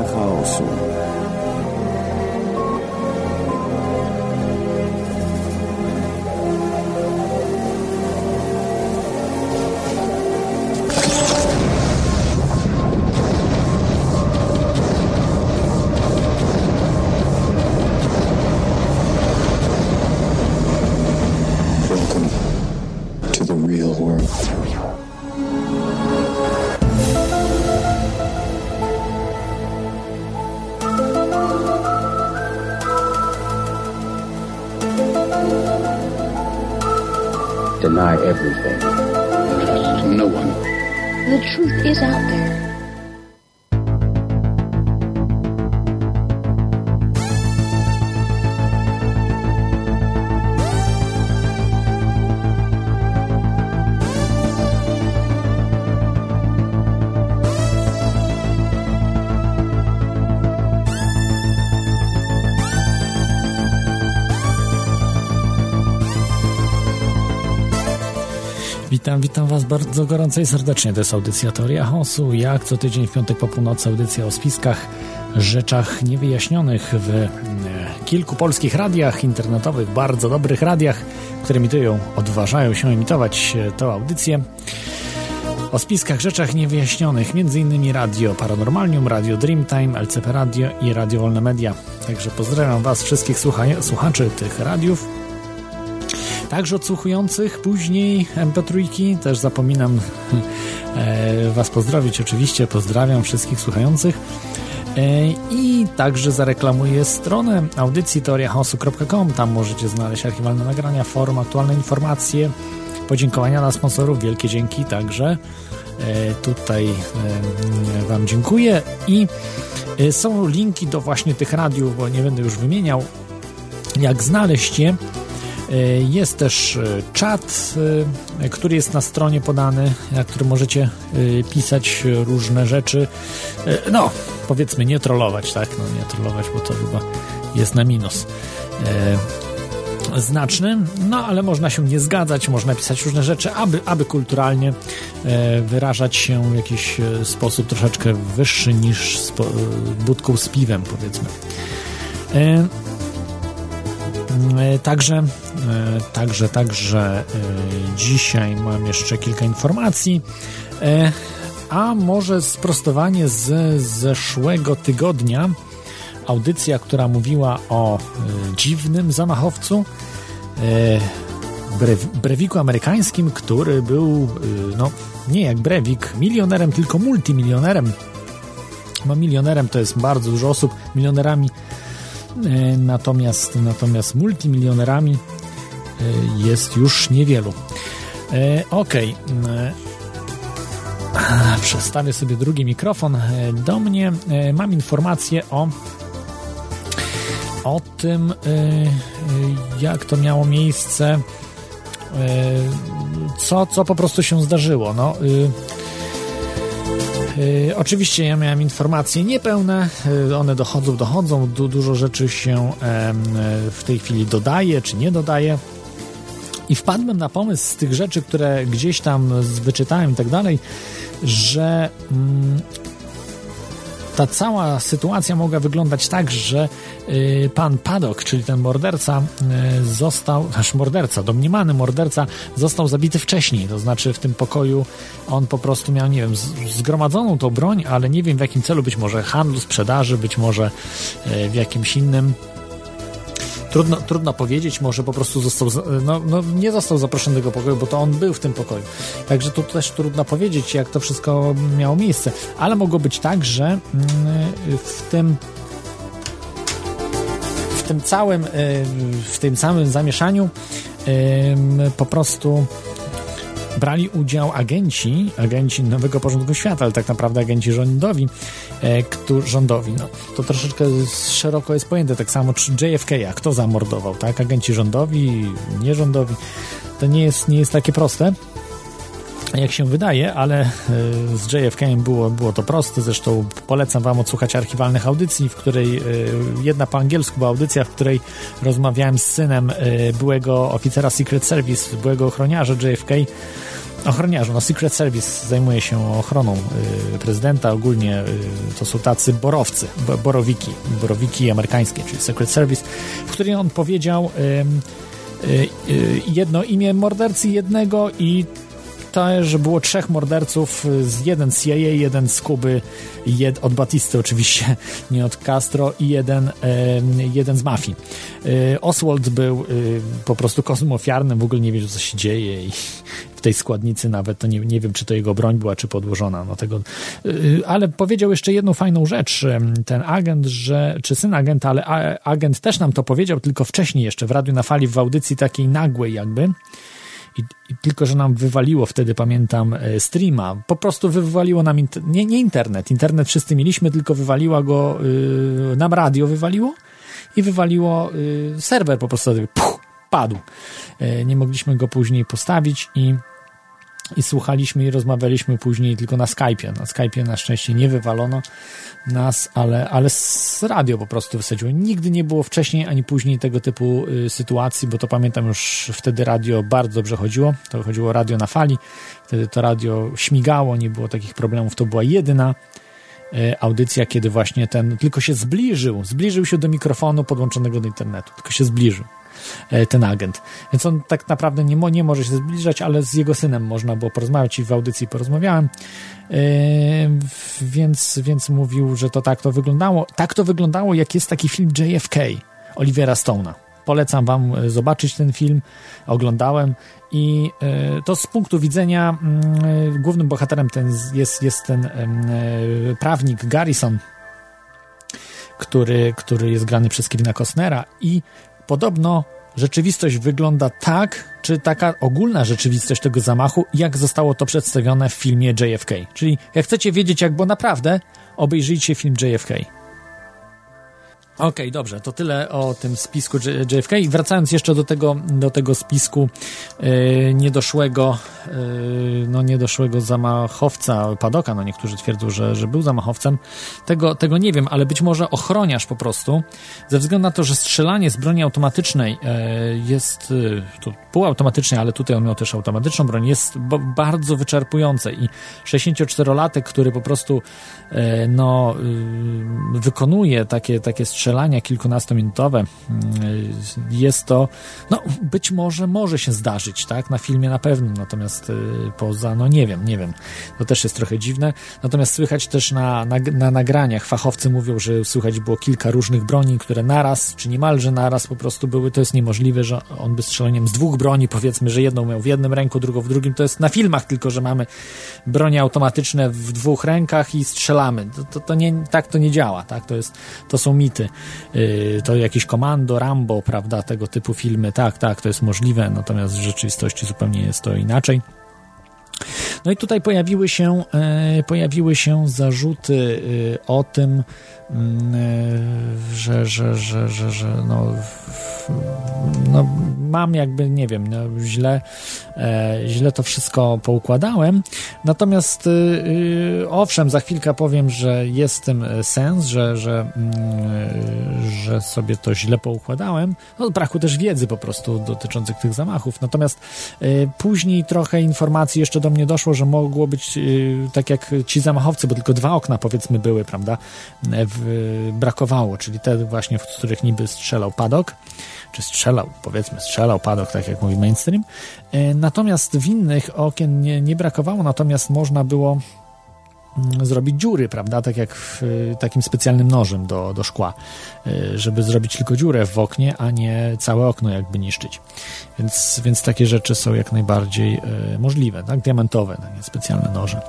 archiwalne Witam, Was bardzo gorąco i serdecznie. To jest audycja Teoria Chaosu. Jak co tydzień w piątek po północy audycja o spiskach, rzeczach niewyjaśnionych w e, kilku polskich radiach internetowych, bardzo dobrych radiach, które emitują, odważają się emitować e, tę audycję. O spiskach, rzeczach niewyjaśnionych, m.in. Radio Paranormalium, Radio Dreamtime, LCP Radio i Radio Wolne Media. Także pozdrawiam Was wszystkich słuchaczy tych radiów także odsłuchujących później MP3. Też zapominam e, Was pozdrowić, oczywiście. Pozdrawiam wszystkich słuchających. E, I także zareklamuję stronę audycji teoriachaosu.com. Tam możecie znaleźć archiwalne nagrania, forum, aktualne informacje, podziękowania dla sponsorów. Wielkie dzięki także. E, tutaj Wam dziękuję. I są linki do właśnie tych radiów, bo nie będę już wymieniał, jak znaleźć je. E, jest też e, czat, e, który jest na stronie podany, na którym możecie pisać różne rzeczy. No, powiedzmy, nie trollować, tak? No, nie trollować, bo to chyba jest na minus znaczny, no ale można się nie zgadzać, można pisać różne rzeczy, aby, aby kulturalnie wyrażać się w jakiś sposób troszeczkę wyższy niż z budką z piwem, powiedzmy. Także, także e, dzisiaj mam jeszcze kilka informacji. A może sprostowanie z zeszłego tygodnia. Audycja, która mówiła o dziwnym zamachowcu, brewiku amerykańskim, który był, no nie jak brewik, milionerem, tylko multimilionerem. Bo milionerem to jest bardzo dużo osób, milionerami E, natomiast, natomiast multimilionerami e, jest już niewielu. E, ok. Przestawię sobie drugi mikrofon do mnie. Mam informację o o tym, jak to miało miejsce, co, co po prostu się zdarzyło. No, E, oczywiście ja miałem informacje niepełne, e, one dochodzą, dochodzą, du dużo rzeczy się w tej chwili dodaje czy nie dodaje. I wpadłem na pomysł z tych rzeczy, które gdzieś tam wyczytałem i tak dalej, że mm, ta cała sytuacja mogła wyglądać tak, że y, pan Padok, czyli ten morderca, y, został, aż morderca, domniemany morderca, został zabity wcześniej. To znaczy w tym pokoju on po prostu miał, nie wiem, zgromadzoną tą broń, ale nie wiem w jakim celu, być może handlu, sprzedaży, być może y, w jakimś innym Trudno, trudno powiedzieć, może po prostu został, no, no, nie został zaproszony do tego pokoju, bo to on był w tym pokoju. Także tu też trudno powiedzieć, jak to wszystko miało miejsce. Ale mogło być tak, że mm, w tym w tym całym w tym samym zamieszaniu po prostu brali udział agenci, agenci Nowego Porządku Świata, ale tak naprawdę agenci rządowi, e, rządowi, no, to troszeczkę szeroko jest pojęte, tak samo czy JFK, a kto zamordował, tak, agenci rządowi, nierządowi, to nie jest, nie jest takie proste, jak się wydaje, ale e, z JFK było, było to proste. Zresztą polecam Wam odsłuchać archiwalnych audycji, w której e, jedna po angielsku była audycja, w której rozmawiałem z synem byłego oficera Secret Service, byłego ochroniarza JFK ochroniarzu. No Secret Service zajmuje się ochroną prezydenta. Ogólnie to są tacy borowcy, bo, borowiki, borowiki amerykańskie, czyli Secret Service, w której on powiedział jedno imię mordercy jednego i to, że było trzech morderców, z jeden z CIA, jeden z Kuby, jed, od Batisty oczywiście, nie od Castro i jeden, e, jeden z mafii. E, Oswald był e, po prostu kosmem ofiarnym, w ogóle nie wiedział, co się dzieje i w tej składnicy nawet, to nie, nie wiem, czy to jego broń była, czy podłożona. No tego, ale powiedział jeszcze jedną fajną rzecz, ten agent, że, czy syn agenta, ale agent też nam to powiedział, tylko wcześniej jeszcze w Radiu na Fali, w audycji takiej nagłej jakby, i, I, tylko, że nam wywaliło wtedy, pamiętam, e, streama. Po prostu wywaliło nam, inter nie, nie internet. Internet wszyscy mieliśmy, tylko wywaliła go, yy, nam radio wywaliło i wywaliło yy, serwer po prostu puch, padł. Yy, nie mogliśmy go później postawić i i słuchaliśmy i rozmawialiśmy później tylko na Skype'ie. Na Skype'ie na szczęście nie wywalono nas, ale, ale z radio po prostu wysadziło. Nigdy nie było wcześniej ani później tego typu y, sytuacji, bo to pamiętam już wtedy radio bardzo dobrze chodziło. To chodziło radio na fali. Wtedy to radio śmigało, nie było takich problemów. To była jedyna y, audycja, kiedy właśnie ten tylko się zbliżył, zbliżył się do mikrofonu podłączonego do internetu, tylko się zbliżył. E, ten agent. Więc on tak naprawdę nie, nie może się zbliżać, ale z jego synem można było porozmawiać i w audycji porozmawiałem. Yy, więc, więc mówił, że to tak to wyglądało. Tak to wyglądało, jak jest taki film JFK Olivera Stone'a. Polecam wam e, zobaczyć ten film. Oglądałem i to z punktu widzenia yy, głównym bohaterem ten jest, jest ten prawnik Garrison, który, który jest grany przez Kevina Costnera i Podobno rzeczywistość wygląda tak, czy taka ogólna rzeczywistość tego zamachu, jak zostało to przedstawione w filmie JFK. Czyli jak chcecie wiedzieć, jak było naprawdę, obejrzyjcie film JFK. Okej, okay, dobrze, to tyle o tym spisku JFK. Wracając jeszcze do tego, do tego spisku yy, niedoszłego, no niedoszłego zamachowca Padoka, no niektórzy twierdzą, że, że był zamachowcem, tego, tego nie wiem, ale być może ochroniarz po prostu, ze względu na to, że strzelanie z broni automatycznej yy, jest, yy, to półautomatycznej, ale tutaj on miał też automatyczną broń, jest bardzo wyczerpujące. I 64-latek, który po prostu yy, no, yy, wykonuje takie, takie strzelania kilkunastominutowe, mm, jest to, no być może może się zdarzyć, tak, na filmie na pewno, natomiast y, poza, no nie wiem, nie wiem, to też jest trochę dziwne, natomiast słychać też na, na, na nagraniach, fachowcy mówią, że słychać było kilka różnych broni, które naraz, czy niemalże naraz po prostu były, to jest niemożliwe, że on by strzeleniem z dwóch broni, powiedzmy, że jedną miał w jednym ręku, drugą w drugim, to jest na filmach tylko, że mamy bronie automatyczne w dwóch rękach i strzelamy, to, to, to nie, tak to nie działa, tak, to jest, to są mity. Y, to jakieś komando, Rambo, prawda, tego typu filmy, tak, tak, to jest możliwe, natomiast w rzeczywistości zupełnie jest to inaczej. No i tutaj pojawiły się, e, pojawiły się zarzuty e, o tym, że, że, że, że, że no, no mam jakby, nie wiem, no, źle, źle to wszystko poukładałem. Natomiast owszem, za chwilkę powiem, że jest tym sens, że, że, mm, że sobie to źle poukładałem. No, braku też wiedzy po prostu dotyczących tych zamachów. Natomiast później trochę informacji jeszcze do mnie doszło, że mogło być y, tak jak ci zamachowcy, bo tylko dwa okna powiedzmy były, prawda, w, brakowało, czyli te właśnie, w których niby strzelał padok, czy strzelał, powiedzmy strzelał padok, tak jak mówi mainstream. Y, natomiast w innych okien nie, nie brakowało, natomiast można było Mm, zrobić dziury, prawda? Tak jak w, takim specjalnym nożem do, do szkła, y, żeby zrobić tylko dziurę w oknie, a nie całe okno jakby niszczyć. Więc, więc takie rzeczy są jak najbardziej y, możliwe, tak? Diamentowe, takie specjalne noże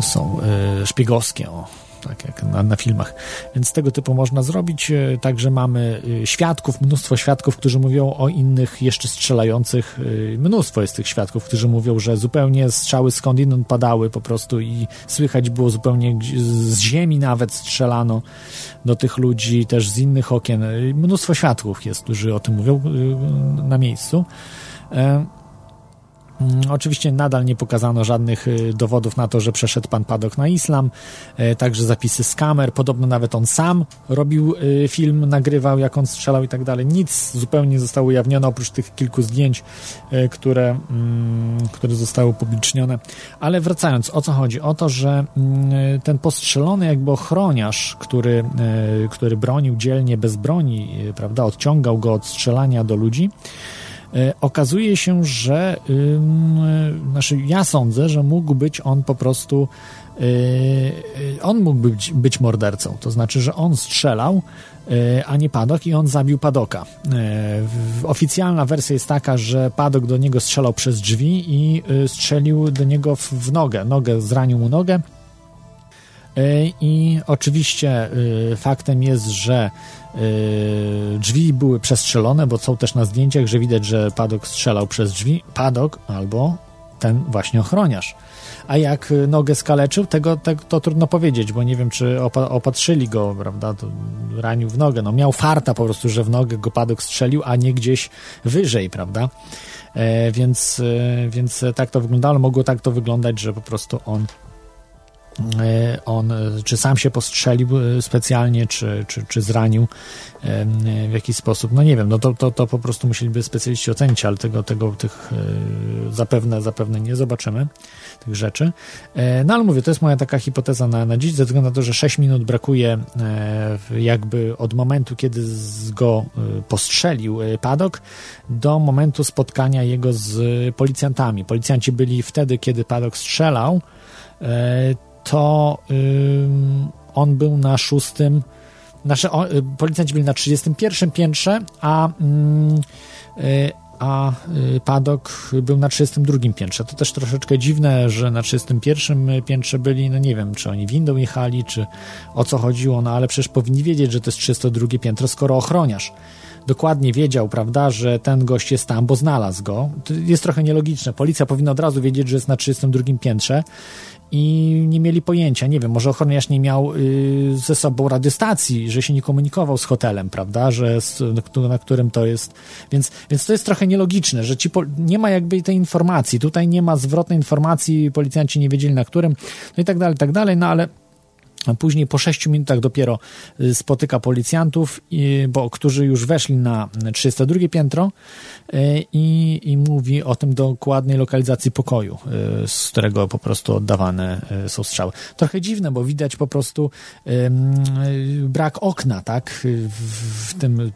są szpiegowskie, o, tak jak na, na, filmach. Więc tego typu można zrobić. E, także mamy e, świadków, mnóstwo świadków, którzy mówią o innych jeszcze strzelających. E, mnóstwo jest tych świadków, którzy mówią, że zupełnie strzały skądinąd padały po prostu i słychać było zupełnie z ziemi nawet strzelano do tych ludzi, też z innych okien. Mnóstwo świadków jest, którzy o tym mówią na miejscu. Mm, oczywiście nadal nie pokazano żadnych y, dowodów na to, że przeszedł pan Padok na islam, e, także zapisy z kamer, podobno nawet on sam robił y, film, nagrywał jak on strzelał i tak dalej. Nic zupełnie nie zostało ujawnione oprócz tych kilku zdjęć, e, które, mm, które zostały upublicznione. Ale wracając, o co chodzi? O to, że mm, ten postrzelony jakby ochroniarz, który, e, który bronił dzielnie bez broni, prawda, odciągał go od strzelania do ludzi, E, okazuje się, że znaczy ja sądzę, że mógł być on po prostu e, on mógł być, być mordercą, to znaczy, że on strzelał, e, a nie Padok i on zabił Padoka. Oficjalna wersja jest taka, że Padok do niego strzelał przez drzwi i strzelił do niego w nogę, nogę, zranił mu nogę. I oczywiście faktem jest, że Yy, drzwi były przestrzelone, bo są też na zdjęciach, że widać, że Padok strzelał przez drzwi. Padok albo ten właśnie ochroniarz. A jak nogę skaleczył, tego, to trudno powiedzieć, bo nie wiem, czy opa opatrzyli go, prawda, to ranił w nogę. No miał farta po prostu, że w nogę go Padok strzelił, a nie gdzieś wyżej, prawda. E, więc, e, więc tak to wyglądało. Mogło tak to wyglądać, że po prostu on on czy sam się postrzelił e, specjalnie, czy, czy, czy zranił w jakiś sposób. No nie wiem, no to, to, to po prostu musieliby specjaliści ocenić, ale tego, tego tych e, zapewne, zapewne nie zobaczymy, tych rzeczy. No ale mówię, to jest moja taka hipoteza na, na dziś, ze względu na to, że 6 minut brakuje jakby od momentu, kiedy go postrzelił Padok, do momentu spotkania jego z policjantami. Policjanci byli wtedy, kiedy Padok strzelał, to on był na szóstym, nasze, o, y, policjanci byli na 31 piętrze, a, y, a y, Padok był na 32 piętrze. To też troszeczkę dziwne, że na 31 piętrze byli, no nie wiem, czy oni windą jechali, czy o co chodziło, no ale przecież powinni wiedzieć, że to jest 302 piętro, skoro ochroniarz dokładnie wiedział, prawda, że ten gość jest tam, bo znalazł go. To jest trochę nielogiczne. Policja powinna od razu wiedzieć, że jest na 32 piętrze i nie mieli pojęcia, nie wiem, może ochroniarz nie miał y, ze sobą radiostacji, że się nie komunikował z hotelem, prawda, że z, na którym to jest, więc, więc to jest trochę nielogiczne, że ci nie ma jakby tej informacji, tutaj nie ma zwrotnej informacji, policjanci nie wiedzieli na którym, no i tak dalej, tak dalej, no ale Później po 6 minutach dopiero y, spotyka policjantów, bo, którzy już weszli na 32 piętro y, i, i mówi o tym dokładnej lokalizacji pokoju, y, z którego po prostu oddawane są strzały. Trochę dziwne, bo widać po prostu brak okna, tak, w, tym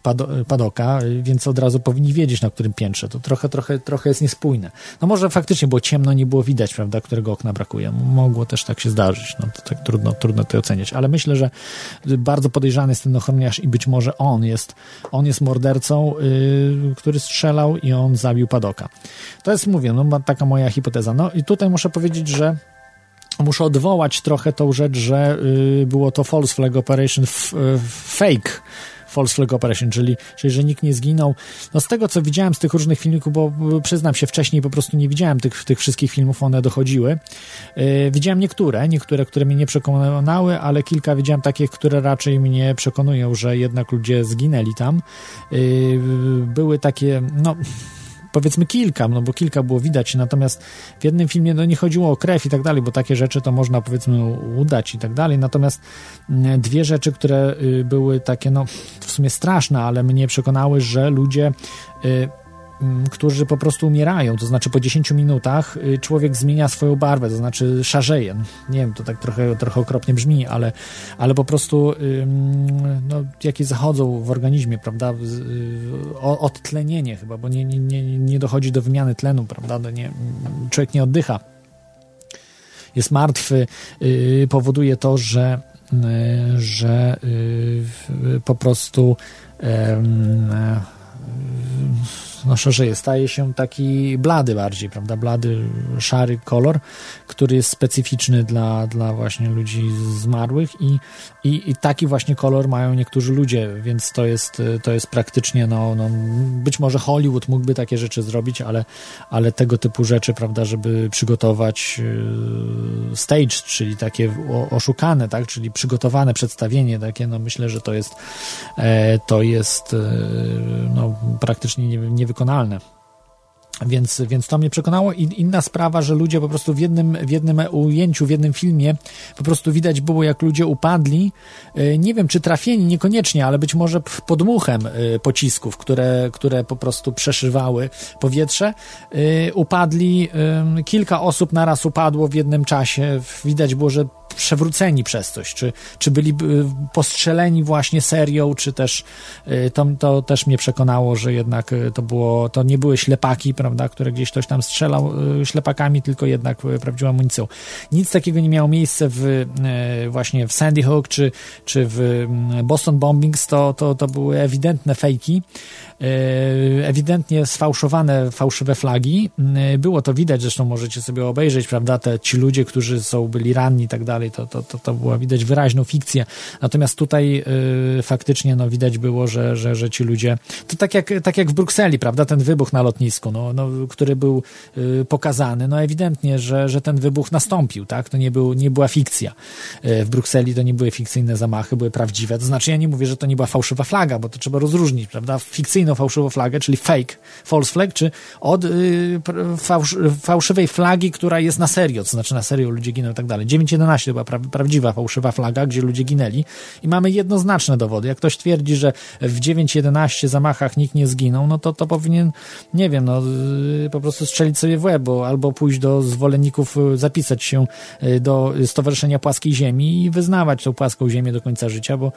padoka, więc od razu powinni wiedzieć, na którym piętrze. To trochę, trochę, trochę jest niespójne. No może faktycznie było ciemno, nie było widać, prawda, którego okna brakuje. Mogło też tak się zdarzyć. No to tak trudno, trudno to oceniać, ale myślę, że bardzo podejrzany jest ten ochroniarz i być może on jest, on jest mordercą, yy, który strzelał i on zabił Padoka. To jest, mówię, no taka moja hipoteza. No i tutaj muszę powiedzieć, że muszę odwołać trochę tą rzecz, że yy, było to false flag operation y, fake False Flag Operation, czyli, czyli że nikt nie zginął. No z tego, co widziałem z tych różnych filmików, bo przyznam się, wcześniej po prostu nie widziałem tych, tych wszystkich filmów, one dochodziły. Yy, widziałem niektóre, niektóre, które mnie nie przekonały, ale kilka widziałem takich, które raczej mnie przekonują, że jednak ludzie zginęli tam. Yy, były takie, no powiedzmy kilka, no bo kilka było widać, natomiast w jednym filmie no nie chodziło o krew i tak dalej, bo takie rzeczy to można powiedzmy udać i tak dalej, natomiast mm, dwie rzeczy, które y, były takie no w sumie straszne, ale mnie przekonały, że ludzie y, którzy po prostu umierają, to znaczy po 10 minutach y, człowiek zmienia swoją barwę, to znaczy szarzeje. Nie wiem, to tak trochę, trochę okropnie brzmi, ale, ale po prostu no, jakie zachodzą w organizmie, prawda, y, odtlenienie chyba, bo nie, nie, nie dochodzi do wymiany tlenu, prawda, no nie, człowiek nie oddycha. Jest martwy, y, powoduje to, że że po prostu no szerzej staje się taki blady bardziej, prawda, blady, szary kolor, który jest specyficzny dla, dla właśnie ludzi zmarłych i, i, i taki właśnie kolor mają niektórzy ludzie, więc to jest, to jest praktycznie, no, no być może Hollywood mógłby takie rzeczy zrobić, ale, ale tego typu rzeczy, prawda, żeby przygotować y, stage, czyli takie oszukane, tak, czyli przygotowane przedstawienie takie, no myślę, że to jest e, to jest e, no, praktycznie nie, nie wykonalne. Więc, więc to mnie przekonało. I inna sprawa, że ludzie po prostu w jednym, w jednym ujęciu, w jednym filmie po prostu widać było, jak ludzie upadli. E, nie wiem, czy trafieni, niekoniecznie, ale być może podmuchem e, pocisków, które, które po prostu przeszywały powietrze. E, upadli, kilka osób naraz upadło w jednym czasie. Widać było, że przewróceni przez coś, czy, czy byli postrzeleni właśnie serią, czy też to, to też mnie przekonało, że jednak to było, to nie były ślepaki, prawda? które gdzieś ktoś tam strzelał y, ślepakami, tylko jednak y, prawdziwą amunicją. Nic takiego nie miało miejsca w, y, właśnie w Sandy Hook czy, czy w mm, Boston Bombings, to, to, to były ewidentne fejki. E, ewidentnie sfałszowane, fałszywe flagi. E, było to widać, zresztą możecie sobie obejrzeć, prawda, te, ci ludzie, którzy są, byli ranni i tak dalej, to, to, to, to była widać wyraźną fikcję. Natomiast tutaj y, faktycznie no, widać było, że, że, że ci ludzie, to tak jak, tak jak w Brukseli, prawda, ten wybuch na lotnisku, no, no, który był y, pokazany, no ewidentnie, że, że ten wybuch nastąpił, tak, to nie, był, nie była fikcja. Y, w Brukseli to nie były fikcyjne zamachy, były prawdziwe, to znaczy ja nie mówię, że to nie była fałszywa flaga, bo to trzeba rozróżnić, prawda, fikcyjną fikcyjną fałszywą flagę, czyli fake, false flag, czy od y, fałsz, fałszywej flagi, która jest na serio, to znaczy na serio ludzie giną i tak dalej. 9.11 to była pra, prawdziwa fałszywa flaga, gdzie ludzie ginęli i mamy jednoznaczne dowody. Jak ktoś twierdzi, że w 9.11 zamachach nikt nie zginął, no to to powinien, nie wiem, no y, po prostu strzelić sobie w łeb, albo pójść do zwolenników, y, zapisać się y, do Stowarzyszenia Płaskiej Ziemi i wyznawać tą płaską ziemię do końca życia, bo,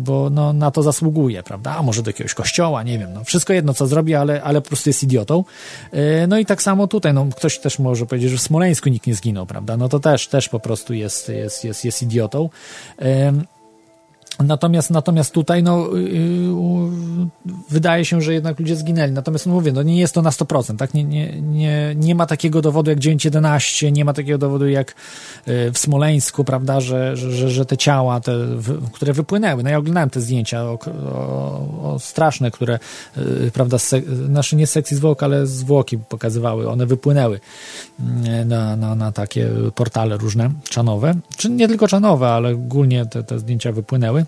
bo no, na to zasługuje, prawda? A może do jakiegoś kościoła, nie wiem, no wszystko jedno, co zrobi, ale, ale po prostu jest idiotą. E, no i tak samo tutaj, no ktoś też może powiedzieć, że w Smoleńsku nikt nie zginął, prawda? No to też, też po prostu jest, jest, jest, jest idiotą. Natomiast, natomiast tutaj no, yy, wydaje się, że jednak ludzie zginęli. Natomiast no mówię, no nie jest to na 100%, tak? Nie, nie, nie, nie ma takiego dowodu jak 9.11, nie ma takiego dowodu jak yy, w Smoleńsku, prawda, że, że, że, te ciała, te, które wypłynęły. No ja oglądałem te zdjęcia o, o, o straszne, które, prawda, se, nasze nie sekcji zwłok, ale zwłoki pokazywały. One wypłynęły na, na, na takie portale różne, czanowe. Czy nie tylko czanowe, ale ogólnie te, te zdjęcia wypłynęły.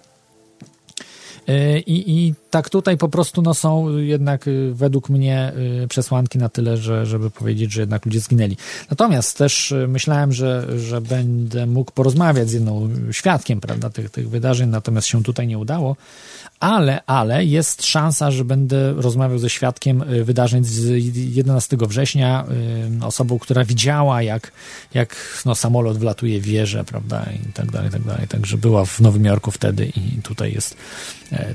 E, I, I tak tutaj po prostu no, są jednak y, według mnie y, przesłanki na tyle, że, żeby powiedzieć, że jednak ludzie zginęli. Natomiast też y, myślałem, że, że będę mógł porozmawiać z jedną świadkiem prawda, tych, tych wydarzeń, natomiast się tutaj nie udało ale, ale jest szansa, że będę rozmawiał ze świadkiem wydarzeń z 11 września, osobą, która widziała, jak, jak no, samolot wlatuje w wieżę, prawda, i tak dalej, i tak dalej. Także była w Nowym Jorku wtedy i tutaj jest,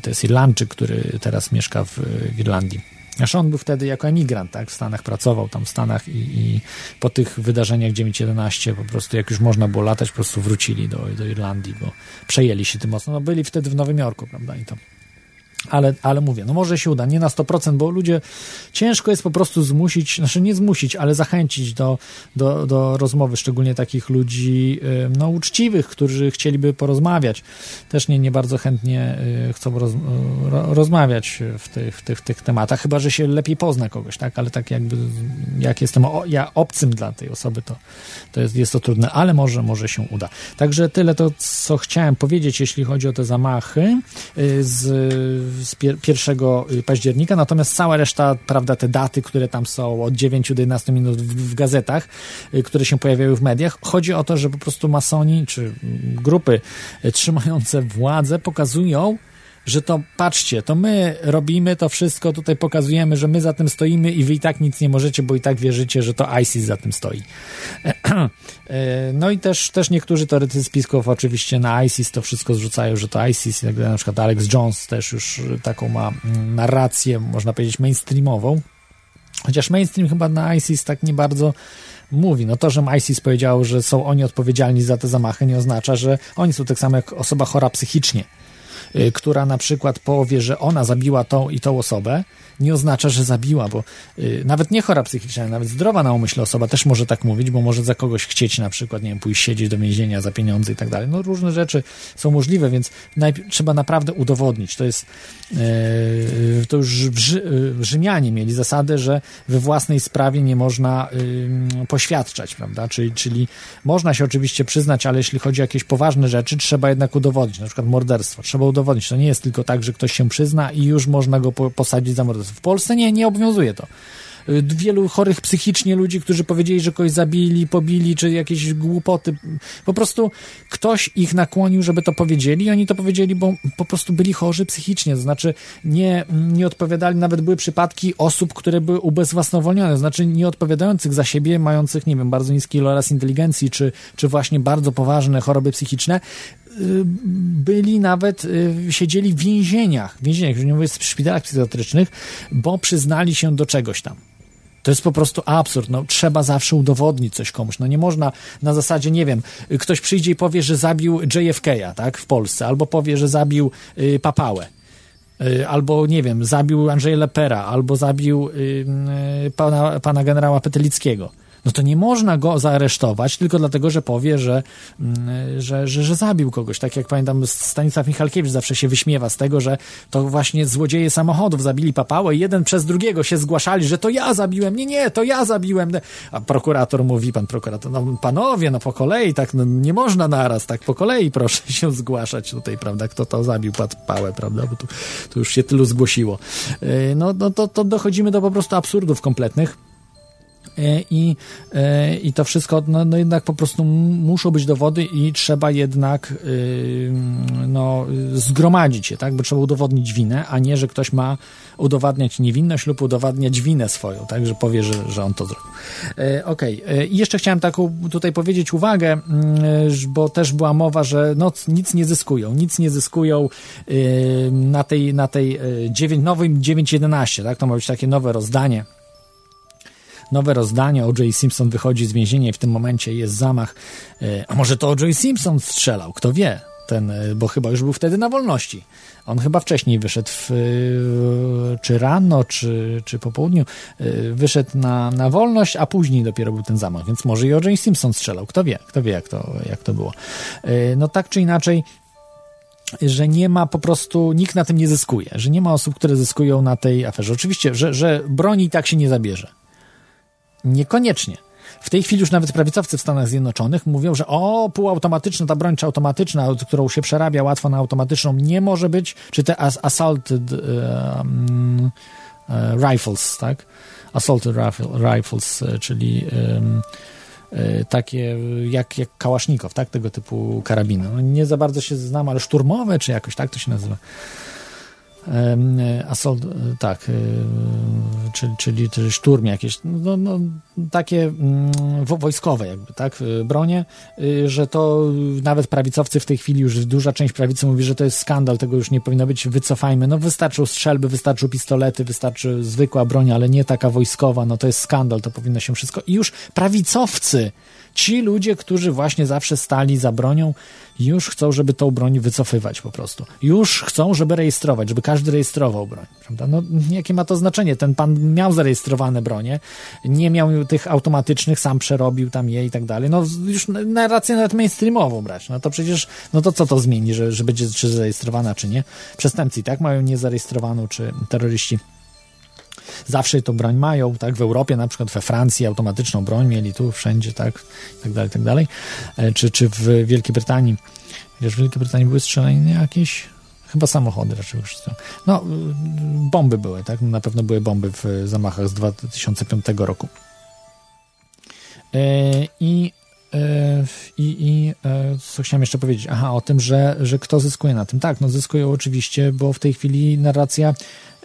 to jest Irlandczyk, który teraz mieszka w, w Irlandii. Aż on był wtedy jako emigrant, tak, w Stanach pracował tam w Stanach i, i po tych wydarzeniach 9-11 po prostu jak już można było latać, po prostu wrócili do, do Irlandii, bo przejęli się tym mocno. No byli wtedy w Nowym Jorku, prawda, i tam ale, ale mówię, no może się uda, nie na 100%, bo ludzie ciężko jest po prostu zmusić, znaczy nie zmusić, ale zachęcić do, do, do rozmowy, szczególnie takich ludzi no, uczciwych, którzy chcieliby porozmawiać. Też nie, nie bardzo chętnie y, chcą roz, rozmawiać w tych, w tych, tych tematach, chyba że się lepiej pozna kogoś, tak? Ale tak jakby jak jestem o, ja obcym dla tej osoby, to, to jest, jest to trudne, ale może, może się uda. Także tyle to, co chciałem powiedzieć, jeśli chodzi o te zamachy y, z z 1 października, natomiast cała reszta, prawda, te daty, które tam są od 9 do 11 minut w, w gazetach, y, które się pojawiają w mediach, chodzi o to, że po prostu masoni czy grupy trzymające władzę pokazują, że to patrzcie, to my robimy to wszystko, tutaj pokazujemy, że my za tym stoimy i wy i tak nic nie możecie, bo i tak wierzycie, że to ISIS za tym stoi. E, no i też, też niektórzy teoretycy spisków oczywiście na ISIS to wszystko zrzucają, że to ISIS, jak na przykład Alex Jones też już taką ma mm, narrację, można powiedzieć mainstreamową, chociaż mainstream chyba na ISIS tak nie bardzo mówi. No to, że ISIS powiedział, że są oni odpowiedzialni za te zamachy, nie oznacza, że oni są tak samo jak osoba chora psychicznie. Y, która na przykład powie, że ona zabiła tą i tą osobę, nie oznacza, że zabiła, bo y, nawet nie chora psychiczna, nawet zdrowa na umyśle osoba też może tak mówić, bo może za kogoś chcieć na przykład, nie wiem, pójść siedzieć do więzienia za pieniądze i tak dalej. No różne rzeczy są możliwe, więc trzeba naprawdę udowodnić. To jest, y, to już Rzymianie mieli zasadę, że we własnej sprawie nie można poświadczać, prawda? Czyli, czyli można się oczywiście przyznać, ale jeśli chodzi o jakieś poważne rzeczy, trzeba jednak udowodnić, na przykład morderstwo. Trzeba udowodnić. To nie jest tylko tak, że ktoś się przyzna i już można go posadzić za morderstwo. W Polsce nie, nie obowiązuje to. y, wielu chorych psychicznie ludzi, którzy powiedzieli, że kogoś zabili, pobili, czy jakieś głupoty. Po prostu ktoś ich nakłonił, żeby to powiedzieli i oni to powiedzieli, bo po prostu byli chorzy psychicznie, to znaczy nie, nie odpowiadali, nawet były przypadki osób, które były ubezwłasnowolnione, to znaczy nie odpowiadających za siebie, mających, nie wiem, bardzo niski iloraz inteligencji, czy, czy właśnie bardzo poważne choroby psychiczne, byli nawet, y, siedzieli w więzieniach, w więzieniach, już nie mówię w szpitalach psychiatrycznych, bo przyznali się do czegoś tam. To jest po prostu absurd. No, trzeba zawsze udowodnić coś komuś. No nie można na zasadzie, nie wiem, ktoś przyjdzie i powie, że zabił JFK'a, tak, w Polsce, albo powie, że zabił y, Papałę y, albo nie wiem, zabił Andrzeja Lepera, albo zabił y, pana, pana generała Petelickiego no to nie można go zaaresztować tylko dlatego, że powie, że, mm, że, że, że zabił kogoś. Tak jak pamiętam, Stanisław Michalkiewicz zawsze się wyśmiewa z tego, że to właśnie złodzieje samochodów zabili papałę i jeden przez drugiego się zgłaszali, że to ja zabiłem. Nie, nie, to ja zabiłem. A prokurator mówi, pan prokurator, no panowie, no po kolei, tak, no nie można naraz, tak po kolei proszę się zgłaszać tutaj, prawda, kto to zabił papałę, prawda, bo tu, tu już się tylu zgłosiło. Y, no, no to, to dochodzimy do po prostu absurdów kompletnych. E, i, e, i to wszystko, no, no, jednak po prostu muszą być dowody i trzeba jednak y, no, zgromadzić je, tak, bo trzeba udowodnić winę, a nie, że ktoś ma udowadniać niewinność lub udowadniać winę swoją, tak, że powie, że, że on to zrobił. E, Okej, okay. i jeszcze chciałem taką tutaj powiedzieć uwagę, bo też była mowa, że no, nic nie zyskują, nic nie zyskują y, na tej, na tej 9, nowym 9.11, tak, to ma być takie nowe rozdanie, nowe rozdanie. O.J. Simpson wychodzi z więzienia i w tym momencie jest zamach. E, a może to O.J. Simpson strzelał? Kto wie? Ten, e, bo chyba już był wtedy na wolności. On chyba wcześniej wyszedł, w, e, czy rano, czy, czy po południu, wyszedł na, na wolność, a później dopiero był ten zamach, więc może i O.J. Simpson strzelał. Kto wie? Kto wie, jak to, jak to było. No tak czy inaczej, że nie ma po prostu, nikt na tym nie zyskuje, że nie ma osób, które zyskują na tej aferze. Oczywiście, że, że broni tak się nie zabierze. Niekoniecznie. W tej chwili już nawet prawicowcy w Stanach Zjednoczonych mówią, że o, półautomatyczna, ta broń czy automatyczna, którą się przerabia łatwo na automatyczną, nie może być, czy te as assaulted um, rifles, tak? Assaulted rifles, e, czyli um, takie jak, jak Kałasznikow, tak? Tego typu karabiny. No, nie za bardzo się znam, ale szturmowe, czy jakoś tak to się nazywa. Assault, tak, e, czyli, czyli, szturm jakieś, no, no, takie mm, wojskowe jakby, tak, e, bronie, e, że to nawet prawicowcy w tej chwili, już duża część prawicy mówi, że to jest skandal, tego już nie powinno być, wycofajmy, no wystarczą strzelby, wystarczą pistolety, wystarczy zwykła broń, ale nie taka wojskowa, no to jest skandal, to powinno się wszystko. I już prawicowcy Ci ludzie, którzy właśnie zawsze stali za bronią, już chcą, żeby tą broń wycofywać po prostu. Już chcą, żeby rejestrować, żeby każdy rejestrował broń. Prawda? No, jakie ma to znaczenie? Ten pan miał zarejestrowane bronie, nie miał tych automatycznych, sam przerobił tam je i tak dalej. No już narrację nawet mainstreamową brać. No to przecież, no to co to zmieni, że, że będzie czy zarejestrowana, czy nie? Przestępcy tak mają niezarejestrowaną, czy terroryści zawsze tą broń mają, tak, w Europie na przykład, we Francji automatyczną broń mieli tu, wszędzie, tak, i tak dalej, tak dalej, e, czy, czy w Wielkiej Brytanii, chociaż w Wielkiej Brytanii były strzelanie jakieś, chyba samochody raczej już. No, bomby były, tak, na pewno były bomby w zamachach z 2005 roku. E, I e, i, i co chciałem jeszcze powiedzieć? Aha, o tym, że, że kto zyskuje na tym. Tak, no zyskują oczywiście, bo w tej chwili narracja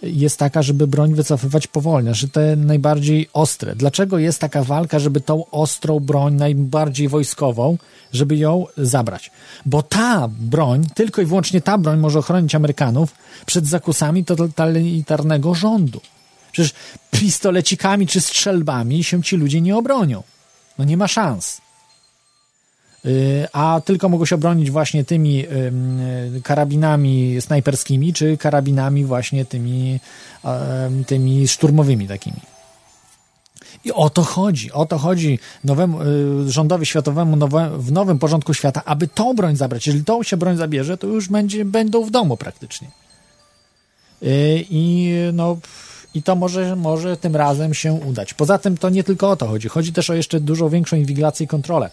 jest taka, żeby broń wycofywać powolnie, że te najbardziej ostre. Dlaczego jest taka walka, żeby tą ostrą broń, najbardziej wojskową, żeby ją zabrać? Bo ta broń, tylko i wyłącznie ta broń może ochronić Amerykanów przed zakusami totalitarnego rządu. Przecież pistolecikami czy strzelbami się ci ludzie nie obronią. No nie ma szans. Y, a tylko mogą się obronić właśnie tymi karabinami snajperskimi, czy karabinami właśnie tymi, tymi szturmowymi takimi. I o to chodzi, o to chodzi nowemu, y, rządowi światowemu nowe, w nowym porządku świata, aby tą broń zabrać. Jeżeli tą się broń zabierze, to już będzie, będą w domu praktycznie. Y, I no i to może, może tym razem się udać. Poza tym to nie tylko o to chodzi. Chodzi też o jeszcze dużo większą inwigilację i kontrolę.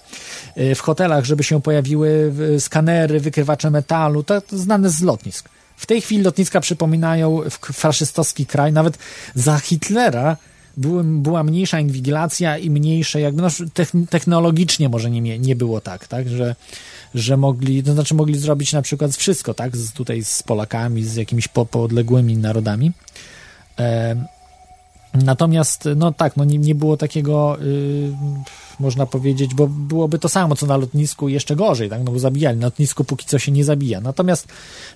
Y, w hotelach, żeby się pojawiły skanery, wykrywacze metalu, to, to znane z lotnisk. W tej chwili lotniska przypominają faszystowski kraj. Nawet za Hitlera były, była mniejsza inwigilacja i mniejsze, jakby no, technologicznie może nie, nie było tak, tak, że, że mogli, to znaczy mogli zrobić na przykład wszystko, tak, z, tutaj z Polakami, z jakimiś po, podległymi narodami. Natomiast, no tak, no nie, nie było takiego, y, można powiedzieć, bo byłoby to samo, co na lotnisku, jeszcze gorzej, tak, no bo zabijali. Na lotnisku póki co się nie zabija. Natomiast,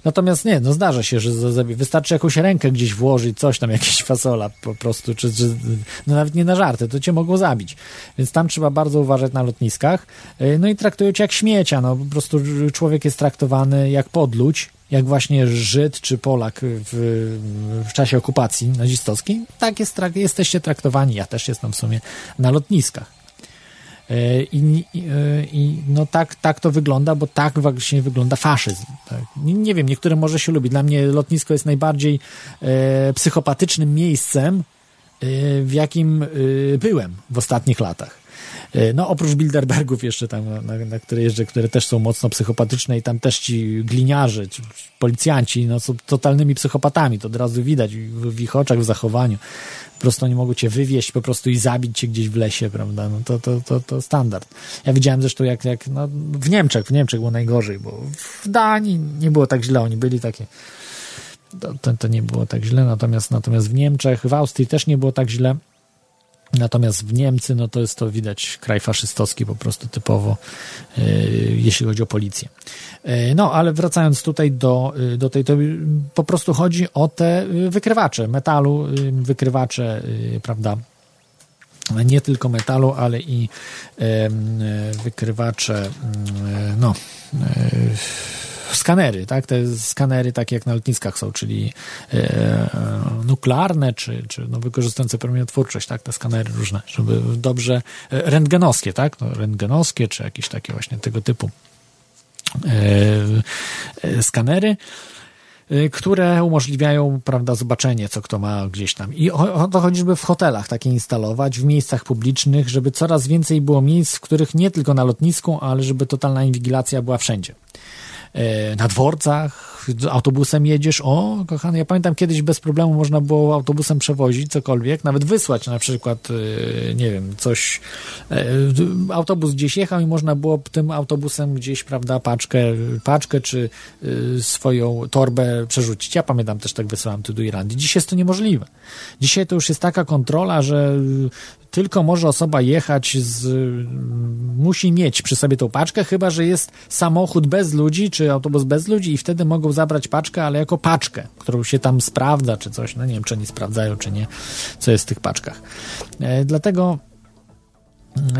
natomiast nie, no zdarza się, że. Wystarczy jakąś rękę gdzieś włożyć, coś tam, jakieś fasola po prostu, czy, czy no nawet nie na żarty, to cię mogło zabić. Więc tam trzeba bardzo uważać na lotniskach. Y, no i traktują cię jak śmiecia, no po prostu człowiek jest traktowany jak podludź, jak właśnie Żyd czy Polak w, w czasie okupacji nazistowskiej, tak jest, jesteście traktowani. Ja też jestem w sumie na lotniskach. E, I, i, e, i, no tak, tak to wygląda, bo tak właśnie wygląda faszyzm. Tak. Nie, nie, wiem, niektóre może się lubi. Dla mnie lotnisko jest najbardziej e, psychopatycznym miejscem, e, w jakim e, byłem w ostatnich latach. E, no oprócz Bilderbergów jeszcze tam, na, na które jeżdżę, które też są mocno psychopatyczne i tam też ci gliniarze, ci policjanci, no są totalnymi psychopatami, to od razu widać w, w ich oczach, w zachowaniu. Po prostu oni mogą cię wywieźć po prostu i zabić cię gdzieś w lesie, prawda? No to, to, to, to standard. Ja widziałem zresztą jak, jak no, w Niemczech, w Niemczech było najgorzej, bo w Danii nie było tak źle, oni byli takie to, to nie było tak źle, natomiast, natomiast w Niemczech, w Austrii też nie było tak źle. Natomiast w Niemcy, no to jest to widać kraj faszystowski po prostu typowo, yy, jeśli chodzi o policję. Yy, no, ale wracając tutaj do, yy, do tej, to po prostu chodzi o te wykrywacze metalu, wykrywacze, prawda, nie tylko metalu, ale i wykrywacze, no, skanery, tak? Te skanery takie jak na lotniskach są, czyli e, nuklearne, czy, czy no, wykorzystujące promieniotwórczość, tak? Te skanery różne, żeby dobrze, e, rentgenowskie, tak? No, rentgenowskie, czy jakieś takie właśnie tego typu e, e skanery e, które umożliwiają, prawda, zobaczenie, co kto ma gdzieś tam. I o to chodzi, żeby w hotelach takie instalować, w miejscach publicznych, żeby coraz więcej było miejsc, w których nie tylko na lotnisku, ale żeby totalna inwigilacja była wszędzie. E, na dworcach, autobusem jedziesz, o, kochany, ja pamiętam kiedyś bez problemu można było autobusem przewozić cokolwiek, nawet wysłać na przykład, e, nie wiem, coś, e, autobus gdzieś jechał i można było tym autobusem gdzieś, prawda, paczkę, paczkę czy swoją torbę przerzucić. Ja pamiętam też tak wysyłałem tu do Irlandii. Dzisiaj jest to niemożliwe. Dzisiaj to już jest taka kontrola, że tylko może osoba jechać z, musi mieć przy sobie tą paczkę, chyba, że jest samochód bez ludzi, czy autobus bez ludzi i wtedy mogą zabrać paczkę, ale jako paczkę, którą się tam sprawdza, czy coś, no nie wiem, czy oni sprawdzają, czy nie, co jest w tych paczkach. E, dlatego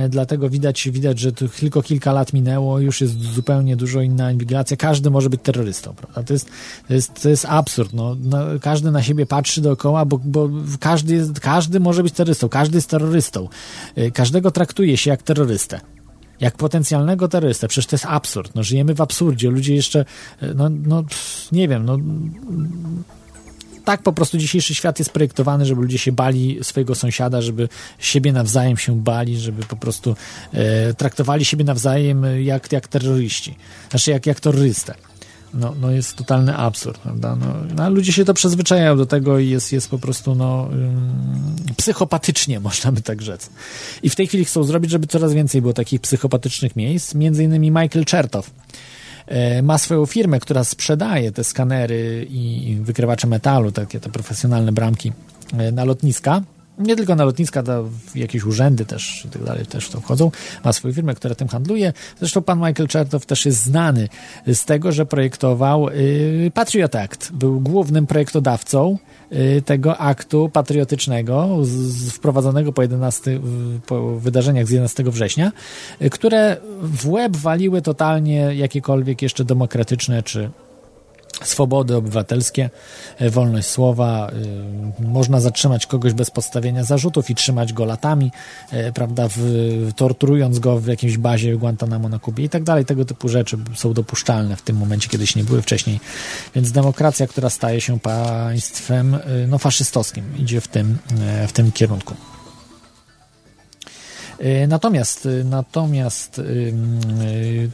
dlatego widać, widać, że tylko kilka lat minęło, już jest zupełnie dużo inna inwigilacja. Każdy może być terrorystą, prawda? To jest, to jest, to jest absurd. No, no, każdy na siebie patrzy dookoła, bo, bo każdy, jest, każdy może być terrorystą, każdy jest terrorystą. E, każdego traktuje się jak terrorystę jak potencjalnego terrorystę. Przecież to jest absurd. No, żyjemy w absurdzie. Ludzie jeszcze, e, no, no nie wiem, no tak po prostu dzisiejszy świat jest projektowany, żeby ludzie się bali swojego sąsiada, żeby siebie nawzajem się bali, żeby po prostu e, traktowali siebie nawzajem jak, jak terroryści, znaczy jak, jak terrorystę. No, no jest totalny absurd, prawda? No, no, ludzie się to przyzwyczajają do tego i jest, jest po prostu no, psychopatycznie, można by tak rzec. I w tej chwili chcą zrobić, żeby coraz więcej było takich psychopatycznych miejsc, między innymi Michael Chertow, E, ma swoją firmę, która sprzedaje te skanery i wykrywacze metalu, takie te profesjonalne bramki e, na lotniska. Nie tylko na lotniska, to jakieś urzędy też i tak dalej też w to wchodzą. Ma swoją firmę, która tym handluje. Zresztą pan Michael Chertow też jest znany z tego, że projektował y, Patriot Act. Był głównym projektodawcą Y, tego aktu patriotycznego z, wprowadzonego po, 11, po wydarzeniach z 11 września, y, które w łeb waliły totalnie jakiekolwiek jeszcze demokratyczne czy swobody obywatelskie, e, wolność słowa, e, można zatrzymać kogoś bez podstawienia zarzutów i trzymać go latami, e, prawda, w, torturując go w jakiejś bazie Guantanamo na Kubie i tak dalej. Tego typu rzeczy są dopuszczalne w tym momencie, kiedyś nie były wcześniej. Więc demokracja, która staje się państwem no, faszystowskim, idzie w tym, w tym kierunku. Natomiast, natomiast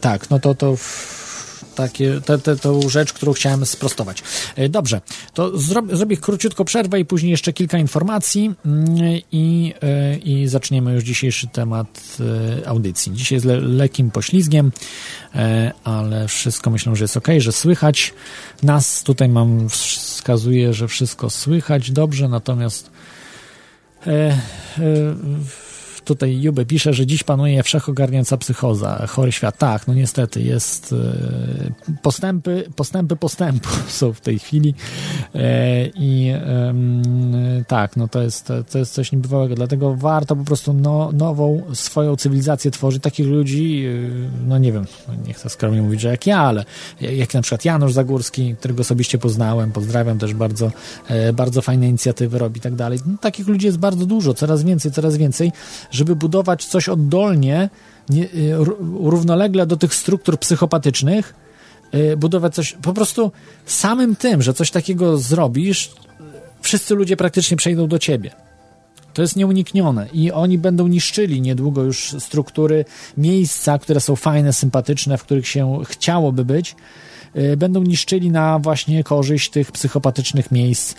tak, no to to w, takie, te, te, tą rzecz, którą chciałem sprostować. E, dobrze, to zrobię, króciutko przerwę i później jeszcze kilka informacji mm, i, e, i zaczniemy już dzisiejszy temat e, audycji. Dzisiaj jest le, lekkim poślizgiem, ale wszystko myślę, że jest ok, że słychać nas. Tutaj mam, wskazuje, że wszystko słychać dobrze, natomiast e, e, tutaj Jube pisze, że dziś panuje wszechogarniająca psychoza, chory świat. Tak, no niestety jest e, postępy, postępy postępu są w tej chwili. E, i tak, no to jest, to jest coś niebywałego, dlatego warto po prostu no, nową swoją cywilizację tworzyć, takich ludzi, e, no nie wiem, nie chcę skromnie mówić, że jak ja, ale jak na przykład Janusz Zagórski, którego osobiście poznałem, pozdrawiam też bardzo, bardzo fajne inicjatywy robi i tak dalej. No, takich ludzi jest bardzo dużo, coraz więcej, coraz więcej żeby budować coś oddolnie, nie, y, równolegle do tych struktur psychopatycznych, y, budować coś, po prostu samym tym, że coś takiego zrobisz, wszyscy ludzie praktycznie przejdą do ciebie. To jest nieuniknione i oni będą niszczyli niedługo już struktury, miejsca, które są fajne, sympatyczne, w których się chciałoby być, będą niszczyli na właśnie korzyść tych psychopatycznych miejsc, y,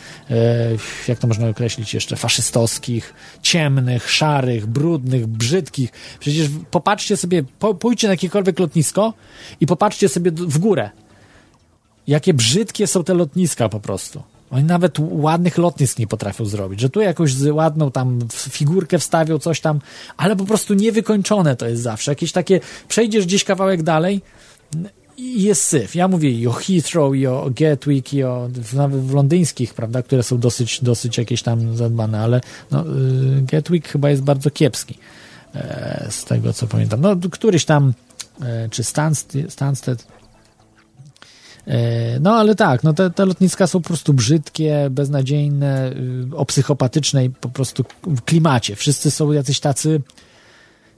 jak to można określić jeszcze, faszystowskich, ciemnych, szarych, brudnych, brzydkich. Przecież popatrzcie sobie, pójdźcie na jakiekolwiek lotnisko i popatrzcie sobie w górę. Jakie brzydkie są te lotniska po prostu. Oni nawet ładnych lotnisk nie potrafią zrobić, że tu jakąś ładną tam figurkę wstawią, coś tam, ale po prostu niewykończone to jest zawsze. Jakieś takie, przejdziesz gdzieś kawałek dalej, jest syf. Ja mówię i o Heathrow, i o Gatwick, i o nawet w londyńskich, prawda, które są dosyć, dosyć jakieś tam zadbane, ale no, y, Gatwick chyba jest bardzo kiepski e, z tego, co pamiętam. No, któryś tam, e, czy Stansted, Stansted e, no ale tak, no te, te lotniska są po prostu brzydkie, beznadziejne, y, o psychopatycznej po prostu klimacie. Wszyscy są jacyś tacy.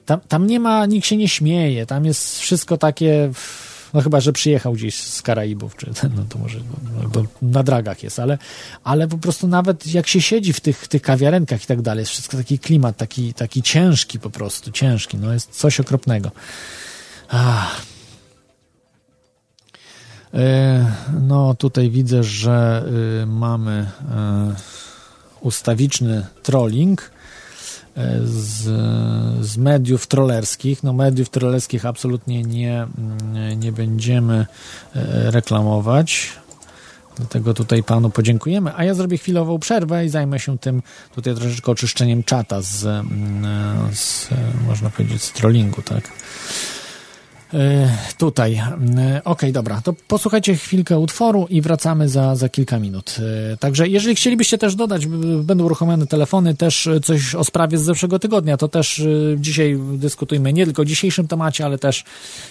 Tam, tam nie ma, nikt się nie śmieje, tam jest wszystko takie. No chyba, że przyjechał gdzieś z Karaibów, czy no to może no, na dragach jest, ale, ale po prostu nawet jak się siedzi w tych, tych kawiarenkach i tak dalej, jest wszystko taki klimat, taki, taki ciężki po prostu, ciężki, no jest coś okropnego. Ach. E, no tutaj widzę, że y, mamy e, ustawiczny trolling z, z mediów trollerskich. No mediów trollerskich absolutnie nie, nie będziemy e, reklamować. Dlatego tutaj panu podziękujemy, a ja zrobię chwilową przerwę i zajmę się tym tutaj troszeczkę oczyszczeniem czata z, z można powiedzieć, z trollingu, tak? E, tutaj. E, ok, dobra, to posłuchajcie chwilkę utworu i wracamy za, za kilka minut. E, także jeżeli chcielibyście też dodać, będą uruchomione telefony, też coś o sprawie z zeszłego tygodnia, to też dzisiaj dyskutujmy nie tylko o dzisiejszym temacie, ale też,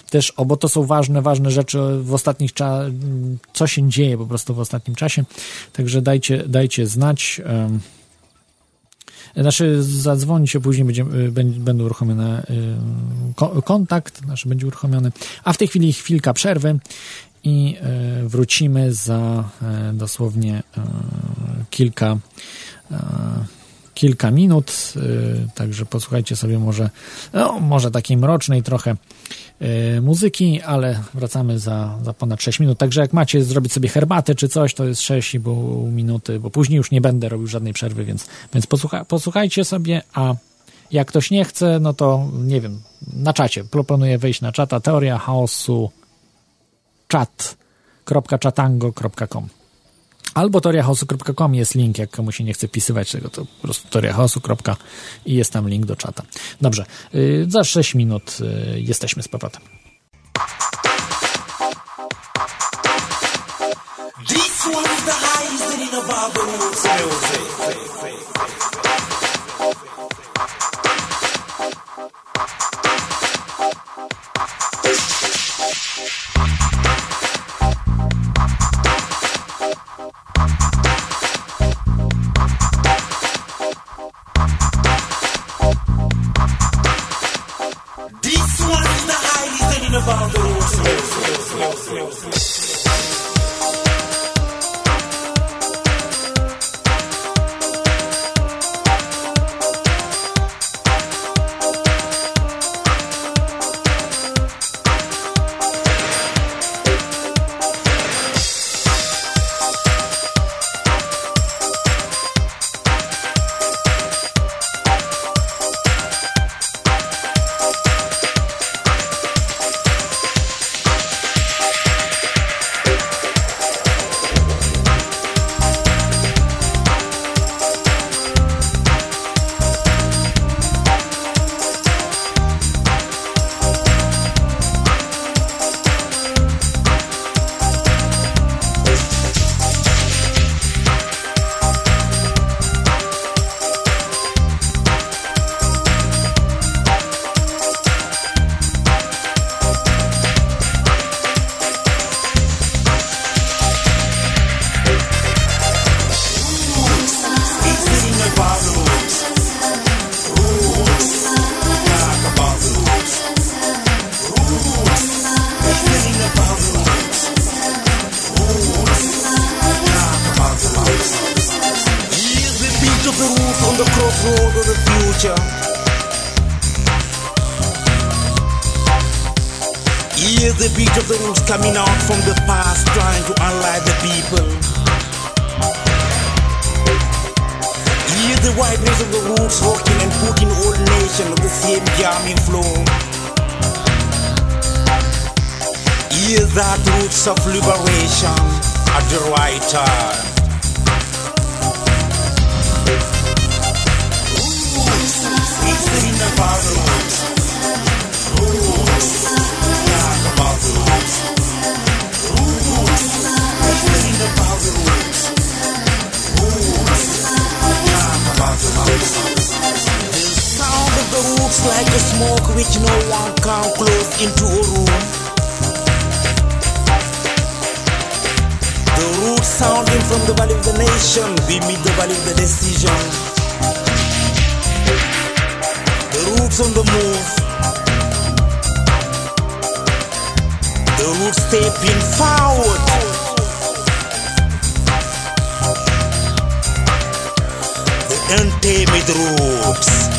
też o, bo to są ważne, ważne rzeczy w ostatnich czasach, co się dzieje po prostu w ostatnim czasie. Także dajcie, dajcie znać. Znaczy zadzwonić, a później będzie, y, będą uruchomione y, kontakt, znaczy będzie uruchomiony. A w tej chwili chwilka przerwy i y, wrócimy za dosłownie kilka kilka minut, także posłuchajcie sobie może, no, może takiej mrocznej trochę E, muzyki, ale wracamy za, za ponad 6 minut. Także jak macie zrobić sobie herbatę czy coś, to jest 6,5 minuty, bo później już nie będę robił żadnej przerwy, więc, więc posłucha, posłuchajcie sobie, a jak ktoś nie chce, no to nie wiem, na czacie. Proponuję wejść na czata teoria chaosu chat.chatango.com albo teoriachaosu.com jest link, jak komuś nie chce pisywać tego, to po prostu teoriachaosu. i jest tam link do czata. Dobrze, yy, za 6 minut yy, jesteśmy z powrotem. This one's the highest in the rules. on people. Hear the whiteness of the roots rocking and putting all nation of the same jamming flow. Hear that roots of liberation at the right time. It's about the roots. Roots like a smoke which no one can close into a room. The roots sounding from the valley of the nation, we meet the valley of the decision. The roots on the move. The roots stepping forward. The untamed roots.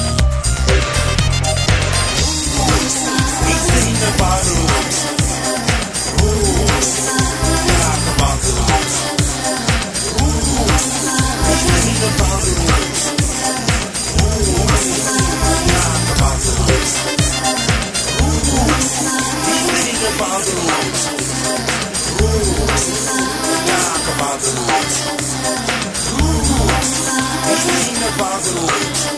about the light. Ooh, it ain't about the light.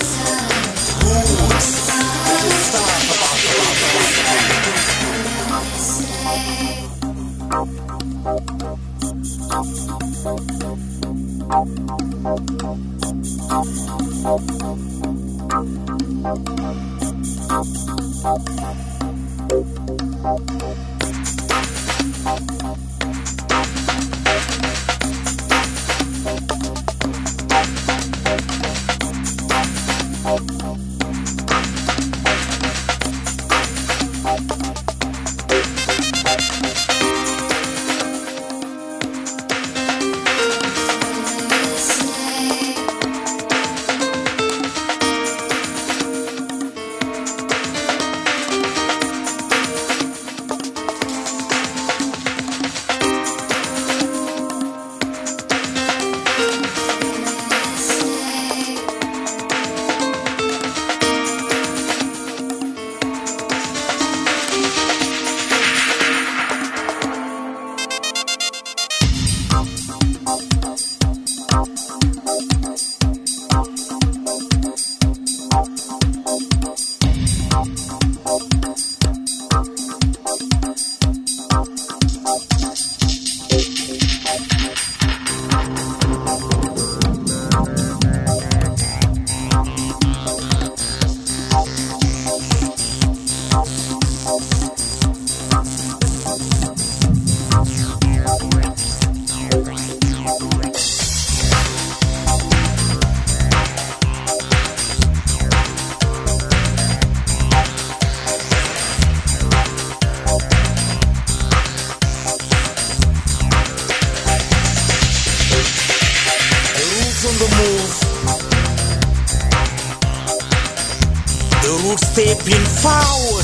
Eu route prin faul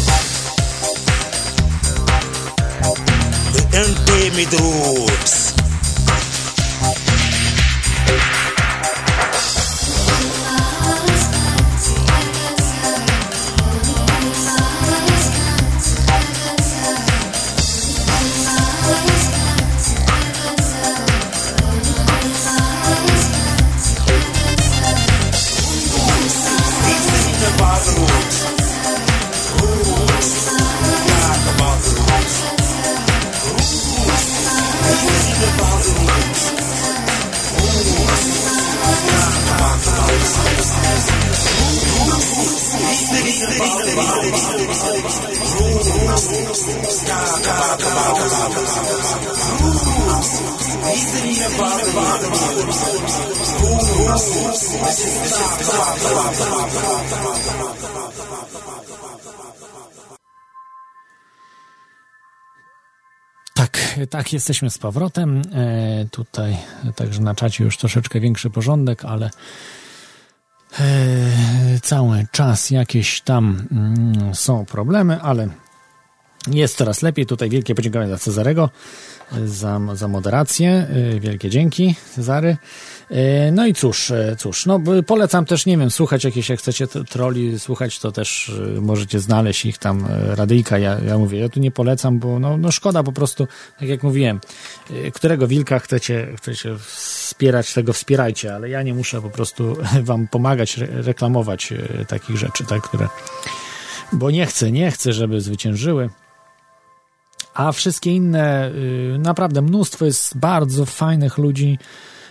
De întâi mi Tak, jesteśmy z powrotem. E, tutaj także na czacie już troszeczkę większy porządek, ale cały czas jakieś tam mm, są problemy, ale jest coraz lepiej. Tutaj wielkie podziękowania dla Cezarego za, za moderację. Wielkie dzięki, Cezary. E, no i cóż, e, cóż, no polecam też, nie wiem, słuchać jakieś, jak chcecie troli słuchać, to też możecie znaleźć ich tam, radyjka, ja, ja mówię, ja tu nie polecam, bo no, no szkoda po prostu, tak jak mówiłem, którego wilka chcecie, chcecie wspierać, tego wspierajcie, ale ja nie muszę po prostu wam pomagać, reklamować takich rzeczy, tak, które, bo nie chcę, nie chcę, żeby zwyciężyły, a wszystkie inne, naprawdę mnóstwo jest bardzo fajnych ludzi,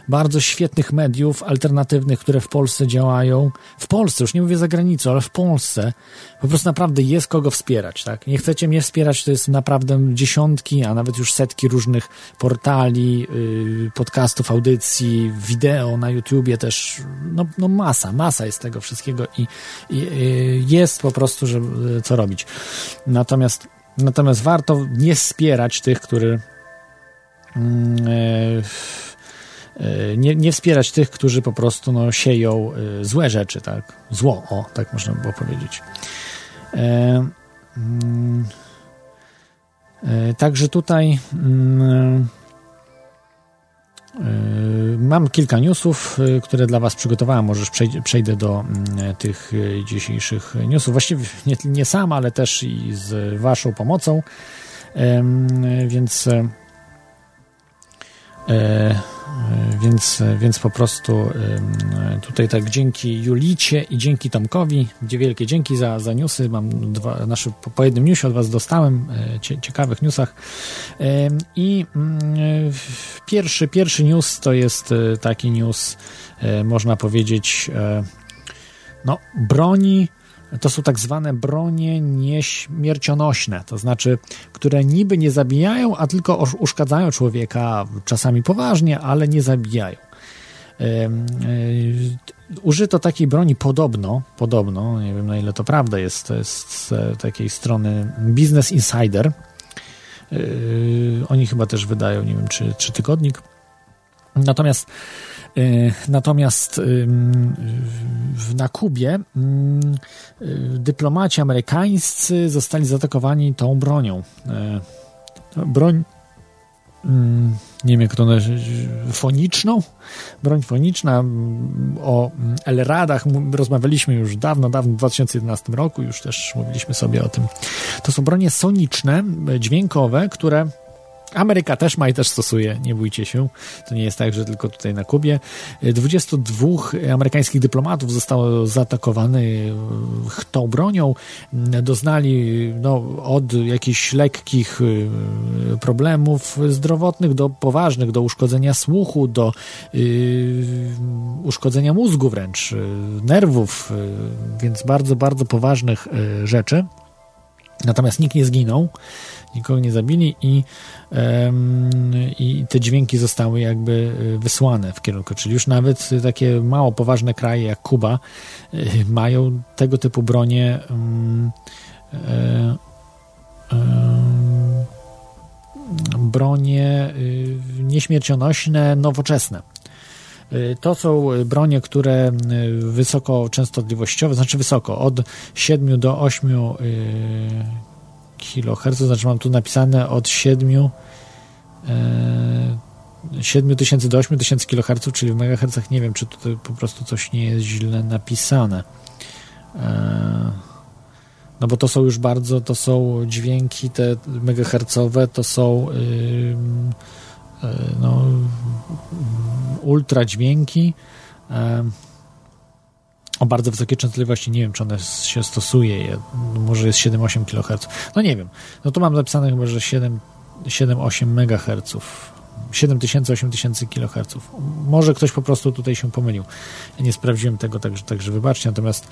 bardzo świetnych mediów alternatywnych, które w Polsce działają. W Polsce, już nie mówię za granicą, ale w Polsce po prostu naprawdę jest kogo wspierać, tak? Nie chcecie mnie wspierać, to jest naprawdę dziesiątki, a nawet już setki różnych portali, yy, podcastów, audycji, wideo na YouTubie też, no, no masa, masa jest tego wszystkiego i, i yy, jest po prostu, że, yy, co robić. Natomiast, natomiast warto nie wspierać tych, którzy yy, E, nie, nie wspierać tych, którzy po prostu no, sieją e, złe rzeczy, tak? Zło, o, tak można było powiedzieć. E, mm, e, także tutaj mm, e, mam kilka newsów, e, które dla Was przygotowałem. Możesz przejdę, do mm, tych dzisiejszych newsów. Właściwie nie, nie sam, ale też i z Waszą pomocą. Więc E, więc, więc po prostu tutaj tak dzięki Julicie i dzięki Tomkowi, gdzie wielkie dzięki za, za newsy, mam dwa, nasze, po jednym newsie od Was dostałem, e, ciekawych newsach. I mm, pierwszy, pierwszy news to jest e, taki news, można powiedzieć, no broni to są tak zwane bronie nieśmiercionośne, to znaczy, które niby nie zabijają, a tylko uszkadzają człowieka, czasami poważnie, ale nie zabijają. E, użyto takiej broni podobno, podobno, nie wiem na ile to prawda jest, to jest z takiej strony Business Insider. E, oni chyba też wydają, nie wiem, czy, czy tygodnik. Natomiast E, natomiast na Kubie dyplomaci amerykańscy zostali zaatakowani tą bronią. E, broń nie wiem jak to nazywa, foniczną, broń foniczna, o LRADach rozmawialiśmy już dawno, dawno, w 2011 roku, już też mówiliśmy sobie o tym. To są bronie soniczne, dźwiękowe, które Ameryka też ma i też stosuje, nie bójcie się. To nie jest tak, że tylko tutaj na Kubie. 22 amerykańskich dyplomatów zostało zaatakowanych tą bronią. Doznali no, od jakichś lekkich y, problemów zdrowotnych do poważnych, do uszkodzenia słuchu, do yy, uszkodzenia mózgu wręcz, y, nerwów, więc bardzo, bardzo poważnych rzeczy. Natomiast nikt nie zginął nikogo nie zabili i, i te dźwięki zostały jakby e, wysłane w kierunku, czyli już nawet takie mało poważne kraje jak Kuba e, mają tego typu bronie e, bronie nieśmiercionośne, nowoczesne. To są bronie, które wysoko częstotliwościowe, znaczy wysoko, od 7 do 8 kHz, znaczy mam tu napisane od 7 7000 e, do 8000 kHz, czyli w MHz nie wiem, czy tutaj po prostu coś nie jest źle napisane. E, no bo to są już bardzo, to są dźwięki te megahercowe, to są yy, no, ultra dźwięki. O bardzo wysokiej częstotliwości. Nie wiem, czy one się stosuje. Może jest 7-8 kHz. No nie wiem. No tu mam zapisane chyba, że 7-8 MHz. 7000-8000 kHz. Może ktoś po prostu tutaj się pomylił. Ja nie sprawdziłem tego, także, także wybaczcie. Natomiast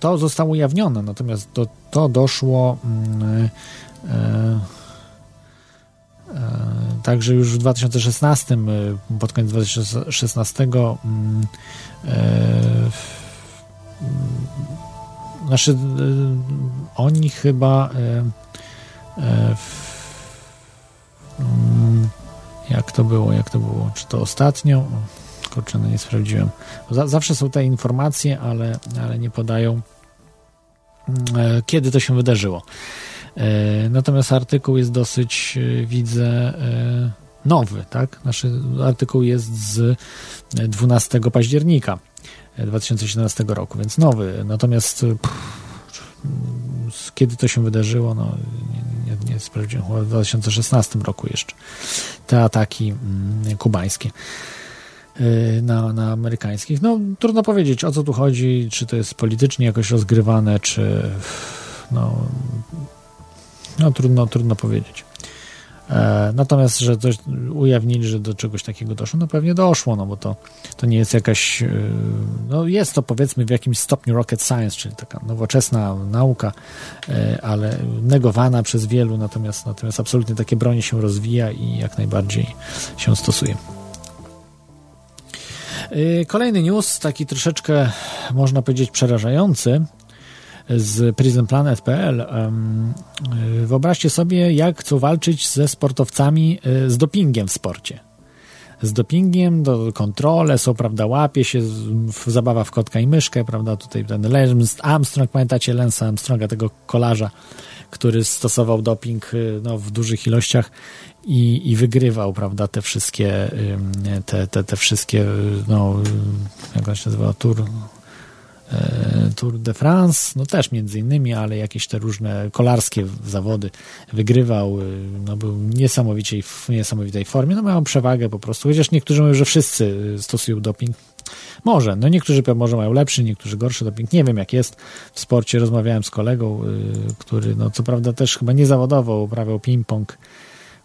to zostało ujawnione, natomiast do, to doszło um, także już w 2016, e, pod koniec 2016, mm, e, znaczy oni chyba jak to było, jak to było, czy to ostatnio kurczę, no nie sprawdziłem. zawsze są te informacje, ale, ale nie podają, mm, kiedy to się wydarzyło. Natomiast artykuł jest dosyć, widzę, nowy, tak? Nasz artykuł jest z 12 października 2017 roku, więc nowy. Natomiast pff, kiedy to się wydarzyło, no nie, nie, sprawdziłem, chyba w 2016 roku jeszcze te ataki mm, kubańskie na, na amerykańskich. No trudno powiedzieć, o co tu chodzi, czy to jest politycznie jakoś rozgrywane, czy no, no trudno, trudno powiedzieć. E, natomiast, że coś ujawnili, że do czegoś takiego doszło, no pewnie doszło, no bo to, to nie jest jakaś, e, no jest to powiedzmy w jakimś stopniu rocket science, czyli taka nowoczesna nauka, e, ale negowana przez wielu, natomiast, natomiast absolutnie takie broni się rozwija i jak najbardziej się stosuje. Kolejny news, taki troszeczkę można powiedzieć przerażający, z prismplanet.pl. Wyobraźcie sobie, jak chcą walczyć ze sportowcami e, z dopingiem w sporcie. Z dopingiem, do kontrole są, prawda, łapie się, zabawa w kotka i myszkę, prawda, tutaj ten Lance Armstrong, pamiętacie Lance Armstronga, tego kolarza, który stosował doping e, no, w dużych ilościach i, i wygrywał, prawda, te wszystkie, te, te, te wszystkie, no, jak on się nazywa, tur, E, Tour de France, no też między innymi, ale jakieś te różne kolarskie zawody wygrywał, e, no był niesamowicie w niesamowitej formie, no mają przewagę po prostu, chociaż niektórzy mówią, że wszyscy stosują doping. Może, no niektórzy może mają lepszy, niektórzy gorszy doping, nie wiem jak jest w sporcie, rozmawiałem z kolegą, e, który no co prawda też chyba niezawodowo uprawiał ping-pong,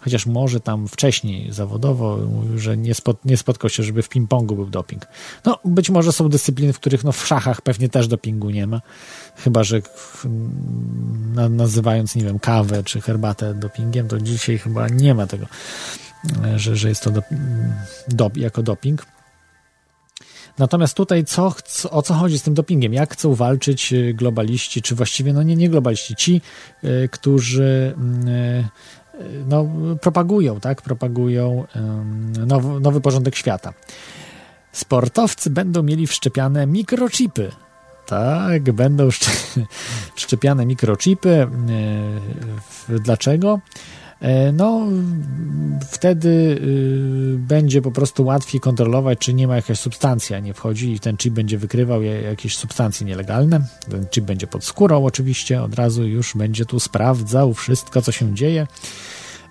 chociaż może tam wcześniej zawodowo mówił, że nie, spot, nie spotkał się, żeby w ping-pongu był doping. No, być może są dyscypliny, w których no, w szachach pewnie też dopingu nie ma, chyba, że na, nazywając, nie wiem, kawę czy herbatę dopingiem, to dzisiaj chyba nie ma tego, że, że jest to do, do, jako doping. Natomiast tutaj co, o co chodzi z tym dopingiem? Jak chcą walczyć y, globaliści, czy właściwie, no nie, nie globaliści, ci, y, którzy y, no, propagują, tak, propagują nowy, nowy porządek świata. Sportowcy będą mieli wszczepiane mikrochipy. Tak, będą wszczepiane mikrochipy. Dlaczego? E, no, wtedy y, będzie po prostu łatwiej kontrolować, czy nie ma jakaś substancja, nie wchodzi i ten chip będzie wykrywał jakieś substancje nielegalne. Ten chip będzie pod skórą oczywiście, od razu już będzie tu sprawdzał wszystko, co się dzieje.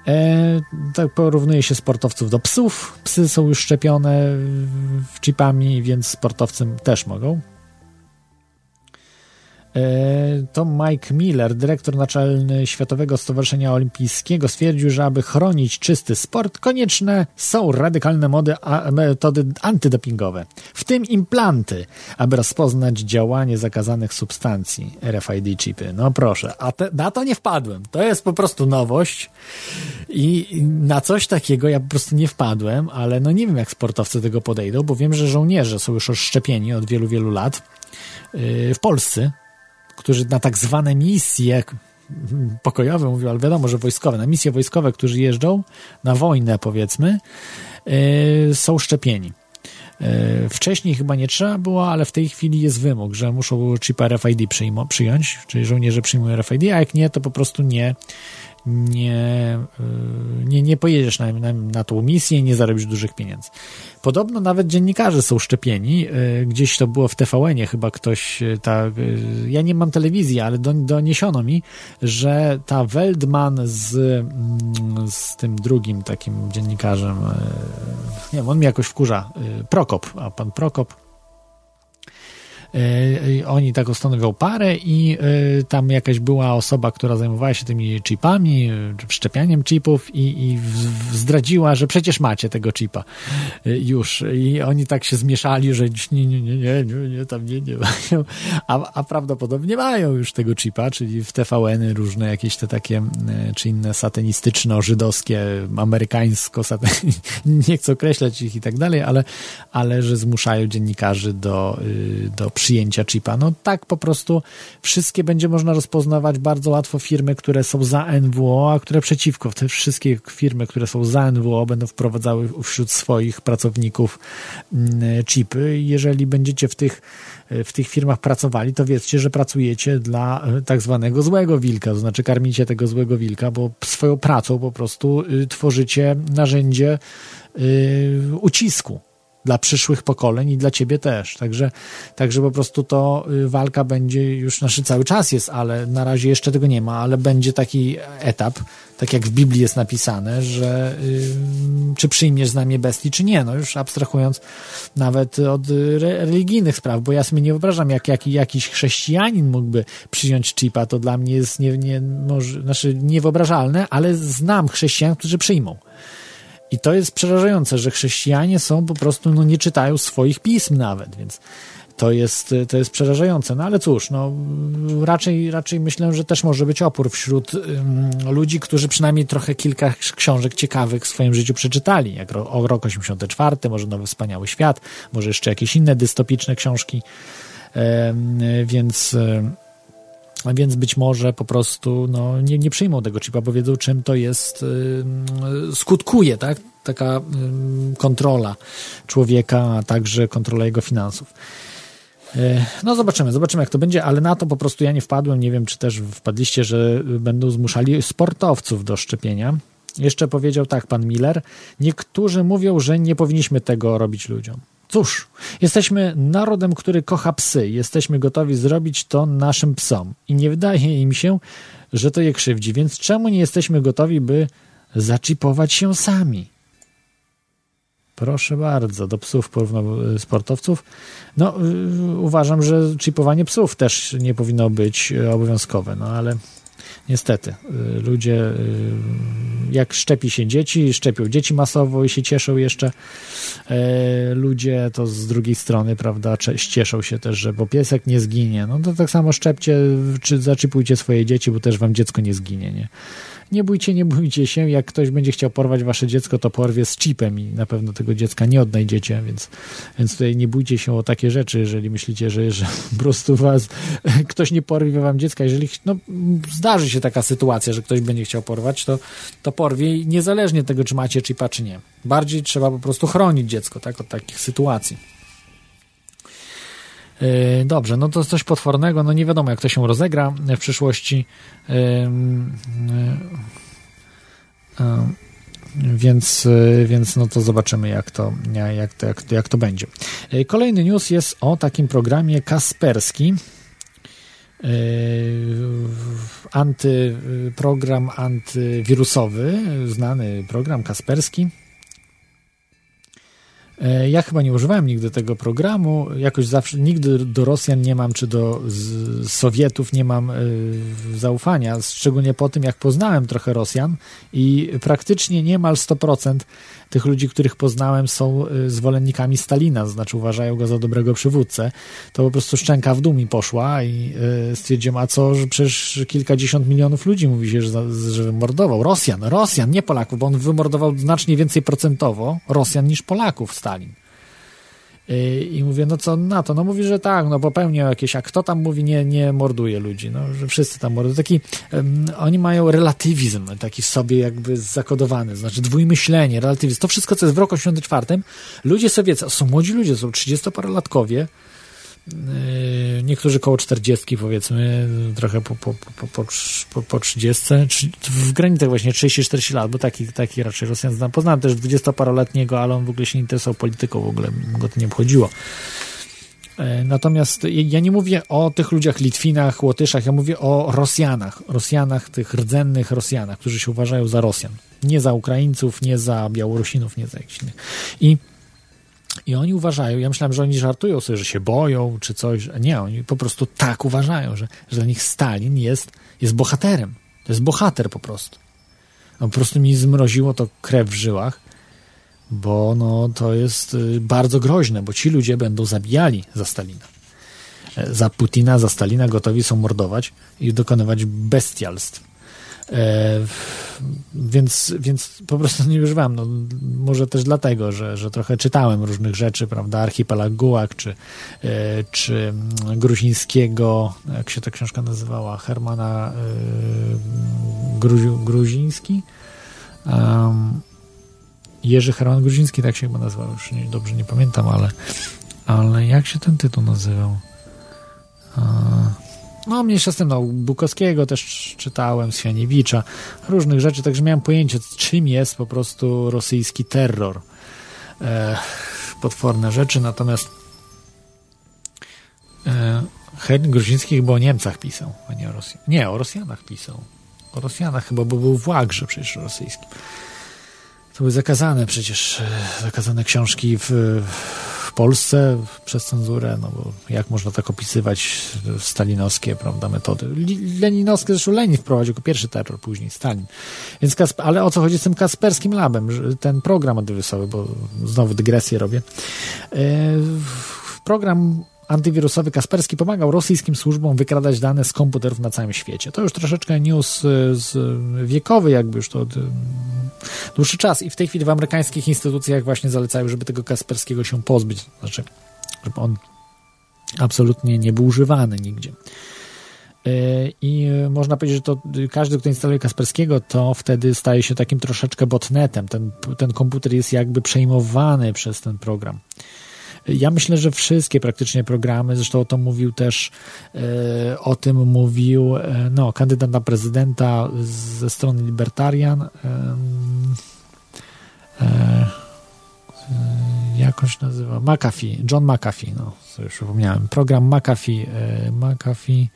E, tak porównuje się sportowców do psów. Psy są już szczepione w chipami, więc sportowcy też mogą. E, to Mike Miller, dyrektor naczelny Światowego Stowarzyszenia Olimpijskiego, stwierdził, że aby chronić czysty sport, konieczne są radykalne mody, a, metody antydopingowe, w tym implanty, aby rozpoznać działanie zakazanych substancji RFID chipy. No proszę, a te, na to nie wpadłem. To jest po prostu nowość i na coś takiego ja po prostu nie wpadłem, ale no nie wiem, jak sportowcy do tego podejdą, bo wiem, że żołnierze są już oszczepieni od wielu, wielu lat y, w Polsce którzy na tak zwane misje pokojowe, mówią, ale wiadomo, że wojskowe, na misje wojskowe, którzy jeżdżą na wojnę, powiedzmy, yy, są szczepieni. Yy, wcześniej chyba nie trzeba było, ale w tej chwili jest wymóg, że muszą chip RFID przyjąć, czyli żołnierze przyjmują RFID, a jak nie, to po prostu nie, nie, y, nie, nie pojedziesz na, na, na tą misję i nie zarobisz dużych pieniędzy. Podobno nawet dziennikarze są szczepieni. Y, gdzieś to było w TVN-ie chyba ktoś tak. Ja nie mam telewizji, ale doniesiono mi, że ta Weldman z, mm, z tym drugim takim dziennikarzem, nie wiem, on mi jakoś wkurza, Prokop, a pan Prokop oni tak stanowią parę i e, tam jakaś była osoba, która zajmowała się tymi chipami, e, wszczepianiem chipów i, i zdradziła, że przecież macie tego chipa już. I oni tak się zmieszali, że nie, nie, nie, nie, nie tam nie, nie mają. A, a prawdopodobnie mają już tego chipa, czyli w TVN-y różne jakieś te takie, czy inne satanistyczno-żydowskie, amerykańsko nie chcę określać ich i tak dalej, ale, ale że zmuszają dziennikarzy do, do przyjęcia chipa. No tak po prostu wszystkie będzie można rozpoznawać bardzo łatwo firmy, które są za NWO, a które przeciwko. Te wszystkie firmy, które są za NWO będą wprowadzały wśród swoich pracowników mm, chipy. Jeżeli będziecie w tych w tych firmach pracowali, to wiedzcie, że pracujecie dla e, tak zwanego złego wilka, to znaczy karmicie tego złego wilka, bo swoją pracą po prostu y, tworzycie narzędzie y, ucisku dla przyszłych pokoleń i dla ciebie też. Także, także po prostu to y, walka będzie już, znaczy cały czas jest, ale na razie jeszcze tego nie ma, ale będzie taki etap, tak jak w Biblii jest napisane, że y, czy przyjmiesz znamię bestii, czy nie. No już abstrahując nawet od re, religijnych spraw, bo ja sobie nie wyobrażam, jak, jak jakiś chrześcijanin mógłby przyjąć chipa, to dla mnie jest nie, nie, może, znaczy niewyobrażalne, ale znam chrześcijan, którzy przyjmą. I to jest przerażające, że chrześcijanie są po prostu, no nie czytają swoich pism nawet, więc to jest, to jest przerażające. No ale cóż, no raczej, raczej myślę, że też może być opór wśród ludzi, którzy przynajmniej trochę kilka książek ciekawych w swoim życiu przeczytali, jak o Rok 84, może Nowy Wspaniały Świat, może jeszcze jakieś inne dystopiczne książki, więc a więc być może po prostu no, nie, nie przyjmą tego chipa, bo wiedzą, czym to jest, yy, skutkuje, tak? Taka yy, kontrola człowieka, a także kontrola jego finansów. Yy, no zobaczymy, zobaczymy jak to będzie, ale na to po prostu ja nie wpadłem, nie wiem czy też wpadliście, że będą zmuszali sportowców do szczepienia. Jeszcze powiedział tak pan Miller, niektórzy mówią, że nie powinniśmy tego robić ludziom. Cóż, jesteśmy narodem, który kocha psy. Jesteśmy gotowi zrobić to naszym psom. I nie wydaje im się, że to je krzywdzi. Więc czemu nie jesteśmy gotowi, by zaczipować się sami? Proszę bardzo, do psów porównał sportowców. No, yy, uważam, że chipowanie psów też nie powinno być obowiązkowe, no ale Niestety, y, ludzie, y, jak szczepi się dzieci, szczepią dzieci masowo i się cieszą jeszcze. E, ludzie to z drugiej strony, prawda, cieszą się też, że bo piesek nie zginie. No to tak samo szczepcie, czy zaczypujcie swoje dzieci, bo też wam dziecko nie zginie, nie? Nie bójcie, nie bójcie się, jak ktoś będzie chciał porwać wasze dziecko, to porwie z chipem i na pewno tego dziecka nie odnajdziecie, więc, więc tutaj nie bójcie się o takie rzeczy, jeżeli myślicie, że, że po prostu was ktoś nie porwie wam dziecka, jeżeli no, zdarzy się taka sytuacja, że ktoś będzie chciał porwać, to, to porwie niezależnie tego, czy macie chipa, czy nie. Bardziej trzeba po prostu chronić dziecko, tak, od takich sytuacji. E, dobrze, no to coś potwornego, no nie wiadomo jak to się rozegra w przyszłości. E, e, więc, więc no to zobaczymy, jak to, jak, to, jak, to, jak to będzie. Kolejny news jest o takim programie Kasperski. Anty, program antywirusowy, znany program Kasperski ja chyba nie używałem nigdy tego programu. Jakoś zawsze, nigdy do Rosjan nie mam, czy do Sowietów nie mam y, zaufania, szczególnie po tym, jak poznałem trochę Rosjan i praktycznie niemal 100% tych ludzi, których poznałem, są y, zwolennikami Stalina, to znaczy uważają go za dobrego przywódcę. To po prostu szczęka w dół mi poszła i y, stwierdziłem, a co, że przecież kilkadziesiąt milionów ludzi mówi się, że, że wymordował. Rosjan, Rosjan, nie Polaków, bo on wymordował znacznie więcej procentowo Rosjan niż Polaków Stalin. I mówię, no co na to? No mówi, że tak, no popełniał jakieś, a kto tam mówi, nie, nie morduje ludzi, no, że wszyscy tam mordują. Taki, um, oni mają relatywizm taki w sobie jakby zakodowany, znaczy dwójmyślenie, relatywizm. To wszystko, co jest w roku 84, ludzie sobie, są młodzi ludzie, są 30-parolatkowie, Yy, niektórzy koło 40 powiedzmy, trochę po, po, po, po, po, po 30, w granicach właśnie 30-40 lat, bo taki, taki raczej Rosjan znam. Poznałem też 20-paroletniego, ale on w ogóle się nie interesował polityką, w ogóle go to nie obchodziło. Yy, natomiast ja nie mówię o tych ludziach Litwinach, Łotyszach, ja mówię o Rosjanach, Rosjanach, tych rdzennych Rosjanach, którzy się uważają za Rosjan. Nie za Ukraińców, nie za Białorusinów, nie za jakichś innych. I i oni uważają, ja myślałem, że oni żartują sobie, że się boją czy coś. Nie, oni po prostu tak uważają, że, że dla nich Stalin jest, jest bohaterem. To jest bohater po prostu. No, po prostu mi zmroziło to krew w żyłach, bo no, to jest y, bardzo groźne, bo ci ludzie będą zabijali za Stalina. E, za Putina, za Stalina gotowi są mordować i dokonywać bestialstw. E, więc, więc po prostu nie używam. No, może też dlatego, że, że trochę czytałem różnych rzeczy, prawda? Archipelag Gułak, czy, e, czy Gruzińskiego, jak się ta książka nazywała? Hermana e, Gruzi, Gruziński? Um, Jerzy Herman Gruziński, tak się chyba nazywał, już nie, dobrze nie pamiętam, ale, ale jak się ten tytuł nazywał? No, mniejsza z tym, no, Bukowskiego też czytałem, Swianiewicza, różnych rzeczy, także miałem pojęcie, czym jest po prostu rosyjski terror. E, potworne rzeczy, natomiast e, Henryk Gruziński chyba o Niemcach pisał, a nie o Rosjanach. Nie, o Rosjanach pisał. O Rosjanach chyba, bo był w Łagrze przecież rosyjskim. To były zakazane przecież, e, zakazane książki w, w Polsce przez cenzurę, no bo jak można tak opisywać stalinowskie, prawda, metody. Leninowskie, zresztą Lenin wprowadził jako pierwszy terror, później Stalin. Więc, ale o co chodzi z tym Kasperskim Labem, ten program antywirusowy, bo znowu dygresję robię. E, program antywirusowy Kasperski pomagał rosyjskim służbom wykradać dane z komputerów na całym świecie. To już troszeczkę news z wiekowy, jakby już to dłuższy czas i w tej chwili w amerykańskich instytucjach właśnie zalecają, żeby tego Kasperskiego się pozbyć, znaczy, żeby on absolutnie nie był używany nigdzie. E, I można powiedzieć, że to każdy, kto instaluje Kasperskiego, to wtedy staje się takim troszeczkę botnetem. Ten, ten komputer jest jakby przejmowany przez ten program. Ja myślę, że wszystkie praktycznie programy, zresztą o to mówił też, e, o tym mówił e, no, kandydat na prezydenta ze strony Libertarian. E, jakoś nazywa? McAfee, John McAfee, no, co już przypomniałem. Program McAfee, McAfee,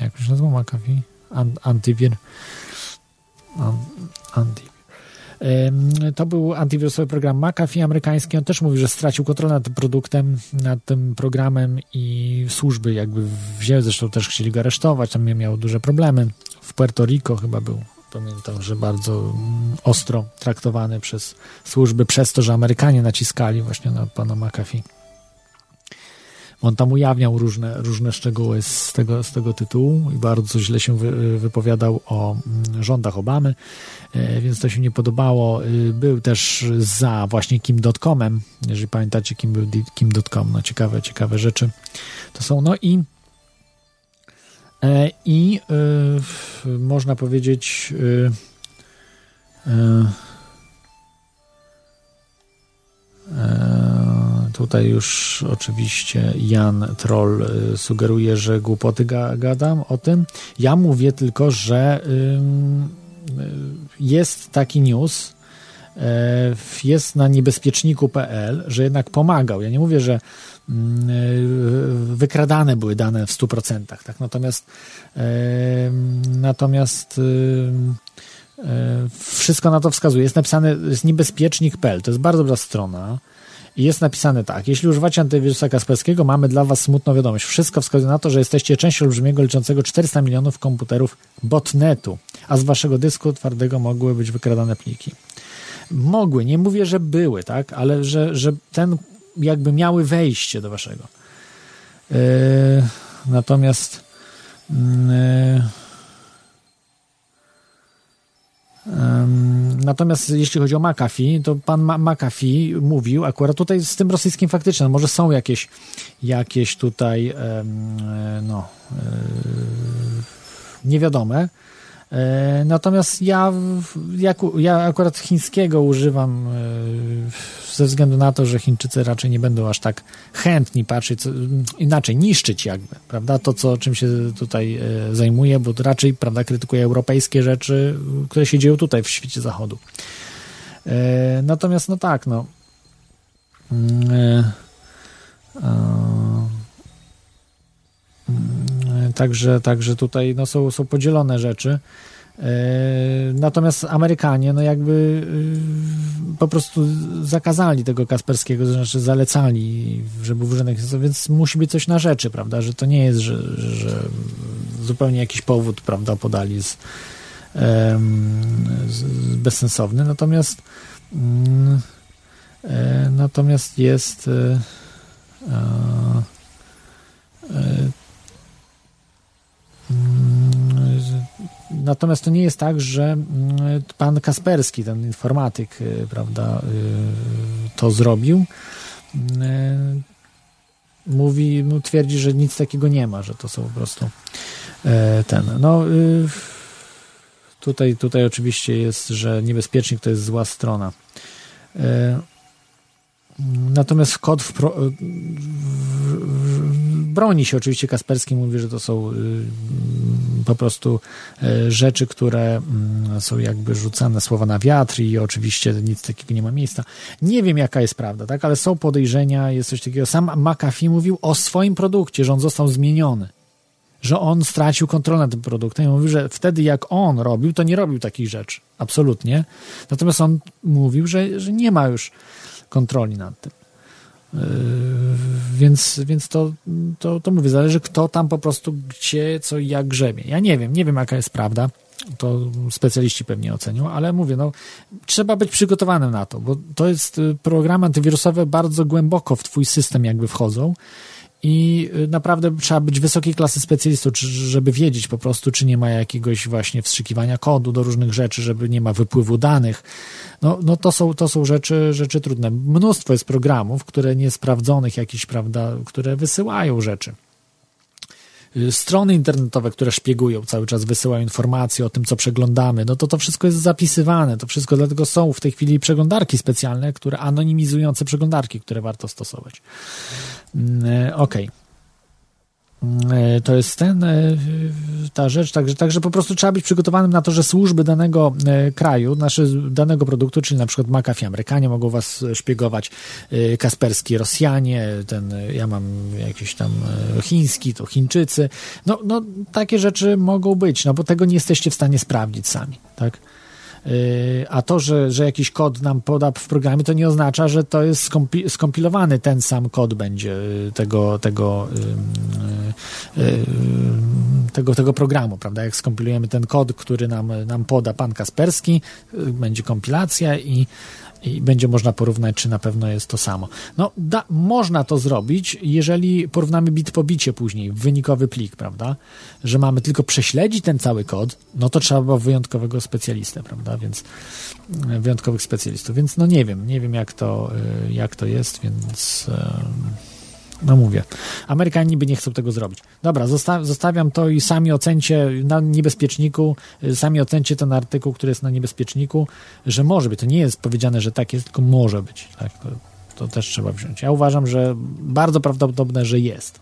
jakoś nazywa McAfee? Antivir. Antivir. To był antywirusowy program McAfee amerykański. On też mówi, że stracił kontrolę nad tym produktem, nad tym programem i służby jakby wzięły, zresztą też chcieli go aresztować, tam miał duże problemy. W Puerto Rico chyba był, pamiętam, że bardzo mm, ostro traktowany przez służby, przez to, że Amerykanie naciskali właśnie na pana McAfee. On tam ujawniał różne, różne szczegóły z tego, z tego tytułu i bardzo źle się wy, wypowiadał o mm, rządach Obamy, e, więc to się nie podobało. E, był też za właśnie Kim.comem, jeżeli pamiętacie, kim był Kim.com, no ciekawe, ciekawe rzeczy to są. No i e, i y, można powiedzieć y, y, Tutaj już oczywiście Jan Troll y, sugeruje, że głupoty gadam o tym. Ja mówię tylko, że y, jest taki news, y, jest na niebezpieczniku.pl, że jednak pomagał. Ja nie mówię, że wykradane były dane w 100%, tak? Natomiast natomiast wszystko na to wskazuje. Jest napisane, jest niebezpiecznik.pl, to jest bardzo dobra strona i jest napisane tak. Jeśli używacie antywirusa Kasperskiego, mamy dla Was smutną wiadomość. Wszystko wskazuje na to, że jesteście częścią olbrzymiego liczącego 400 milionów komputerów botnetu, a z Waszego dysku twardego mogły być wykradane pliki. Mogły, nie mówię, że były, tak, ale że, że ten jakby miały wejście do Waszego. Yy, natomiast yy, Natomiast jeśli chodzi o McAfee, to pan McAfee mówił akurat tutaj z tym rosyjskim faktycznie, może są jakieś, jakieś tutaj no, e, niewiadome, E, natomiast ja, ja akurat chińskiego używam e, ze względu na to, że Chińczycy raczej nie będą aż tak chętni patrzeć, co, inaczej niszczyć jakby, prawda, to co, czym się tutaj e, zajmuje, bo raczej, prawda, krytykuje europejskie rzeczy, które się dzieją tutaj w świecie zachodu. Natomiast, no tak, no mm, Mm, także, także tutaj no, są, są podzielone rzeczy. E, natomiast Amerykanie, no jakby y, po prostu zakazali tego Kasperskiego, to znaczy zalecali, żeby był użynek, więc musi być coś na rzeczy, prawda, że to nie jest, że, że zupełnie jakiś powód, prawda, podali z, z bezsensowny, natomiast mm, e, natomiast jest e, natomiast to nie jest tak, że mm, pan Kasperski, ten informatyk, prawda, to zrobił. Mówi, no, twierdzi, że nic takiego nie ma, że to są po prostu ten. No, tutaj, tutaj oczywiście jest, że niebezpiecznik to jest zła strona. Natomiast kod w, pro, w, w, broni się oczywiście Kasperski, mówi, że to są y, po prostu y, rzeczy, które y, są jakby rzucane słowa na wiatr i oczywiście nic takiego nie ma miejsca. Nie wiem jaka jest prawda, tak, ale są podejrzenia, jest coś takiego. Sam McAfee mówił o swoim produkcie, że on został zmieniony że on stracił kontrolę nad tym produktem i mówił, że wtedy jak on robił, to nie robił takich rzeczy. Absolutnie. Natomiast on mówił, że, że nie ma już kontroli nad tym. Yy, więc, więc to, to, to mówię, zależy kto tam po prostu gdzie, co i jak grzebie. Ja nie wiem, nie wiem jaka jest prawda, to specjaliści pewnie ocenią, ale mówię, no trzeba być przygotowanym na to, bo to jest y, programy antywirusowe bardzo głęboko w twój system jakby wchodzą i y, naprawdę trzeba być wysokiej klasy specjalistą, żeby wiedzieć po prostu, czy nie ma jakiegoś właśnie wstrzykiwania kodu do różnych rzeczy, żeby nie ma wypływu danych. No, no to są, to są rzeczy, rzeczy trudne. Mnóstwo jest programów, które niesprawdzonych jakiś, prawda, które wysyłają rzeczy. Y, strony internetowe, które szpiegują, cały czas wysyłają informacje o tym, co przeglądamy, no to to wszystko jest zapisywane, to wszystko dlatego są w tej chwili przeglądarki specjalne, które anonimizujące przeglądarki, które warto stosować. Mm, e, okej. Okay. E, to jest ten, e, ta rzecz, także, także po prostu trzeba być przygotowanym na to, że służby danego e, kraju, nasze, danego produktu, czyli na przykład McAfee, Amerykanie mogą was szpiegować, Kasperski, Rosjanie, ten, ja mam jakiś tam chiński, to Chińczycy, no, no takie rzeczy mogą być, no bo tego nie jesteście w stanie sprawdzić sami, tak? Y, a to, że, że jakiś kod nam poda w programie, to nie oznacza, że to jest skompilowany ten sam kod będzie y, tego, tego, y, tego, tego programu, prawda? Jak skompilujemy ten kod, który nam, nam poda pan Kasperski, będzie kompilacja i i będzie można porównać, czy na pewno jest to samo. No, da, można to zrobić, jeżeli porównamy bit po bicie później, wynikowy plik, prawda? Że mamy tylko prześledzić ten cały kod, no to trzeba było wyjątkowego specjalistę, prawda? Więc e, wyjątkowych specjalistów. Więc no nie wiem, nie wiem jak to, e, jak to jest, więc. No mówię, Amerykanie niby nie chcą tego zrobić. Dobra, zosta zostawiam to i sami ocencie na niebezpieczniku, y, sami ocencie ten artykuł, który jest na niebezpieczniku, że może być. To nie jest powiedziane, że tak jest, tylko może być. Tak? To, to też trzeba wziąć. Ja uważam, że bardzo prawdopodobne, że jest.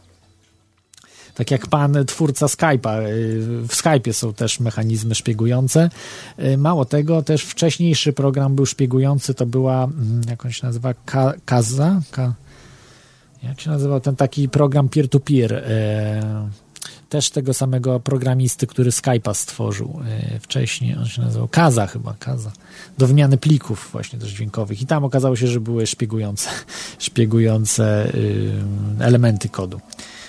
Tak jak pan twórca Skype'a. Y, w Skype'ie są też mechanizmy szpiegujące. Y, mało tego, też wcześniejszy program był szpiegujący, to była, mm, jak on się nazywa, Kaza? Ka jak się nazywał ten taki program peer-to-peer? E, też tego samego programisty, który Skype'a stworzył e, wcześniej, on się nazywał Kaza chyba, Kaza, do wymiany plików właśnie też dźwiękowych i tam okazało się, że były szpiegujące, szpiegujące y, elementy kodu.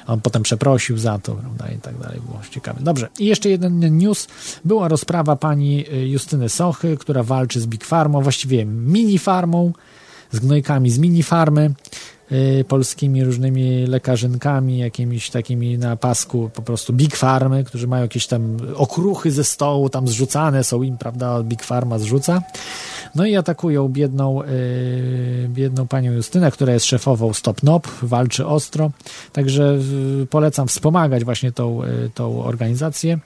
On potem przeprosił za to, prawda, i tak dalej, było ciekawe. Dobrze, i jeszcze jeden news. Była rozprawa pani y, Justyny Sochy, która walczy z Big Farmą, właściwie mini farmą, z gnojkami z mini farmy. Y, polskimi różnymi lekarzynkami, jakimiś takimi na pasku po prostu Big Farmy, którzy mają jakieś tam okruchy ze stołu, tam zrzucane są im, prawda, Big Pharma zrzuca. No i atakują biedną, yy, biedną panią Justynę, która jest szefową Stop Nop, walczy ostro. Także polecam wspomagać właśnie tą, yy, tą organizację.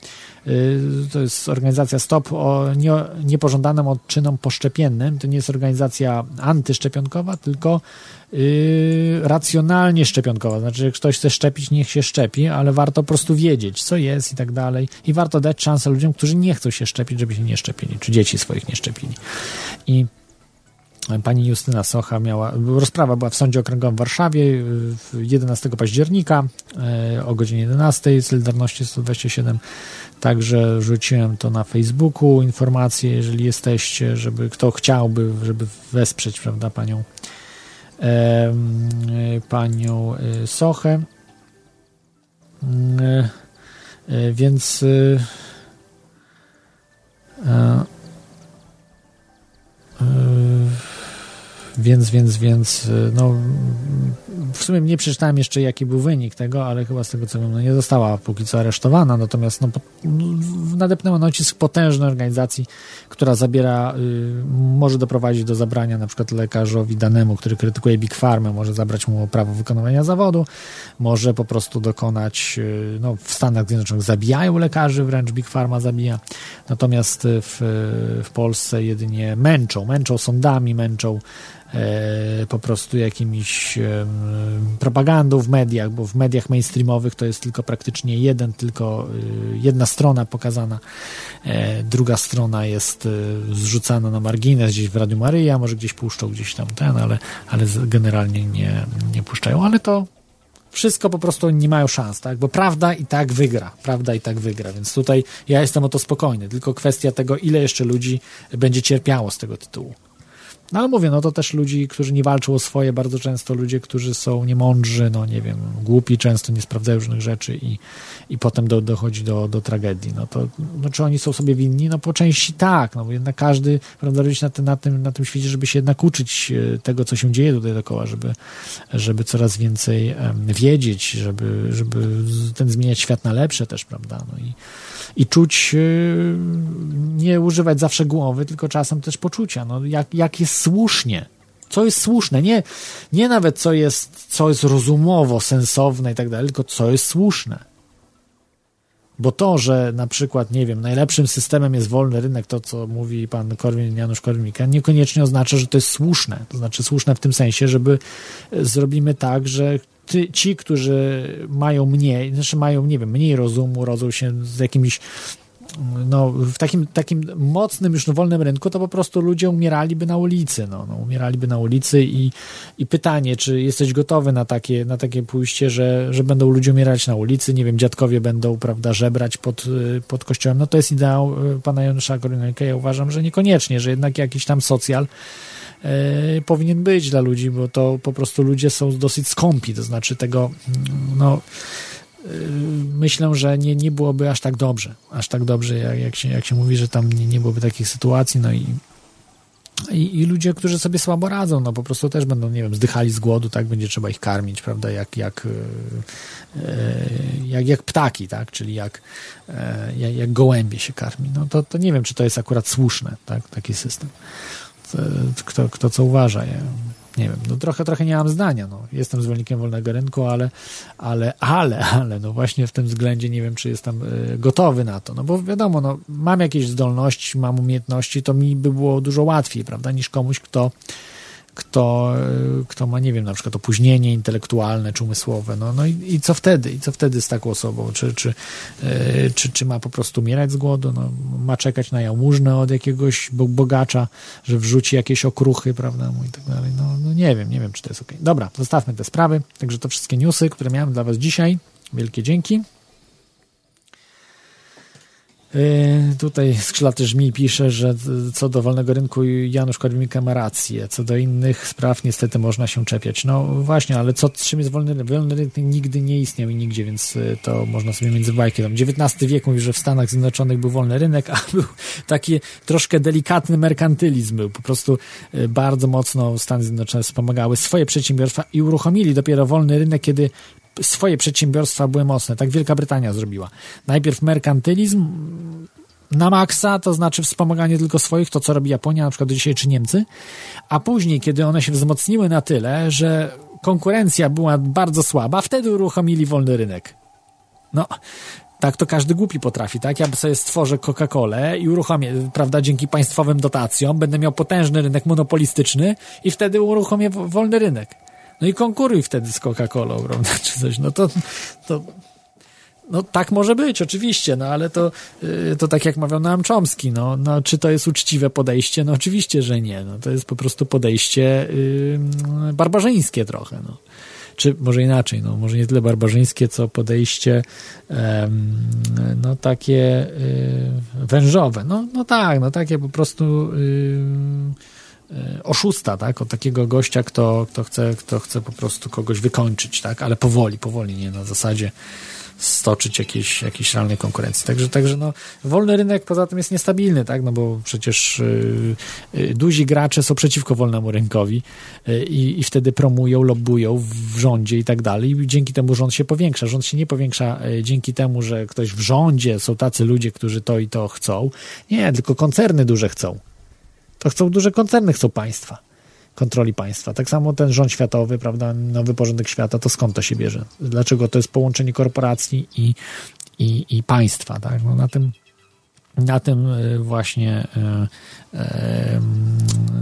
Y, to jest organizacja Stop o nie, niepożądanym odczynom poszczepiennym. To nie jest organizacja antyszczepionkowa, tylko yy, racjonalnie szczepionkowa. Znaczy, jak ktoś chce szczepić, niech się szczepi, ale warto po prostu wiedzieć, co jest i tak dalej. I warto dać szansę ludziom, którzy nie chcą się szczepić, żeby się nie szczepili, czy dzieci swoich nie szczepili. I Pani Justyna Socha miała, rozprawa była w Sądzie Okręgowym w Warszawie 11 października e, o godzinie 11 Solidarności 127. Także rzuciłem to na Facebooku, informacje, jeżeli jesteście, żeby kto chciałby, żeby wesprzeć, prawda, panią panią e, Sochę. E więc e, Więc, więc, więc, y, no, w sumie nie przeczytałem jeszcze, jaki był wynik tego, ale chyba z tego co wiem, no nie została póki co aresztowana, natomiast no, nadepnęła nacisk potężnej organizacji, która zabiera, y, może doprowadzić do zabrania na przykład lekarzowi danemu, który krytykuje Big Pharma, może zabrać mu prawo wykonywania zawodu, może po prostu dokonać, y, no w Stanach Zjednoczonych zabijają lekarzy, wręcz Big Pharma zabija, natomiast w, w Polsce jedynie męczą, męczą sądami, męczą po prostu jakimiś propagandą w mediach, bo w mediach mainstreamowych to jest tylko praktycznie jeden, tylko y, jedna strona pokazana, e, druga strona jest y, zrzucana na margines gdzieś w Radiu Maryja, może gdzieś puszczą gdzieś tam ten, ale, ale generalnie nie, nie puszczają, ale to wszystko po prostu nie mają szans, tak? Bo prawda i tak wygra, prawda i tak wygra, więc tutaj ja jestem o to spokojny, tylko kwestia tego, ile jeszcze ludzi będzie cierpiało z tego tytułu. No ale mówię, no to też ludzi, którzy nie walczą o swoje, bardzo często ludzie, którzy są niemądrzy, no nie wiem, głupi, często nie sprawdzają różnych rzeczy i, i potem do, dochodzi do, do tragedii. No to, no czy oni są sobie winni? No po części tak, no bo jednak każdy, prawda, rodzić na, tym, na, tym, na tym świecie, żeby się jednak uczyć e, tego, co się dzieje tutaj dookoła, żeby, żeby coraz więcej um, wiedzieć, żeby, żeby ten zmieniać świat na lepsze też, prawda, no i i czuć, y, nie używać zawsze głowy, tylko czasem też poczucia, no, jak, jak jest słusznie. Co jest słuszne, nie, nie nawet co jest, co jest rozumowo, sensowne i tak dalej, tylko co jest słuszne. Bo to, że na przykład, nie wiem, najlepszym systemem jest wolny rynek, to co mówi pan Korwin, Janusz Korwin-Mikke, niekoniecznie oznacza, że to jest słuszne. To znaczy słuszne w tym sensie, żeby e, zrobimy tak, że ty, ci, którzy mają mniej, znaczy mają, nie wiem, mniej rozumu, rodzą się z jakimiś no, w takim, takim mocnym, już wolnym rynku, to po prostu ludzie umieraliby na ulicy, no, no umieraliby na ulicy i, i pytanie, czy jesteś gotowy na takie, na takie pójście, że, że będą ludzie umierać na ulicy, nie wiem, dziadkowie będą, prawda, żebrać pod, pod kościołem, no to jest ideał e, pana Janusza Korynka, ja uważam, że niekoniecznie, że jednak jakiś tam socjal e, powinien być dla ludzi, bo to po prostu ludzie są dosyć skąpi, to znaczy tego, mm, no, e, myślę, że nie, nie byłoby aż tak dobrze, aż tak dobrze, jak, jak, się, jak się mówi, że tam nie, nie byłoby takich sytuacji, no i i, I, ludzie, którzy sobie słabo radzą, no po prostu też będą, nie wiem, zdychali z głodu, tak, będzie trzeba ich karmić, prawda, jak, jak, e, jak, jak ptaki, tak, czyli jak, jak, jak gołębie się karmi. No to, to nie wiem, czy to jest akurat słuszne, tak, taki system kto, kto co uważa. Ja, nie wiem, no trochę, trochę nie mam zdania. No. Jestem zwolennikiem wolnego rynku, ale, ale, ale, ale, no właśnie w tym względzie nie wiem, czy jestem y, gotowy na to. No bo wiadomo, no, mam jakieś zdolności, mam umiejętności, to mi by było dużo łatwiej, prawda, niż komuś, kto kto, kto ma, nie wiem, na przykład opóźnienie intelektualne czy umysłowe, no, no i, i co wtedy? I co wtedy z taką osobą? Czy, czy, yy, czy, czy ma po prostu umierać z głodu? No, ma czekać na jałmużnę od jakiegoś bogacza, że wrzuci jakieś okruchy, prawda, i tak dalej. No, no nie wiem, nie wiem, czy to jest ok. Dobra, zostawmy te sprawy. Także to wszystkie newsy, które miałem dla Was dzisiaj. Wielkie dzięki. Y, tutaj skrzylaty żmi pisze, że co do wolnego rynku Janusz Korwin-Mikke ma rację, co do innych spraw niestety można się czepiać. No właśnie, ale co, czym jest wolny rynek? Wolny rynek nigdy nie istniał i nigdzie, więc y, to można sobie między bajki. XIX wiek mówi, że w Stanach Zjednoczonych był wolny rynek, a był taki troszkę delikatny merkantylizm był. Po prostu y, bardzo mocno Stany Zjednoczone wspomagały swoje przedsiębiorstwa i uruchomili dopiero wolny rynek, kiedy swoje przedsiębiorstwa były mocne. Tak Wielka Brytania zrobiła. Najpierw merkantylizm na maksa, to znaczy wspomaganie tylko swoich, to co robi Japonia na przykład dzisiaj, czy Niemcy, a później, kiedy one się wzmocniły na tyle, że konkurencja była bardzo słaba, wtedy uruchomili wolny rynek. No, tak to każdy głupi potrafi, tak? Ja sobie stworzę Coca-Colę i uruchomię, prawda, dzięki państwowym dotacjom, będę miał potężny rynek monopolistyczny i wtedy uruchomię wolny rynek. No i konkuruj wtedy z Coca-Colą, prawda, czy coś. No to, to no tak może być, oczywiście, no ale to, y, to tak jak mawiał Noam Chomsky, no, no czy to jest uczciwe podejście? No oczywiście, że nie. No, to jest po prostu podejście yy, barbarzyńskie trochę, no. Czy może inaczej, no może nie tyle barbarzyńskie, co podejście yy, no takie yy, wężowe. No, no tak, no takie po prostu yy, e, oszusta, tak? Od takiego gościa, kto, kto, chce, kto chce po prostu kogoś wykończyć, tak? Ale powoli, powoli, nie na zasadzie stoczyć jakiejś, jakiejś realnej konkurencji. Także, także no, wolny rynek poza tym jest niestabilny, tak? No bo przecież yy, duzi gracze są przeciwko wolnemu rynkowi yy, i wtedy promują, lobbują w rządzie i tak dalej. I dzięki temu rząd się powiększa. Rząd się nie powiększa y, dzięki temu, że ktoś w rządzie są tacy ludzie, którzy to i to chcą. Nie, tylko koncerny duże chcą. To chcą duże koncerny, chcą państwa kontroli państwa. Tak samo ten rząd światowy, prawda, nowy porządek świata, to skąd to się bierze? Dlaczego to jest połączenie korporacji i, i, i państwa, tak? No na tym na tym e, właśnie e, e,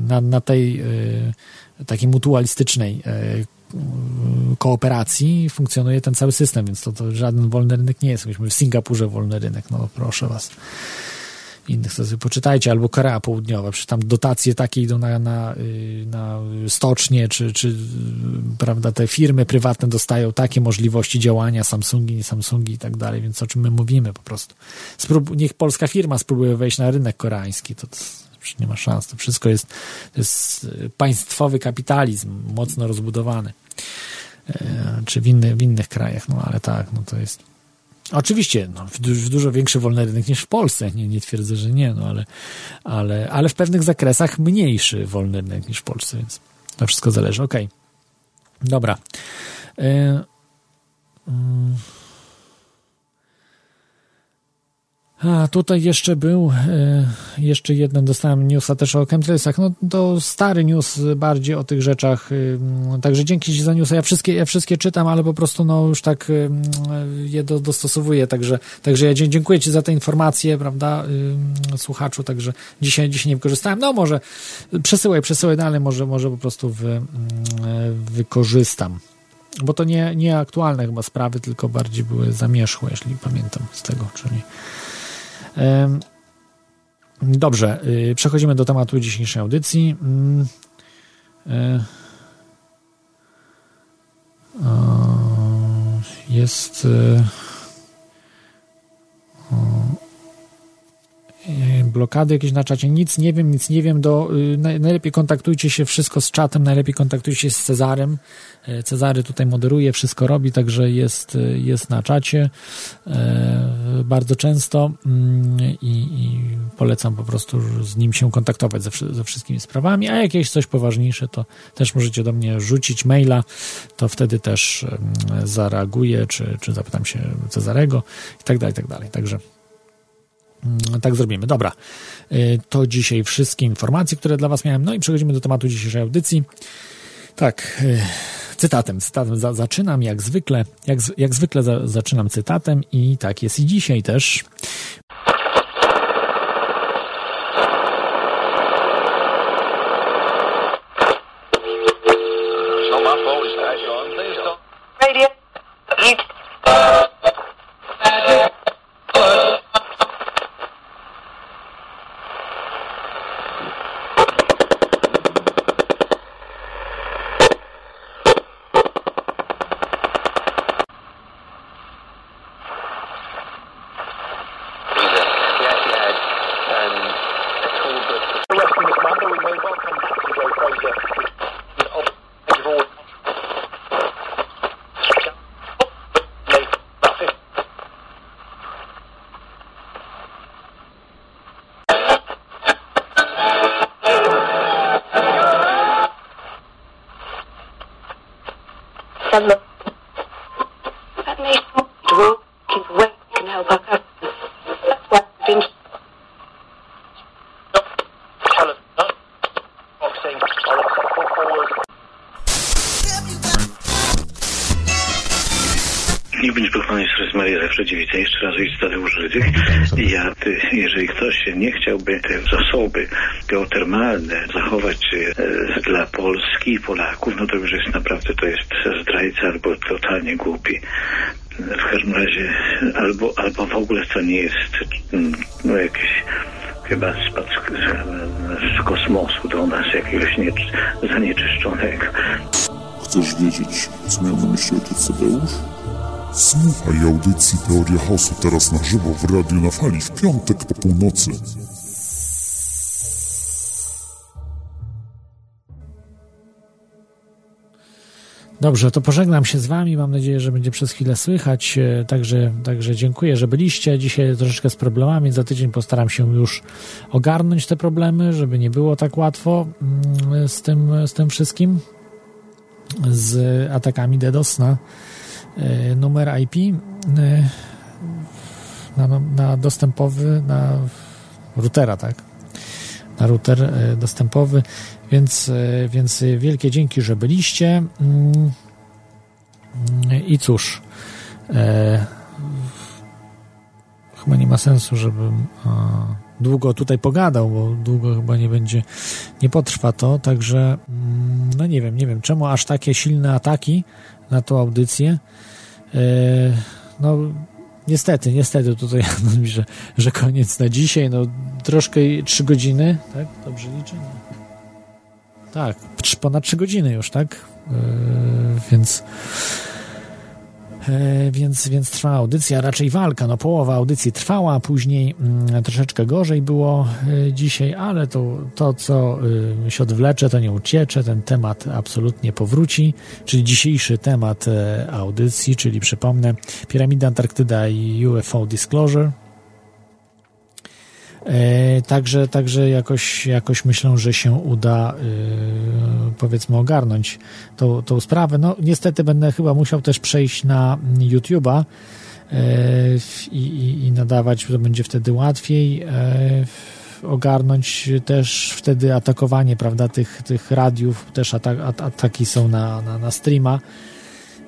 na, na tej takiej mutualistycznej kooperacji funkcjonuje ten cały system, więc to, to żaden wolny rynek nie jest. Myśmy w Singapurze wolny rynek, no proszę was innych, to poczytajcie, albo Korea Południowa, przecież tam dotacje takie idą na, na, y, na stocznie, czy, czy prawda, te firmy prywatne dostają takie możliwości działania, Samsungi, nie Samsungi i tak dalej, więc o czym my mówimy po prostu. Sprób niech polska firma spróbuje wejść na rynek koreański, to, to nie ma szans, to wszystko jest, to jest y, państwowy kapitalizm, mocno rozbudowany, e, czy w, inny, w innych krajach, no ale tak, no to jest Oczywiście, no, w dużo większy wolny rynek niż w Polsce, nie, nie twierdzę, że nie, no ale, ale, ale w pewnych zakresach mniejszy wolny rynek niż w Polsce, więc to wszystko zależy. Okej. Okay. Dobra. Y, y A tutaj jeszcze był, e, jeszcze jeden dostałem newsa też o chemtrailsach. No to stary news bardziej o tych rzeczach. Także dzięki Ci za newsa. Ja wszystkie, ja wszystkie czytam, ale po prostu no już tak je do, dostosowuję. Także, także ja dziękuję Ci za te informacje, prawda, słuchaczu. Także dzisiaj, dzisiaj nie wykorzystałem. No może przesyłaj, przesyłaj dalej, może, może po prostu wy, wykorzystam. Bo to nie, nie aktualne chyba sprawy, tylko bardziej były zamierzchłe, jeśli pamiętam z tego, czyli Dobrze, y, przechodzimy do tematu dzisiejszej audycji. Mm, e, jest blokady jakieś na czacie, nic nie wiem, nic nie wiem, do, y, najlepiej kontaktujcie się wszystko z czatem, najlepiej kontaktujcie się z Cezarem, e, Cezary tutaj moderuje, wszystko robi, także jest, y, jest na czacie e, bardzo często mm, i, i polecam po prostu z nim się kontaktować ze, ze wszystkimi sprawami, a jakieś coś poważniejsze, to też możecie do mnie rzucić maila, to wtedy też zareaguję, czy, czy zapytam się Cezarego i tak dalej, i tak dalej, także Mm, tak zrobimy. Dobra. Y, to dzisiaj wszystkie informacje, które dla Was miałem. No i przechodzimy do tematu dzisiejszej audycji. Tak, y, cytatem. Cytatem za, zaczynam jak zwykle. Jak, jak zwykle za, zaczynam cytatem i tak jest i dzisiaj też. Ja, ty, jeżeli ktoś nie chciałby te zasoby geotermalne zachować e, dla Polski i Polaków, no to już jest naprawdę, to jest zdrajca albo totalnie głupi w każdym razie albo, albo w ogóle to nie jest mm, no, jakiś chyba z, z kosmosu do nas jakiegoś nie, zanieczyszczonego. Chcesz wiedzieć, co miał na myśli ojciec Tadeusz? Słuchaj audycji Teoria Chaosu teraz na żywo w Radiu na Fali w piątek po północy. Dobrze, to pożegnam się z Wami. Mam nadzieję, że będzie przez chwilę słychać. E, także, także dziękuję, że byliście. Dzisiaj troszeczkę z problemami. Za tydzień postaram się już ogarnąć te problemy, żeby nie było tak łatwo mm, z tym, z tym wszystkim, z atakami DDoS na numer IP e, na, na dostępowy, na routera, tak? Na router dostępowy. Więc, e, więc wielkie dzięki, że byliście. Mm, I cóż, e, chyba nie ma sensu, żebym a, długo tutaj pogadał, bo długo chyba nie będzie, nie potrwa to, także mm, no nie wiem, nie wiem, czemu aż takie silne ataki na tą audycję. E, no niestety, niestety tutaj mówi, że, że koniec na dzisiaj, no troszkę trzy godziny, tak? Dobrze liczę? No. Tak, ponad 3 godziny już, tak? Yy, więc, więc, więc trwa audycja, raczej walka. No, połowa audycji trwała, później yy, troszeczkę gorzej było yy, dzisiaj, ale to, to co yy, się odwlecze, to nie uciecze. Ten temat absolutnie powróci, czyli dzisiejszy temat audycji, czyli przypomnę, Piramida Antarktyda i UFO Disclosure E, także, także jakoś, jakoś myślę, że się uda e, powiedzmy ogarnąć tą, tą sprawę. No niestety będę chyba musiał też przejść na YouTube'a e, i, i, i nadawać, to będzie wtedy łatwiej ogarnąć też wtedy atakowanie, prawda, tych, tych radiów, też ataki są na, na, na streama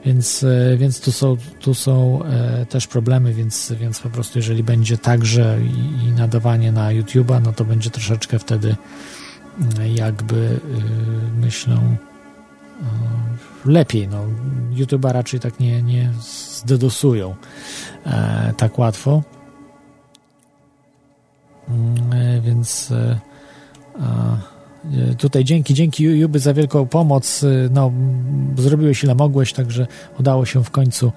więc, e, więc tu są, tu są e, też problemy, więc, więc po prostu jeżeli będzie także i, i nadawanie na YouTube'a, no to będzie troszeczkę wtedy mm, jakby e, myślę lepiej. No, YouTube'a raczej tak nie, nie zdedosują tak łatwo. Mm, więc E, tutaj dzięki, dzięki Juby za wielką pomoc. E, no, zrobiłeś ile mogłeś, także udało się w końcu,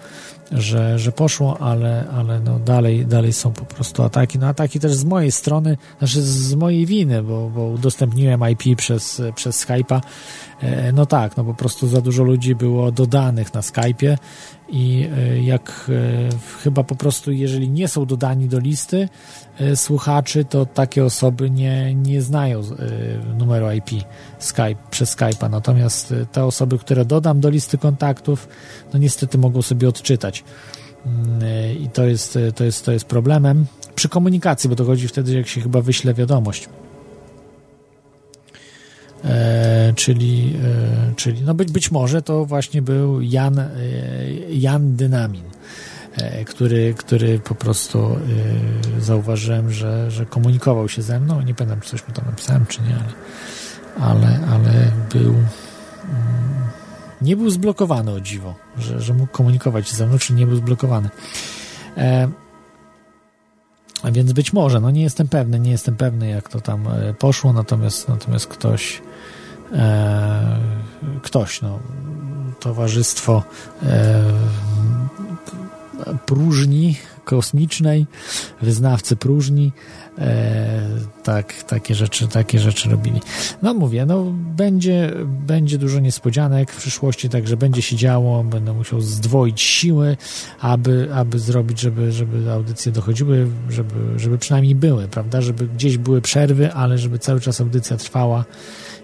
że, że poszło, ale, ale no dalej, dalej są po prostu ataki. No ataki też z mojej strony, znaczy z mojej winy, bo, bo udostępniłem IP przez, przez Skype'a. E, no tak, no po prostu za dużo ludzi było dodanych na Skype'ie i jak chyba po prostu, jeżeli nie są dodani do listy, E, słuchaczy, to takie osoby nie, nie znają e, numeru IP Skype, przez Skype'a. Natomiast e, te osoby, które dodam do listy kontaktów, no niestety mogą sobie odczytać. Mm, I to jest, to jest, to jest problemem przy komunikacji, bo to chodzi wtedy, jak się chyba wyśle wiadomość. E, czyli, e, czyli no być, być może to właśnie był Jan, e, Jan Dynamin. E, który, który po prostu e, zauważyłem, że, że komunikował się ze mną. Nie pamiętam, czy coś mu tam napisałem, czy nie, ale, ale, ale był. Mm, nie był zblokowany o dziwo, że, że mógł komunikować się ze mną, czy nie był zblokowany. E, a więc być może, no nie jestem pewny, nie jestem pewny, jak to tam poszło, natomiast, natomiast ktoś, e, ktoś, no, towarzystwo e, próżni kosmicznej, wyznawcy próżni, e, tak, takie rzeczy, takie rzeczy robili. No mówię, no będzie, będzie dużo niespodzianek w przyszłości, także będzie się działo, będę musiał zdwoić siły, aby, aby zrobić, żeby, żeby audycje dochodziły, żeby, żeby przynajmniej były, prawda, żeby gdzieś były przerwy, ale żeby cały czas audycja trwała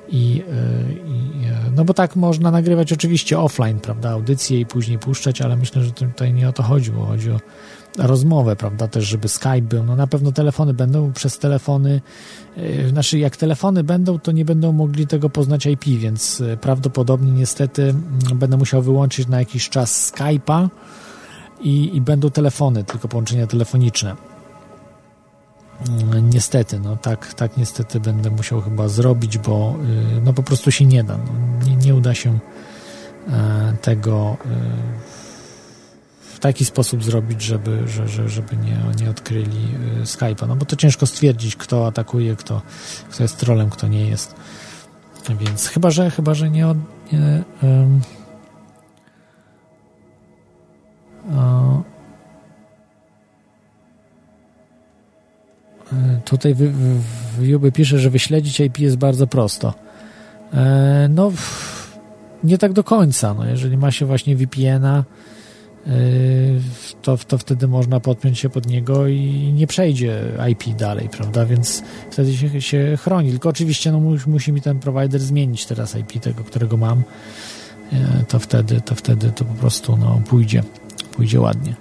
i, e, i, e, no bo tak można nagrywać oczywiście offline, prawda, audycje i później puszczać, ale myślę, że tutaj nie o to chodziło. Chodzi o rozmowę, prawda, też żeby Skype był. No na pewno telefony będą przez telefony, yy, znaczy jak telefony będą, to nie będą mogli tego poznać IP, więc prawdopodobnie niestety będę musiał wyłączyć na jakiś czas Skype'a i, i będą telefony, tylko połączenia telefoniczne. Mm, niestety, no tak, tak niestety będę musiał chyba zrobić, bo y, no po prostu się nie da. No, nie, nie uda się e, tego y, w taki sposób zrobić, żeby, że, żeby nie, nie odkryli y, Skype'a, no bo to ciężko stwierdzić, kto atakuje, kto, kto jest trolem, kto nie jest. Więc chyba, że chyba, że nie, nie um, Tutaj w, w, Juby pisze, że wyśledzić IP jest bardzo prosto. E, no, nie tak do końca. No, jeżeli ma się właśnie VPN-a, to, to wtedy można podpiąć się pod niego i nie przejdzie IP dalej, prawda? Więc wtedy się, się chroni. Tylko oczywiście no, musi, musi mi ten provider zmienić teraz IP tego, którego mam. To wtedy, to wtedy to po prostu no, pójdzie, pójdzie ładnie.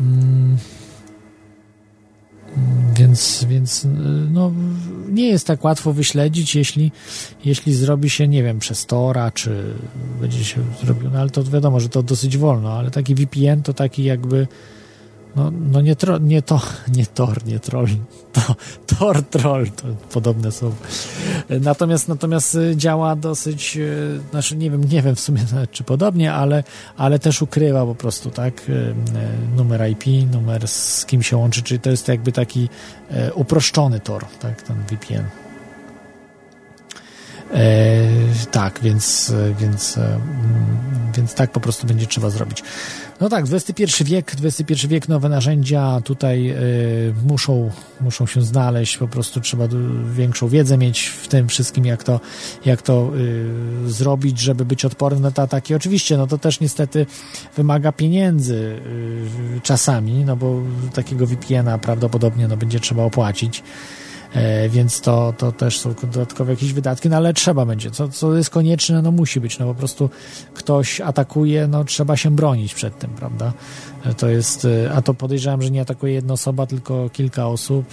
Mm. Więc, więc no, nie jest tak łatwo wyśledzić, jeśli, jeśli zrobi się, nie wiem, przez Tora, czy będzie się zrobił, no ale to wiadomo, że to dosyć wolno, ale taki VPN to taki jakby no, no nie, tro, nie to, nie Tor, nie Troll, to, Tor, Troll, to podobne są. Natomiast, natomiast działa dosyć, e, znaczy nie wiem, nie wiem w sumie czy podobnie, ale, ale też ukrywa po prostu, tak, e, numer IP, numer z kim się łączy, czyli to jest jakby taki uproszczony Tor, tak, ten VPN. E, tak, więc, więc, więc tak po prostu będzie trzeba zrobić. No tak, XXI wiek, XXI wiek, nowe narzędzia tutaj y, muszą, muszą się znaleźć, po prostu trzeba większą wiedzę mieć w tym wszystkim, jak to, jak to y, zrobić, żeby być odporny na te ataki. Oczywiście, no to też niestety wymaga pieniędzy y, czasami, no bo takiego VPN-a prawdopodobnie no, będzie trzeba opłacić. E, więc to, to też są dodatkowe jakieś wydatki, no ale trzeba będzie, co, co jest konieczne, no musi być, no po prostu ktoś atakuje, no trzeba się bronić przed tym, prawda? E, to jest, e, a to podejrzewam, że nie atakuje jedna osoba, tylko kilka osób,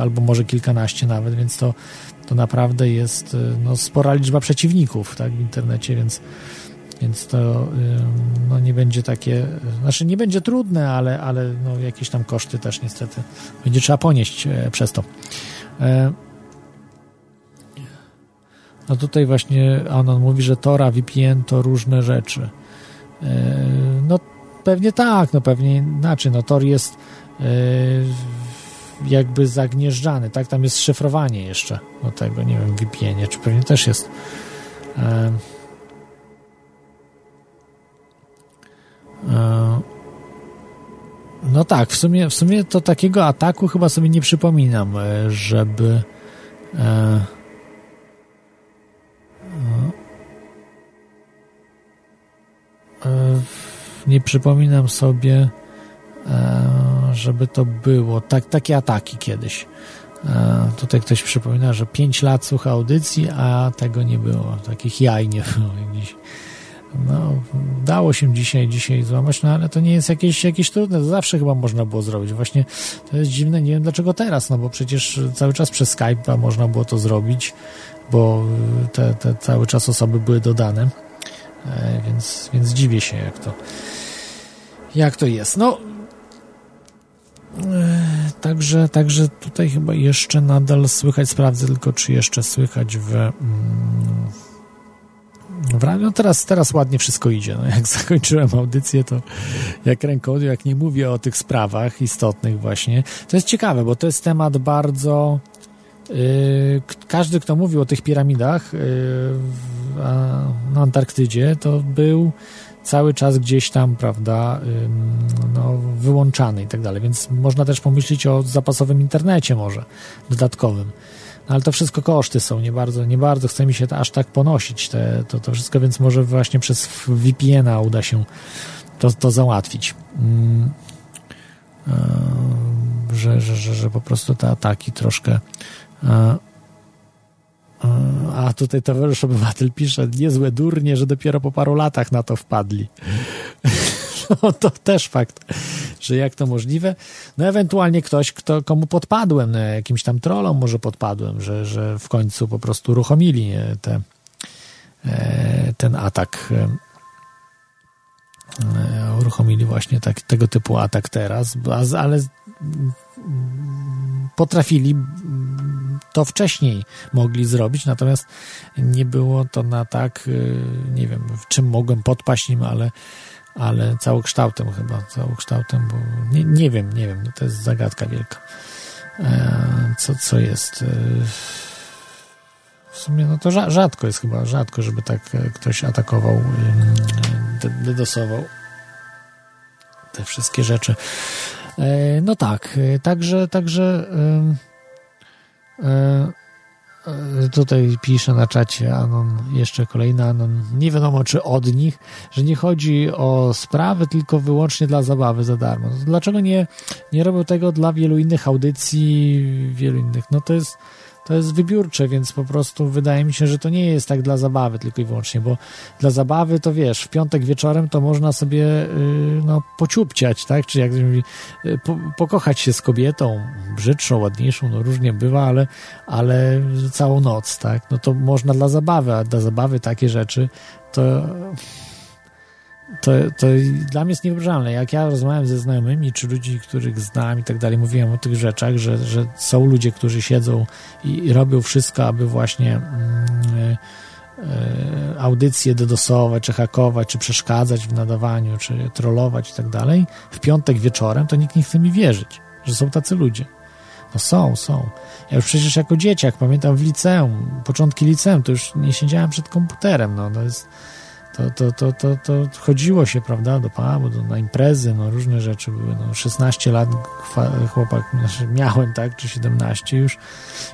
albo może kilkanaście nawet, więc to, to naprawdę jest no, spora liczba przeciwników tak, w internecie, więc, więc to no, nie będzie takie, znaczy nie będzie trudne, ale, ale no, jakieś tam koszty też niestety będzie trzeba ponieść przez to. E, no tutaj właśnie Anon mówi, że Tora, VPN to różne rzeczy. E, no pewnie tak, no pewnie inaczej. No Tor jest e, jakby zagnieżdżany, tak? Tam jest szyfrowanie jeszcze do tego, nie wiem, VPN, czy pewnie też jest. No tak, w sumie, w sumie to takiego ataku chyba sobie nie przypominam, e, żeby. E, e, nie przypominam sobie, e, żeby to było. Tak, takie ataki kiedyś. E, tutaj ktoś przypomina, że 5 lat słucha audycji, a tego nie było. Takich jaj nie było. no, dało się dzisiaj, dzisiaj złamać, no ale to nie jest jakieś, jakieś trudne, to zawsze chyba można było zrobić. Właśnie to jest dziwne, nie wiem dlaczego teraz, no bo przecież cały czas przez Skype'a można było to zrobić, bo te, te cały czas osoby były dodane, e, więc, więc dziwię się, jak to, jak to jest. No, e, Także, także tutaj chyba jeszcze nadal słychać, sprawdzę tylko, czy jeszcze słychać w, mm. No teraz, teraz ładnie wszystko idzie. No jak zakończyłem audycję, to jak ręką, jak nie mówię o tych sprawach istotnych właśnie. To jest ciekawe, bo to jest temat bardzo... Yy, każdy, kto mówił o tych piramidach yy, na Antarktydzie, to był cały czas gdzieś tam, prawda, no, wyłączany i tak dalej. Więc można też pomyśleć o zapasowym internecie może, dodatkowym. No, ale to wszystko koszty są, nie bardzo, nie bardzo chce mi się aż tak ponosić te, to, to wszystko, więc może właśnie przez VPN-a uda się to, to załatwić. Mm, e, że, że, że, że po prostu te ataki troszkę. E, e, a tutaj towarzysz obywatel pisze, niezłe durnie, że dopiero po paru latach na to wpadli. No to też fakt, że jak to możliwe. No ewentualnie ktoś, kto, komu podpadłem, no, jakimś tam trollom może podpadłem, że, że w końcu po prostu uruchomili te, e, ten atak. E, uruchomili właśnie tak, tego typu atak teraz, ale potrafili to wcześniej mogli zrobić, natomiast nie było to na tak, e, nie wiem, w czym mogłem podpaść nim, ale ale całokształtem chyba, całokształtem, bo nie, nie wiem, nie wiem, no to jest zagadka wielka. E, co, co jest? E, w sumie no to rzadko jest chyba, rzadko, żeby tak e, ktoś atakował, dedosował te wszystkie rzeczy. No tak, także, także e, tutaj pisze na czacie Anon, jeszcze kolejny Anon, nie wiadomo czy od nich, że nie chodzi o sprawy, tylko wyłącznie dla zabawy za darmo. Dlaczego nie, nie robią tego dla wielu innych audycji, wielu innych? No to jest to jest wybiórcze, więc po prostu wydaje mi się, że to nie jest tak dla zabawy tylko i wyłącznie, bo dla zabawy to wiesz, w piątek wieczorem to można sobie yy, no, pociupciać, tak? Czy jak mówi, yy, po, pokochać się z kobietą, brzydszą, ładniejszą, no różnie bywa, ale, ale całą noc, tak? No to można dla zabawy, a dla zabawy takie rzeczy to to, to dla mnie jest niewyobrażalne. Jak ja rozmawiam ze znajomymi, czy ludzi, których znam i tak dalej, mówiłem o tych rzeczach, że, że są ludzie, którzy siedzą i, i robią wszystko, aby właśnie e, audycje dodosować, czy hakować, czy przeszkadzać w nadawaniu, czy trollować i tak dalej, w piątek wieczorem, to nikt nie chce mi wierzyć, że są tacy ludzie. No są, są. Ja już przecież jako dzieciak, pamiętam w liceum, początki liceum, to już nie siedziałem przed komputerem, no to jest to, to, to, to, to chodziło się, prawda, do pubu, do, na imprezy, no różne rzeczy były, no 16 lat chłopak, znaczy miałem, tak, czy 17, już,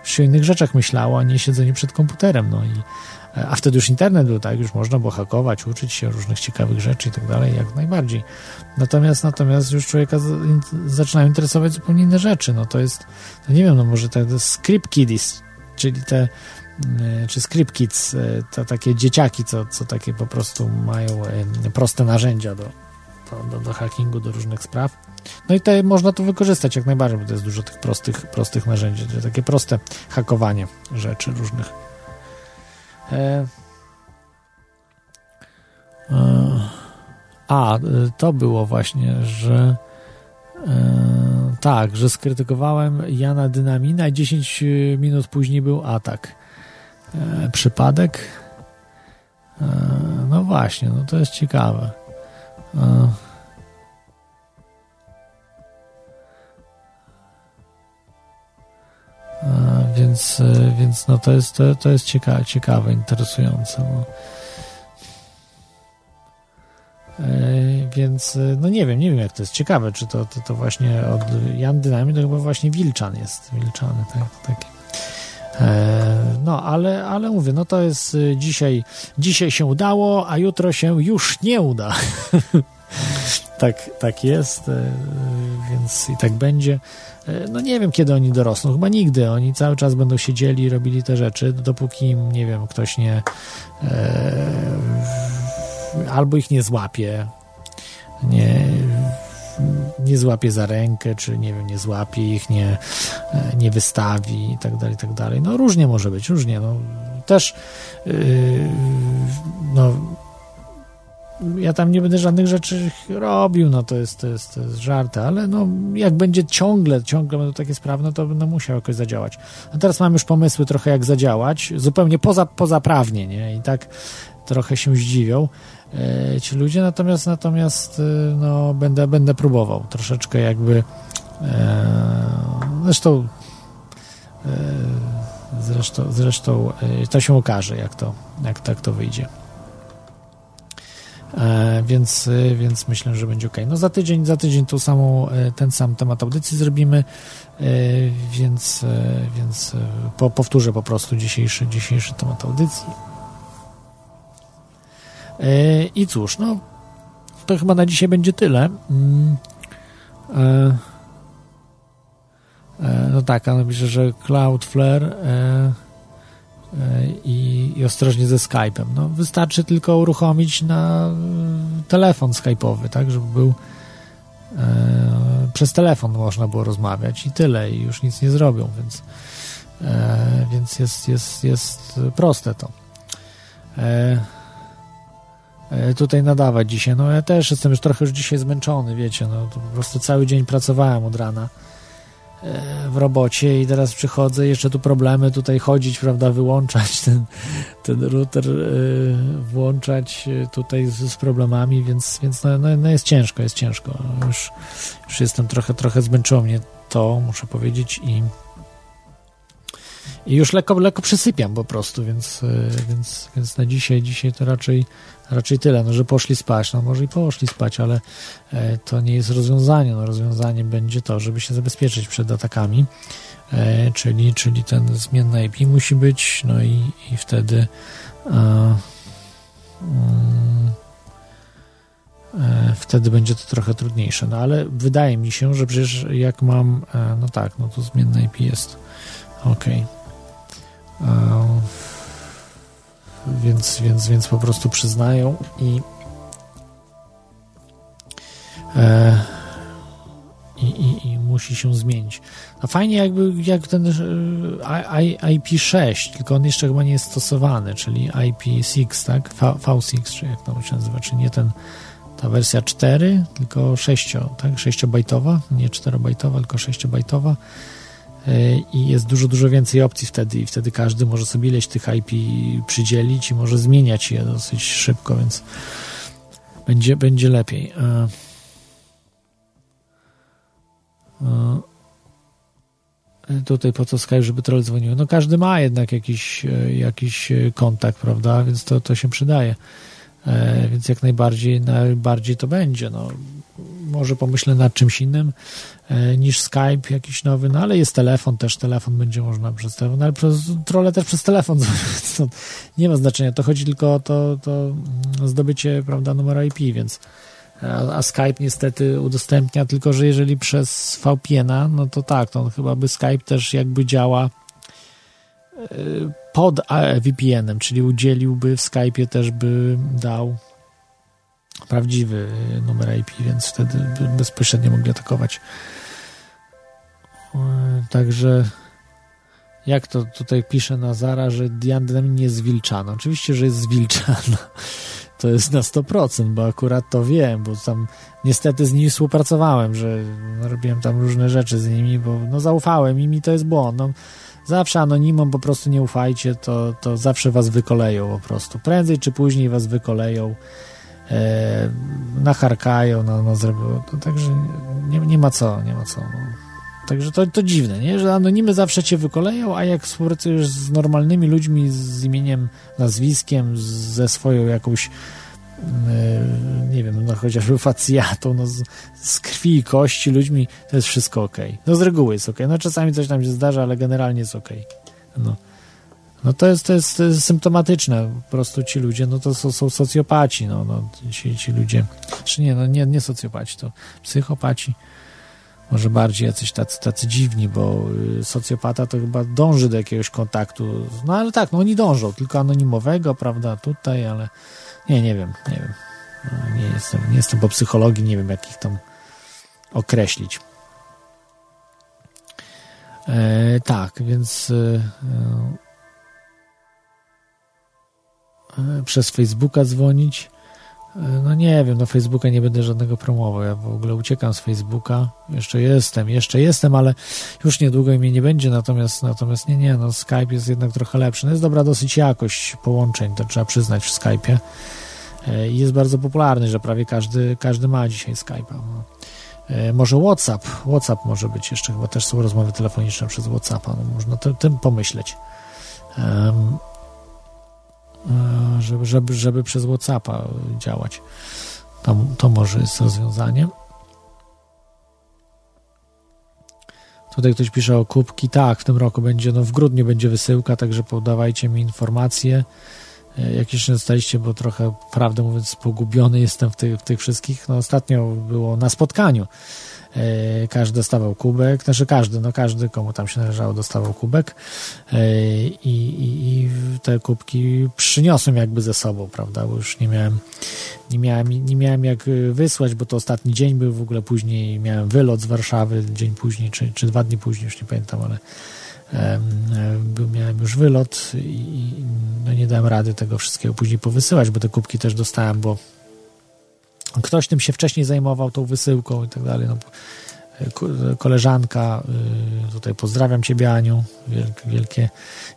już się o innych rzeczach myślało, a nie siedzenie przed komputerem, no i a wtedy już internet był, tak, już można było hakować, uczyć się różnych ciekawych rzeczy i tak dalej, jak najbardziej. Natomiast, natomiast już człowieka zaczynają interesować zupełnie inne rzeczy, no to jest, no nie wiem, no może te, script kiddies, czyli te czy Script e, to takie dzieciaki, co, co takie po prostu mają e, proste narzędzia do, do, do hackingu, do różnych spraw. No i te, można to wykorzystać jak najbardziej, bo to jest dużo tych prostych, prostych narzędzi, takie proste hakowanie rzeczy różnych. E, e, a, to było właśnie, że e, tak, że skrytykowałem Jana Dynamina i 10 minut później był atak. E, przypadek? E, no właśnie, no to jest ciekawe. E, więc, więc no to jest, to, to jest ciekawe, ciekawe interesujące. No. Więc no nie wiem, nie wiem jak to jest ciekawe, czy to, to, to właśnie od Jan Dynamit to chyba właśnie Wilczan jest, Wilczany, tak, taki. E, no, ale, ale mówię, no to jest y, dzisiaj, dzisiaj się udało, a jutro się już nie uda. tak, tak jest, e, więc i tak będzie. E, no nie wiem, kiedy oni dorosną, chyba nigdy. Oni cały czas będą siedzieli i robili te rzeczy, dopóki im, nie wiem, ktoś nie albo ich nie złapie, nie nie złapie za rękę, czy nie wiem, nie złapie ich, nie, e, nie wystawi i tak dalej, tak dalej. No różnie może być, różnie. No, też yy, no ja tam nie będę żadnych rzeczy robił, no to jest, to jest, to jest żart, ale no jak będzie ciągle, ciągle będą takie sprawy, no to będę musiał jakoś zadziałać. A teraz mam już pomysły trochę jak zadziałać, zupełnie poza, pozaprawnie, nie? I tak trochę się zdziwią. E, ci ludzie, natomiast natomiast e, no, będę, będę próbował troszeczkę jakby e, zresztą zresztą, zresztą to się okaże, jak to, jak tak to wyjdzie. więc, więc myślę, że będzie ok. No za tydzień, za tydzień tą samą, ten sam temat audycji zrobimy, więc, więc po, powtórzę po prostu dzisiejszy, dzisiejszy temat audycji E, I cóż, no to chyba na dzisiaj będzie tyle. Mm, e, e, no tak, ale myślę, że Cloudflare i, i ostrożnie ze Skype'em. No, wystarczy tylko uruchomić na telefon Skype'owy, tak, żeby był przez telefon można było rozmawiać i tyle, i już nic nie zrobią, więc, więc jest, jest, jest proste to. E, tutaj nadawać dzisiaj. No ja też jestem już trochę już dzisiaj zmęczony, wiecie, no po prostu cały dzień pracowałem od rana e, w robocie i teraz przychodzę, jeszcze tu problemy tutaj chodzić, prawda, wyłączać ten, ten router, e, włączać tutaj z, z problemami, więc, więc no, no, no, jest ciężko, jest ciężko. Już, już jestem trochę, trochę zmęczyło mnie to, muszę powiedzieć i i już lekko, lekko przysypiam po prostu, więc, więc, więc na dzisiaj, dzisiaj to raczej raczej tyle, no, że poszli spać, no może i poszli spać, ale e, to nie jest rozwiązanie, no rozwiązaniem będzie to, żeby się zabezpieczyć przed atakami, e, czyli, czyli ten zmienny IP musi być, no i, i wtedy e, mm, e, wtedy będzie to trochę trudniejsze. No ale wydaje mi się, że przecież jak mam, e, no tak, no to zmienne IP jest ok. E, więc, więc, więc po prostu przyznają i e, i, i, i, musi się zmienić. A fajnie jakby jak ten e, IP6, tylko on jeszcze chyba nie jest stosowany, czyli IP6, tak? V, V6, czy jak to się nazywa, czy nie ten ta wersja 4, tylko 6, tak? 6-bajtowa, nie 4-bajtowa, tylko 6-bajtowa e, i jest dużo, dużo więcej opcji wtedy i wtedy każdy może sobie ileś tych IP przydzielić i może zmieniać je dosyć szybko, więc będzie, będzie lepiej. E, tutaj po co Skype, żeby troll dzwonił? No każdy ma jednak jakiś, e, jakiś e, kontakt, prawda? Więc to, to się przydaje. E, więc jak najbardziej, najbardziej to będzie. No, może pomyślę nad czymś innym e, niż Skype jakiś nowy, no ale jest telefon, też telefon będzie można przez telefon, ale przez, trole też przez telefon, to nie ma znaczenia. To chodzi tylko o to, to zdobycie, prawda, numeru IP, więc a, Skype niestety udostępnia, tylko że jeżeli przez VPN-a, no to tak, to chyba by Skype też jakby działa e, pod VPN-em, czyli udzieliłby w Skype'ie też by dał prawdziwy numer IP, więc wtedy bezpośrednio mogli atakować. E, także jak to tutaj pisze Nazara, że Diana nie jest zwilczana. Oczywiście, że jest zwilczana to jest na 100%, bo akurat to wiem, bo tam niestety z nimi współpracowałem, że no, robiłem tam różne rzeczy z nimi, bo no zaufałem im i to jest błąd. No, zawsze anonimom po prostu nie ufajcie, to, to zawsze was wykoleją po prostu. Prędzej czy później was wykoleją, e, nacharkają, no, no zrobią. To, także nie, nie ma co, nie ma co. No. Także to, to dziwne, nie? że anonimy zawsze cię wykoleją, a jak współpracujesz z normalnymi ludźmi z imieniem, nazwiskiem, ze swoją jakąś yy, nie wiem, no chociażby facjatą, no z, z, krwi i kości ludźmi, to jest wszystko ok. No z reguły jest ok. No czasami coś tam się zdarza, ale generalnie jest ok. No. No to jest, to jest, to jest symptomatyczne. Po prostu ci ludzie, no to są, są socjopaci, no, no ci, ci ludzie, czy nie, no nie, nie socjopaci, to psychopaci może bardziej jacyś tacy, tacy dziwni, bo y, socjopata to chyba dąży do jakiegoś kontaktu. No ale tak, no oni dążą, tylko anonimowego, prawda, tutaj, ale nie, nie wiem, nie wiem. No, nie jestem, nie jestem po psychologii, nie wiem jak ich tam określić. E, tak, więc e, przez Facebooka dzwonić. No nie wiem, no Facebooka nie będę żadnego promował. Ja w ogóle uciekam z Facebooka. Jeszcze jestem, jeszcze jestem, ale już niedługo mnie nie będzie. Natomiast, natomiast nie, nie, no Skype jest jednak trochę lepszy. No jest dobra dosyć jakość połączeń, to trzeba przyznać w Skype'ie. E, I jest bardzo popularny, że prawie każdy, każdy ma dzisiaj Skype'a. No. E, może WhatsApp, WhatsApp może być jeszcze, chyba też są rozmowy telefoniczne przez WhatsAppa, no można tym pomyśleć. Um, E, żeby, żeby, żeby przez WhatsAppa działać. To, to może jest rozwiązanie. Tutaj ktoś pisze o kubki. Tak, w tym roku będzie, no w grudniu będzie wysyłka, także podawajcie mi informacje. E, jak jeszcze dostaliście, bo trochę, prawdę mówiąc, pogubiony jestem w tych, w tych wszystkich. No ostatnio było na spotkaniu E, każdy dostawał kubek, znaczy każdy, no każdy, komu tam się należało, dostawał kubek e, i, i, i te kubki przyniosłem jakby ze sobą, prawda, bo już nie miałem, nie miałem, nie miałem jak wysłać, bo to ostatni dzień był, w ogóle później miałem wylot z Warszawy, dzień później, czy, czy dwa dni później, już nie pamiętam, ale miałem już wylot i no nie dałem rady tego wszystkiego później powysyłać, bo te kubki też dostałem, bo ktoś tym się wcześniej zajmował, tą wysyłką i tak dalej. No, koleżanka, y, tutaj pozdrawiam Ciebie Aniu, wielkie, wielkie,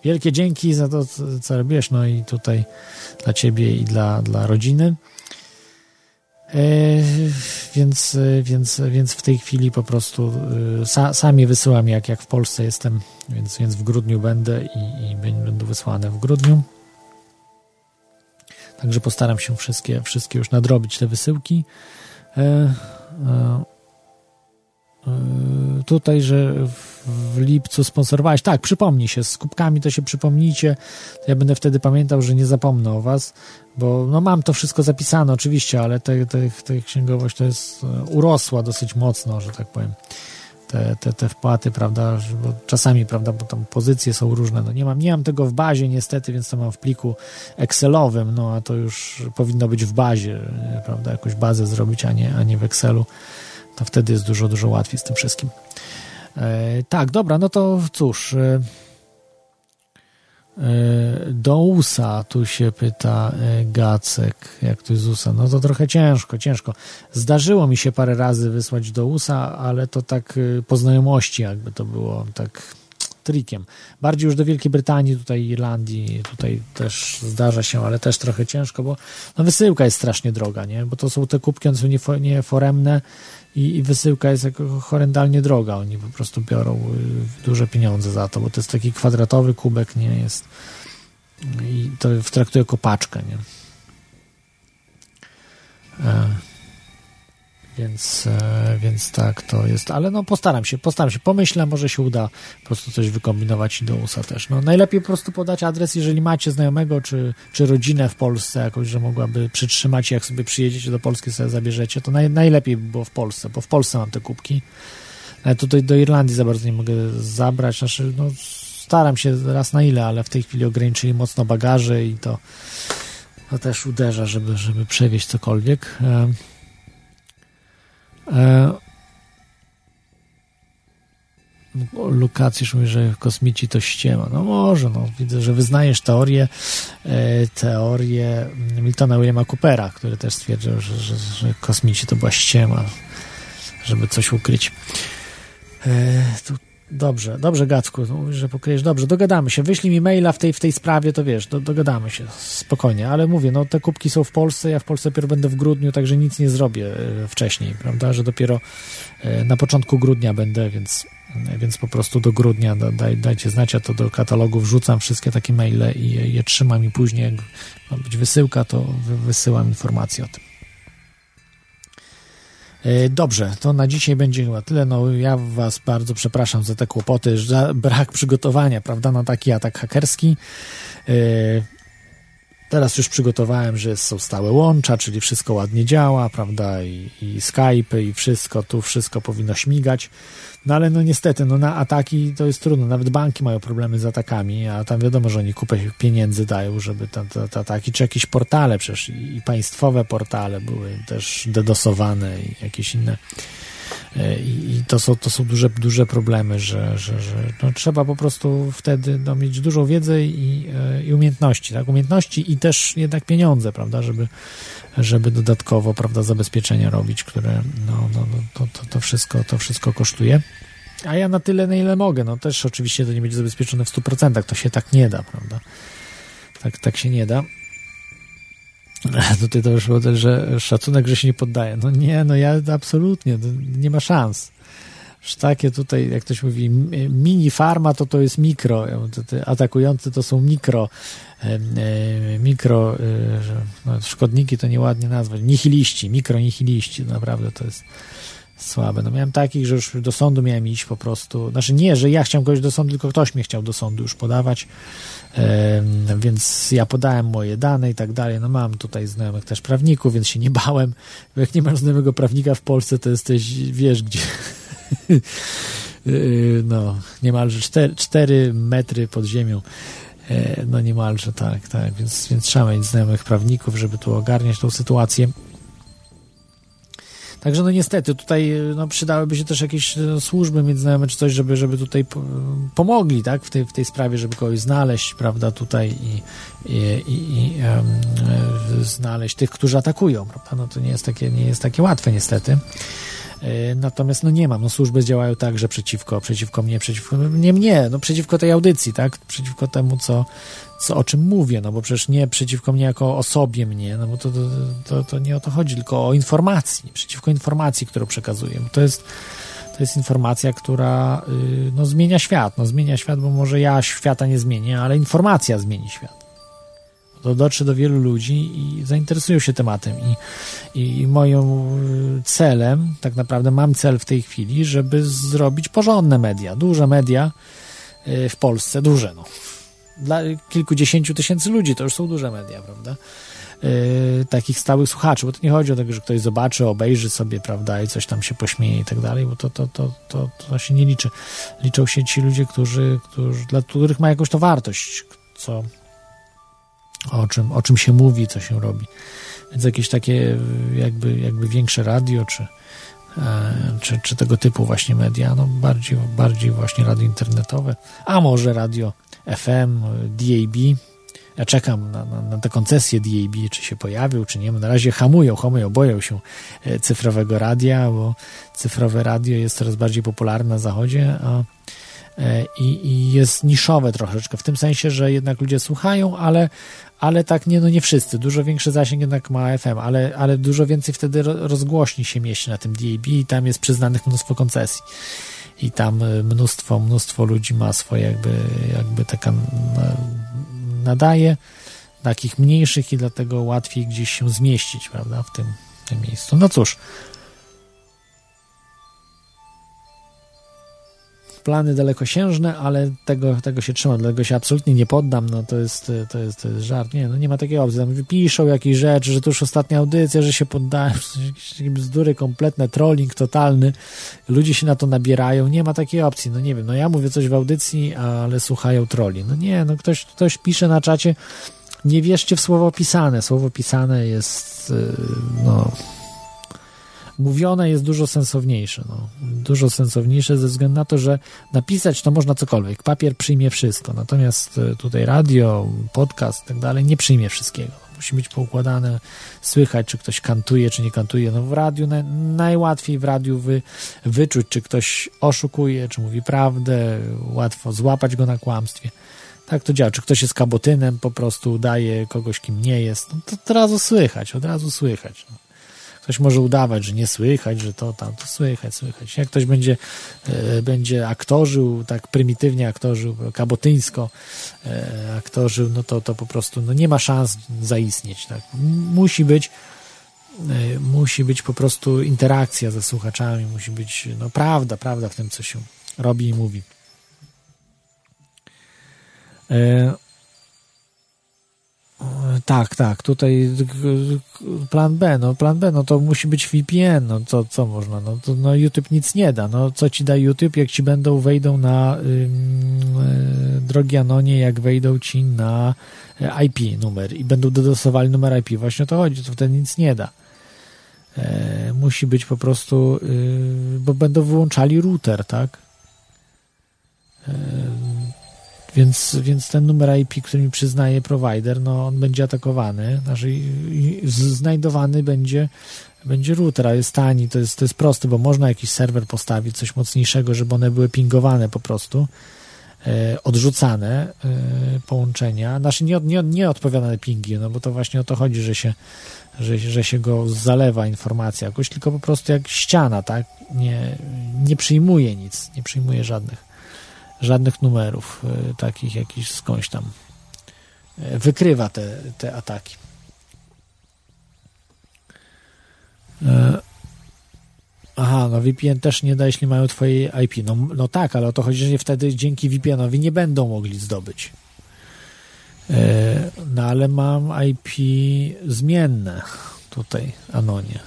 wielkie dzięki za to, co robisz, no i tutaj dla Ciebie i dla, dla rodziny. E, więc, więc, więc w tej chwili po prostu y, sa, sami wysyłam, jak, jak w Polsce jestem, więc, więc w grudniu będę i, i będą wysłane w grudniu. Także postaram się wszystkie, wszystkie już nadrobić te wysyłki. E, e, e tutaj, że w, w lipcu sponsorowałeś. Tak, przypomnij się, z kubkami to się przypomnijcie. Ja będę wtedy pamiętał, że nie zapomnę o was, bo no mam to wszystko zapisane oczywiście, ale ta te, te księgowość to jest e, urosła dosyć mocno, że tak powiem. Te, te, te wpłaty, prawda, bo czasami, prawda, bo tam pozycje są różne, no nie mam, nie mam tego w bazie niestety, więc to mam w pliku Excelowym, no a to już powinno być w bazie, prawda, jakąś bazę zrobić, a nie, a nie w Excelu, to wtedy jest dużo, dużo łatwiej z tym wszystkim. E, tak, dobra, no to cóż. E, e, do USA tu się pyta e, Gacek, jak tu jest USA. No to trochę ciężko, ciężko. Zdarzyło mi się parę razy wysłać do USA, ale to tak e, po znajomości jakby to było tak trikiem. Bardziej już do Wielkiej Brytanii, tutaj Irlandii, tutaj też zdarza się, ale też trochę ciężko, bo no wysyłka jest strasznie droga, nie? Bo to są te kubki, one są nieforemne i, i wysyłka jest jako horrendalnie droga. Oni po prostu biorą y, duże pieniądze za to, bo to jest taki kwadratowy kubek, nie jest i to traktuję jako paczkę, nie? E, więc, e, więc tak to jest, ale no postaram się, postaram się, pomyślę, może się uda po prostu coś wykombinować i do USA też. No najlepiej po prostu podać adres, jeżeli macie znajomego czy, czy rodzinę w Polsce jakoś, że mogłaby przytrzymać, jak sobie przyjedziecie do Polski sobie zabierzecie, to naj, najlepiej by było w Polsce, bo w Polsce mam te kubki. Ale tutaj do Irlandii za bardzo nie mogę zabrać, znaczy no staram się raz na ile, ale w tej chwili ograniczyli mocno bagaże i to, to też uderza, żeby, żeby przewieźć cokolwiek. E, Lukacjusz mówi, że kosmici to ściema. No może, no widzę, że wyznajesz teorię, e, teorię Miltona Williama Coopera, który też stwierdził, że, że, że kosmici to była ściema, żeby coś ukryć. E, tu Dobrze, dobrze, Gacku, mówisz, że pokryjesz. Dobrze, dogadamy się. Wyślij mi maila w tej, w tej sprawie, to wiesz, do, dogadamy się spokojnie, ale mówię, no te kubki są w Polsce, ja w Polsce dopiero będę w grudniu, także nic nie zrobię e, wcześniej, prawda, że dopiero e, na początku grudnia będę, więc, e, więc po prostu do grudnia daj, dajcie znać, ja to do katalogu wrzucam wszystkie takie maile i je, je trzymam i później, jak ma być wysyłka, to wysyłam informacje o tym. E, dobrze, to na dzisiaj będzie chyba tyle. No, ja Was bardzo przepraszam za te kłopoty, za brak przygotowania, prawda, na taki atak hakerski. Teraz już przygotowałem, że są stałe łącza, czyli wszystko ładnie działa, prawda, i, i Skype, i wszystko, tu wszystko powinno śmigać. No ale no niestety, no na ataki to jest trudno. Nawet banki mają problemy z atakami, a tam wiadomo, że oni kupę pieniędzy dają, żeby te, te, te ataki, czy jakieś portale przecież i, i państwowe portale były też dedosowane i jakieś inne. I, to są, to są duże, duże problemy, że, że, że no, trzeba po prostu wtedy no, mieć dużą wiedzę i, e, i umiejętności, tak? Umiejętności i też jednak pieniądze, prawda, żeby, żeby dodatkowo, prawda, zabezpieczenia robić, które, no, no, no to, to, to, wszystko, to wszystko kosztuje. A ja na tyle, na ile mogę, no też oczywiście to nie będzie zabezpieczone w 100%, to się tak nie da, prawda? Tak, tak się nie da. Tutaj to już było też, że szacunek, że się nie poddaje. No nie, no ja absolutnie, nie ma szans. Już takie tutaj, jak ktoś mówi, mini farma to to jest mikro, atakujący to są mikro, e, mikro, e, no, szkodniki to nieładnie nazwać, nihiliści, mikro nihiliści, naprawdę to jest słabe. No miałem takich, że już do sądu miałem iść po prostu, znaczy nie, że ja chciałem kogoś do sądu, tylko ktoś mnie chciał do sądu już podawać, więc ja podałem moje dane i tak dalej. No mam tutaj znajomych też prawników, więc się nie bałem. Jak nie masz znajomego prawnika w Polsce, to jesteś, wiesz gdzie. Yy, no, niemalże 4, 4 metry pod ziemią. E, no niemalże tak, tak, więc, więc trzeba mieć znajomych prawników, żeby tu ogarniać tą sytuację. Także no niestety tutaj no, przydałyby się też jakieś no, służby międzynarodowe czy coś, żeby, żeby tutaj pomogli tak, w, tej, w tej sprawie, żeby kogoś znaleźć, prawda, tutaj i, i, i, i um, znaleźć tych, którzy atakują, prawda, no to nie jest takie, nie jest takie łatwe niestety. E, natomiast no nie mam, no służby działają tak, że przeciwko, przeciwko mnie, przeciwko nie mnie, no przeciwko tej audycji, tak, przeciwko temu, co, co, o czym mówię, no bo przecież nie przeciwko mnie jako osobie mnie, no bo to, to, to, to nie o to chodzi, tylko o informacji, przeciwko informacji, którą przekazuję. To jest, to jest informacja, która yy, no, zmienia świat, no zmienia świat, bo może ja świata nie zmienię, ale informacja zmieni świat. To dotrze do wielu ludzi i zainteresują się tematem. I, i moim celem, tak naprawdę mam cel w tej chwili, żeby zrobić porządne media, duże media y, w Polsce, duże, no. Dla kilkudziesięciu tysięcy ludzi to już są duże media, prawda? Yy, takich stałych słuchaczy, bo to nie chodzi o to, że ktoś zobaczy, obejrzy sobie, prawda, i coś tam się pośmieje i tak dalej, bo to, to, to, to, to się nie liczy. Liczą się ci ludzie, którzy, którzy, dla których ma jakąś to wartość, co, o czym, o czym się mówi, co się robi. Więc jakieś takie jakby, jakby większe radio, czy, e, czy, czy tego typu właśnie media, no bardziej, bardziej właśnie radio internetowe, a może radio FM, DAB, ja czekam na, na, na koncesje DAB, czy się pojawią, czy nie. Na razie hamują, hamują, boją się e, cyfrowego radia, bo cyfrowe radio jest coraz bardziej popularne na zachodzie, a e, i, i, jest niszowe troszeczkę, w tym sensie, że jednak ludzie słuchają, ale, ale tak nie, no nie wszyscy. Dużo większy zasięg jednak ma FM, ale, ale dużo więcej wtedy rozgłośni się mieści na tym DAB i tam jest przyznanych mnóstwo koncesji. I tam e, mnóstwo, mnóstwo ludzi ma swoje jakby, jakby taka nadaje, takich mniejszych i dlatego łatwiej gdzieś się zmieścić, prawda, w tym, w tym miejscu. No cóż, plany dalekosiężne, ale tego, tego się trzymam, dlatego się absolutnie nie poddam, no to jest, to jest, to jest żart, nie, no nie ma takiej opcji, tam wypiszą jakieś rzeczy, że to już ostatnia audycja, że się poddałem, jakieś bzdury kompletne, trolling totalny, ludzie się na to nabierają, nie ma takiej opcji, no nie wiem, no ja mówię coś w audycji, ale słuchają troli, no nie, no ktoś, ktoś pisze na czacie, nie wierzcie w słowo pisane, słowo pisane jest, y, no mówione jest dużo sensowniejsze. No. Dużo sensowniejsze ze względu na to, że napisać to można cokolwiek. Papier przyjmie wszystko, natomiast e, tutaj radio, podcast i tak dalej nie przyjmie wszystkiego. Musi być poukładane, słychać, czy ktoś kantuje, czy nie kantuje. No w radiu na, najłatwiej w radiu wy, wyczuć, czy ktoś oszukuje, czy mówi prawdę, łatwo złapać go na kłamstwie. Tak to działa. Czy ktoś jest kabotynem, po prostu udaje kogoś, kim nie jest, no to od razu słychać, od razu słychać. No. Ktoś może udawać, że nie słychać, że to tam, to słychać, słychać. Jak ktoś będzie, e, będzie aktorzył, tak prymitywnie aktorzył, kabotyńsko e, aktorzył, no to, to po prostu no nie ma szans zaistnieć. Tak? Musi być e, musi być po prostu interakcja ze słuchaczami, musi być no, prawda, prawda w tym, co się robi i mówi. E, tak, tak, tutaj plan B, no plan B, no to musi być VPN, no co, co można, no to no YouTube nic nie da, no co ci da YouTube, jak ci będą, wejdą na y, drogi Anonie, jak wejdą ci na e, IP numer i będą dodosowali numer IP, właśnie o to chodzi, to wtedy nic nie da. E, musi być po prostu, y, bo będą wyłączali router, tak? Więc, więc ten numer IP, który mi przyznaje provider, no on będzie atakowany, znaczy znajdowany będzie, będzie router, a jest tani, to jest, to jest proste, bo można jakiś serwer postawić, coś mocniejszego, żeby one były pingowane po prostu, e, odrzucane e, połączenia, znaczy nie, nie, nie odpowiadane pingi, no bo to właśnie o to chodzi, że się, że, że się go zalewa informacja jakoś, tylko po prostu jak ściana, tak, nie, nie przyjmuje nic, nie przyjmuje żadnych żadnych numerów e, takich jakichś skądś tam. E, wykrywa te, te ataki. E, aha, no VPN też nie da, jeśli mają twojej IP. No, no tak, ale o to chodzi, że wtedy dzięki VPN-owi nie będą mogli zdobyć. No ale mam IP zmienne tutaj, Anonie.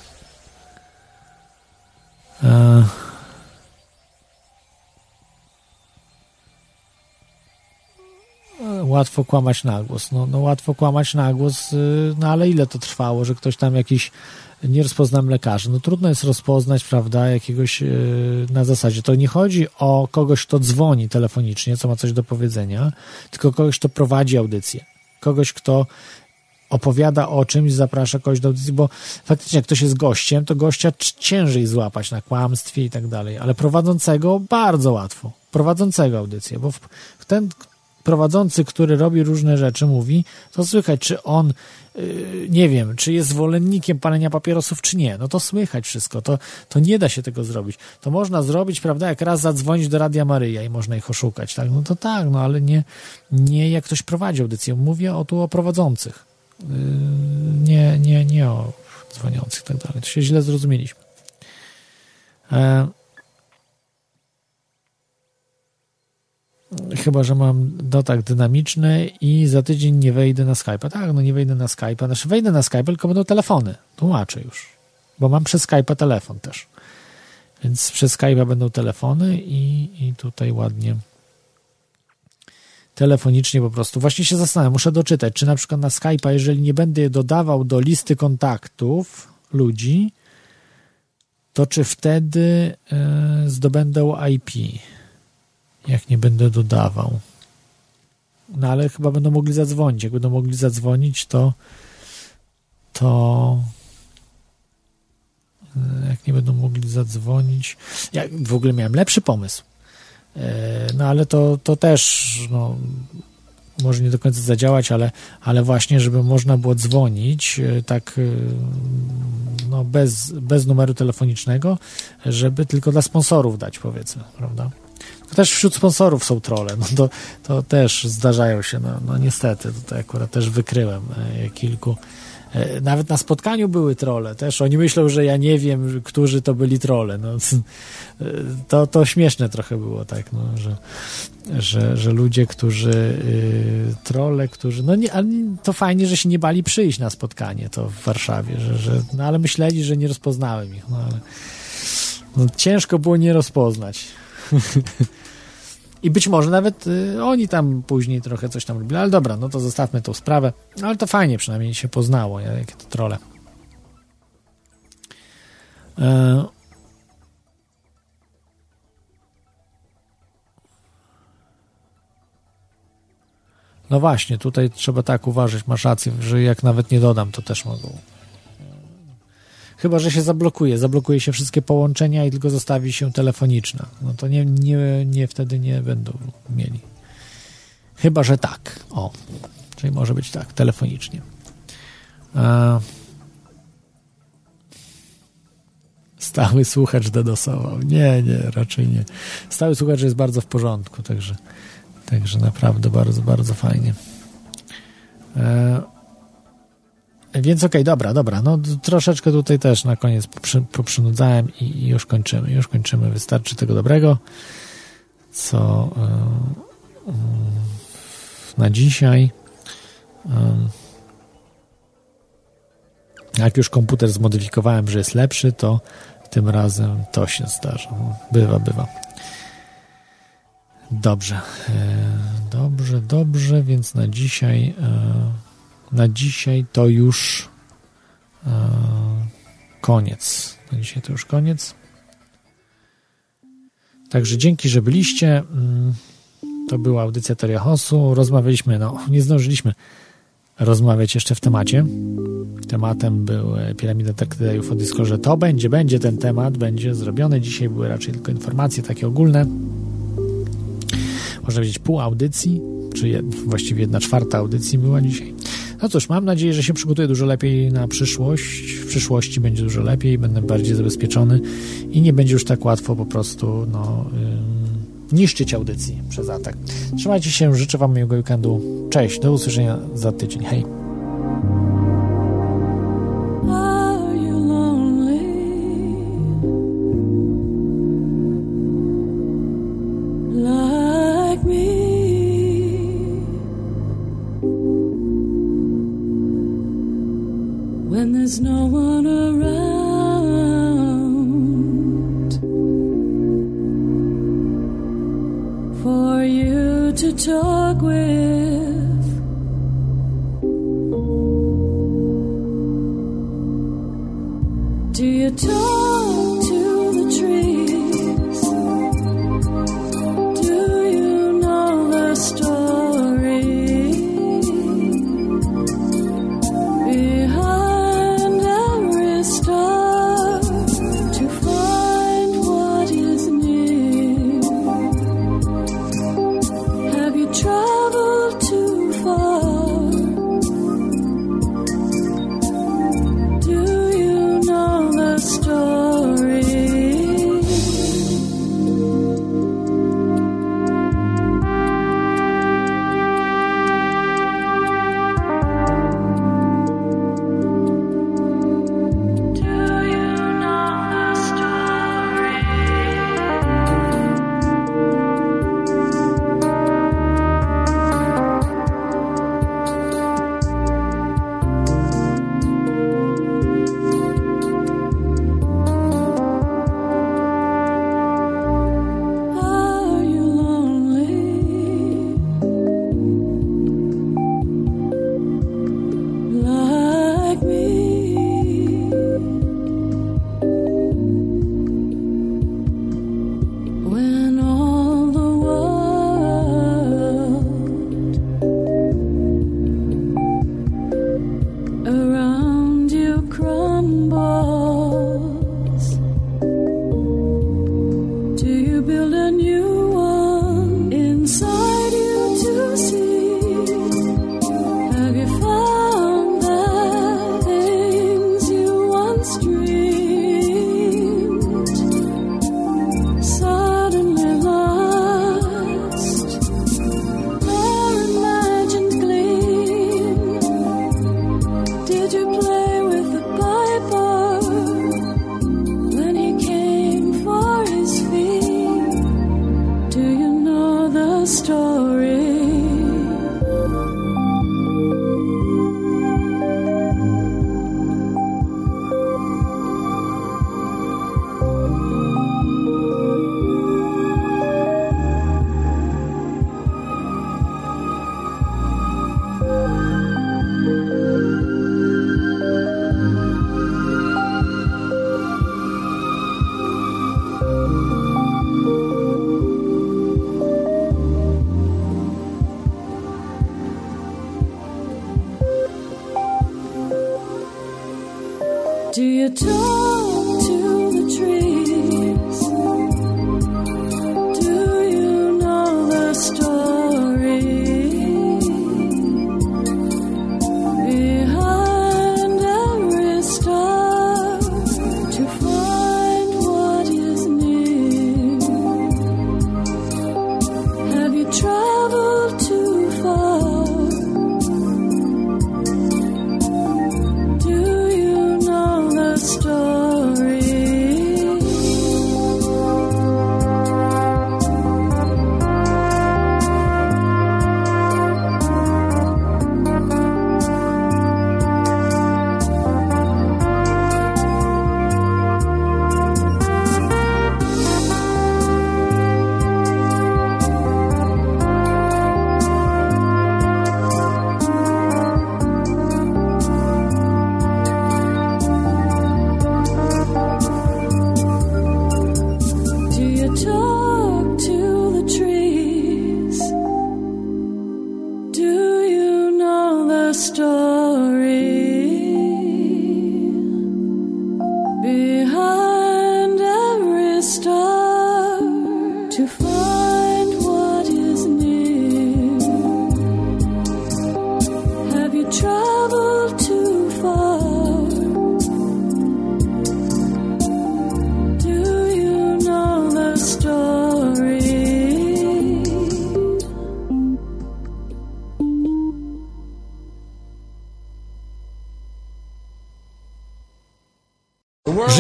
Łatwo kłamać na głos. No, no łatwo kłamać na głos, y, no ale ile to trwało, że ktoś tam jakiś nie rozpoznam lekarzy. No trudno jest rozpoznać, prawda, jakiegoś yy, na zasadzie. To nie chodzi o kogoś, kto dzwoni telefonicznie, co ma coś do powiedzenia, tylko kogoś, kto prowadzi audycję. Kogoś, kto opowiada o czymś, zaprasza kogoś do audycji, bo faktycznie jak ktoś jest gościem, to gościa ciężej złapać na kłamstwie i tak dalej, ale prowadzącego bardzo łatwo. Prowadzącego audycję, bo ten prowadzący, który robi różne rzeczy, mówi, to słychać, czy on, yy, nie wiem, czy jest zwolennikiem palenia papierosów, czy nie. No to słychać wszystko. To, to nie da się tego zrobić. To można zrobić, prawda, jak raz zadzwonić do Radia Maryja i można ich oszukać, tak? No to tak, no ale nie, nie jak ktoś prowadzi audycję. Mówię o tu o prowadzących. nie, nie, nie o dzwoniących i tak dalej. To się źle zrozumieliśmy. E, chyba, że mam dotak dynamiczny i za tydzień nie wejdę na Skype'a. Tak, no nie wejdę na Skype'a. Znaczy wejdę na Skype'a, tylko będą telefony. Tłumaczę już. Bo mam przez Skype'a telefon też. Więc przez Skype'a będą telefony i, i tutaj ładnie telefonicznie po prostu. Właśnie się zastanawiam, muszę doczytać, czy na przykład na Skype'a, jeżeli nie będę je dodawał do listy kontaktów ludzi, to czy wtedy e, zdobędą IP, jak nie będę dodawał. No ale chyba będą mogli zadzwonić. Jak będą mogli zadzwonić, to to e, jak nie będą mogli zadzwonić. Ja w ogóle miałem lepszy pomysł. E, no ale to, to też no, może nie do końca zadziałać, ale, ale właśnie, żeby można było dzwonić tak no, bez, bez numeru telefonicznego, żeby tylko dla sponsorów dać, powiedzmy, prawda? Też wśród sponsorów są trole, no to, to też zdarzają się, no, no niestety, tutaj akurat też wykryłem e, kilku, e, nawet na spotkaniu były trole też. Oni myślą, że ja nie wiem, którzy to byli trole. No, to, to śmieszne trochę było, tak, no, że, że, że ludzie, którzy y, trole, którzy. No nie, ale to fajnie, że się nie bali przyjść na spotkanie to w Warszawie, że, że, no ale myśleli, że nie rozpoznałem ich. No, ale, no, ciężko było nie rozpoznać. I być może nawet y, oni tam później trochę coś tam robili, ale dobra, no to zostawmy tą sprawę. No, ale to fajnie przynajmniej się poznało, jakie to trole. E... No właśnie, tutaj trzeba tak uważać, masz rację, że jak nawet nie dodam, to też mogą. Chyba, że się zablokuje, zablokuje się wszystkie połączenia i tylko zostawi się telefoniczna. No to nie, nie, nie wtedy nie będą mieli. Chyba, że tak. O, czyli może być tak, telefonicznie. A... Stały słuchacz dodosował. Nie, nie, raczej nie. Stały słuchacz jest bardzo w porządku, także Także naprawdę bardzo, bardzo fajnie. E, więc okej, okay, dobra, dobra. No troszeczkę tutaj też na koniec poprzy, poprzynudzałem i, już kończymy. Już kończymy. Wystarczy tego dobrego, co e, na dzisiaj. E, jak już komputer zmodyfikowałem, że jest lepszy, to tym razem to się zdarza. Bywa, bywa. Dobrze, dobrze, dobrze, więc na dzisiaj, na dzisiaj to już e, koniec. Na dzisiaj to już koniec. Także dzięki, że byliście. Mm, to była audycja Teoria Hosu. Rozmawialiśmy, no nie zdążyliśmy rozmawiać jeszcze w temacie. Tematem był piramida Tektydejów o Discordze. To będzie, będzie ten temat, będzie zrobiony. Dzisiaj były raczej tylko informacje takie ogólne można powiedzieć, pół audycji, czy jed, właściwie jedna czwarta audycji była dzisiaj. No cóż, mam nadzieję, że się przygotuję dużo lepiej na przyszłość. W przyszłości będzie dużo lepiej, będę bardziej zabezpieczony i nie będzie już tak łatwo po prostu no, yy, niszczyć audycji przez atak. Trzymajcie się, życzę Wam miłego weekendu. Cześć, do usłyszenia za tydzień. Hej!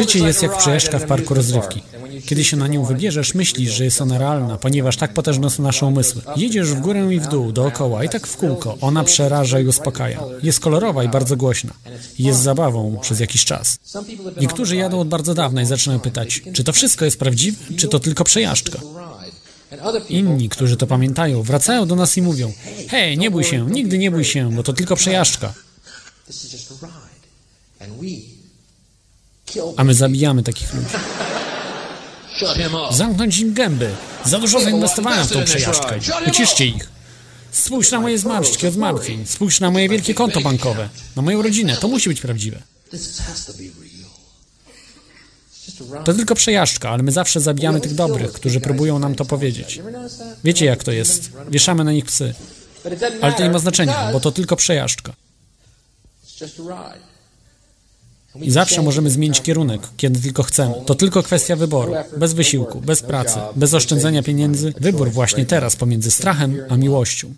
Życie jest jak przejażdżka w parku rozrywki. Kiedy się na nią wybierzesz, myślisz, że jest ona realna, ponieważ tak potężne są nasze umysły. Jedziesz w górę i w dół, dookoła i tak w kółko. Ona przeraża i uspokaja. Jest kolorowa i bardzo głośna. Jest zabawą przez jakiś czas. Niektórzy jadą od bardzo dawna i zaczynają pytać, czy to wszystko jest prawdziwe, czy to tylko przejażdżka. Inni, którzy to pamiętają, wracają do nas i mówią Hej, nie bój się, nigdy nie bój się, bo to tylko przejażdżka. A my zabijamy takich ludzi. Zamknąć im gęby. Za dużo zainwestowałem w tą przejażdżkę. Uciszcie ich. Spójrz na moje zmarszczki od martwień. Spójrz na moje wielkie konto bankowe. Na moją rodzinę. To musi być prawdziwe. To tylko przejażdżka, ale my zawsze zabijamy tych dobrych, którzy próbują nam to powiedzieć. Wiecie jak to jest. Wieszamy na nich psy. Ale to nie ma znaczenia, bo to tylko przejażdżka. I zawsze możemy zmienić kierunek, kiedy tylko chcemy. To tylko kwestia wyboru. Bez wysiłku, bez pracy, bez oszczędzania pieniędzy. Wybór właśnie teraz pomiędzy strachem a miłością.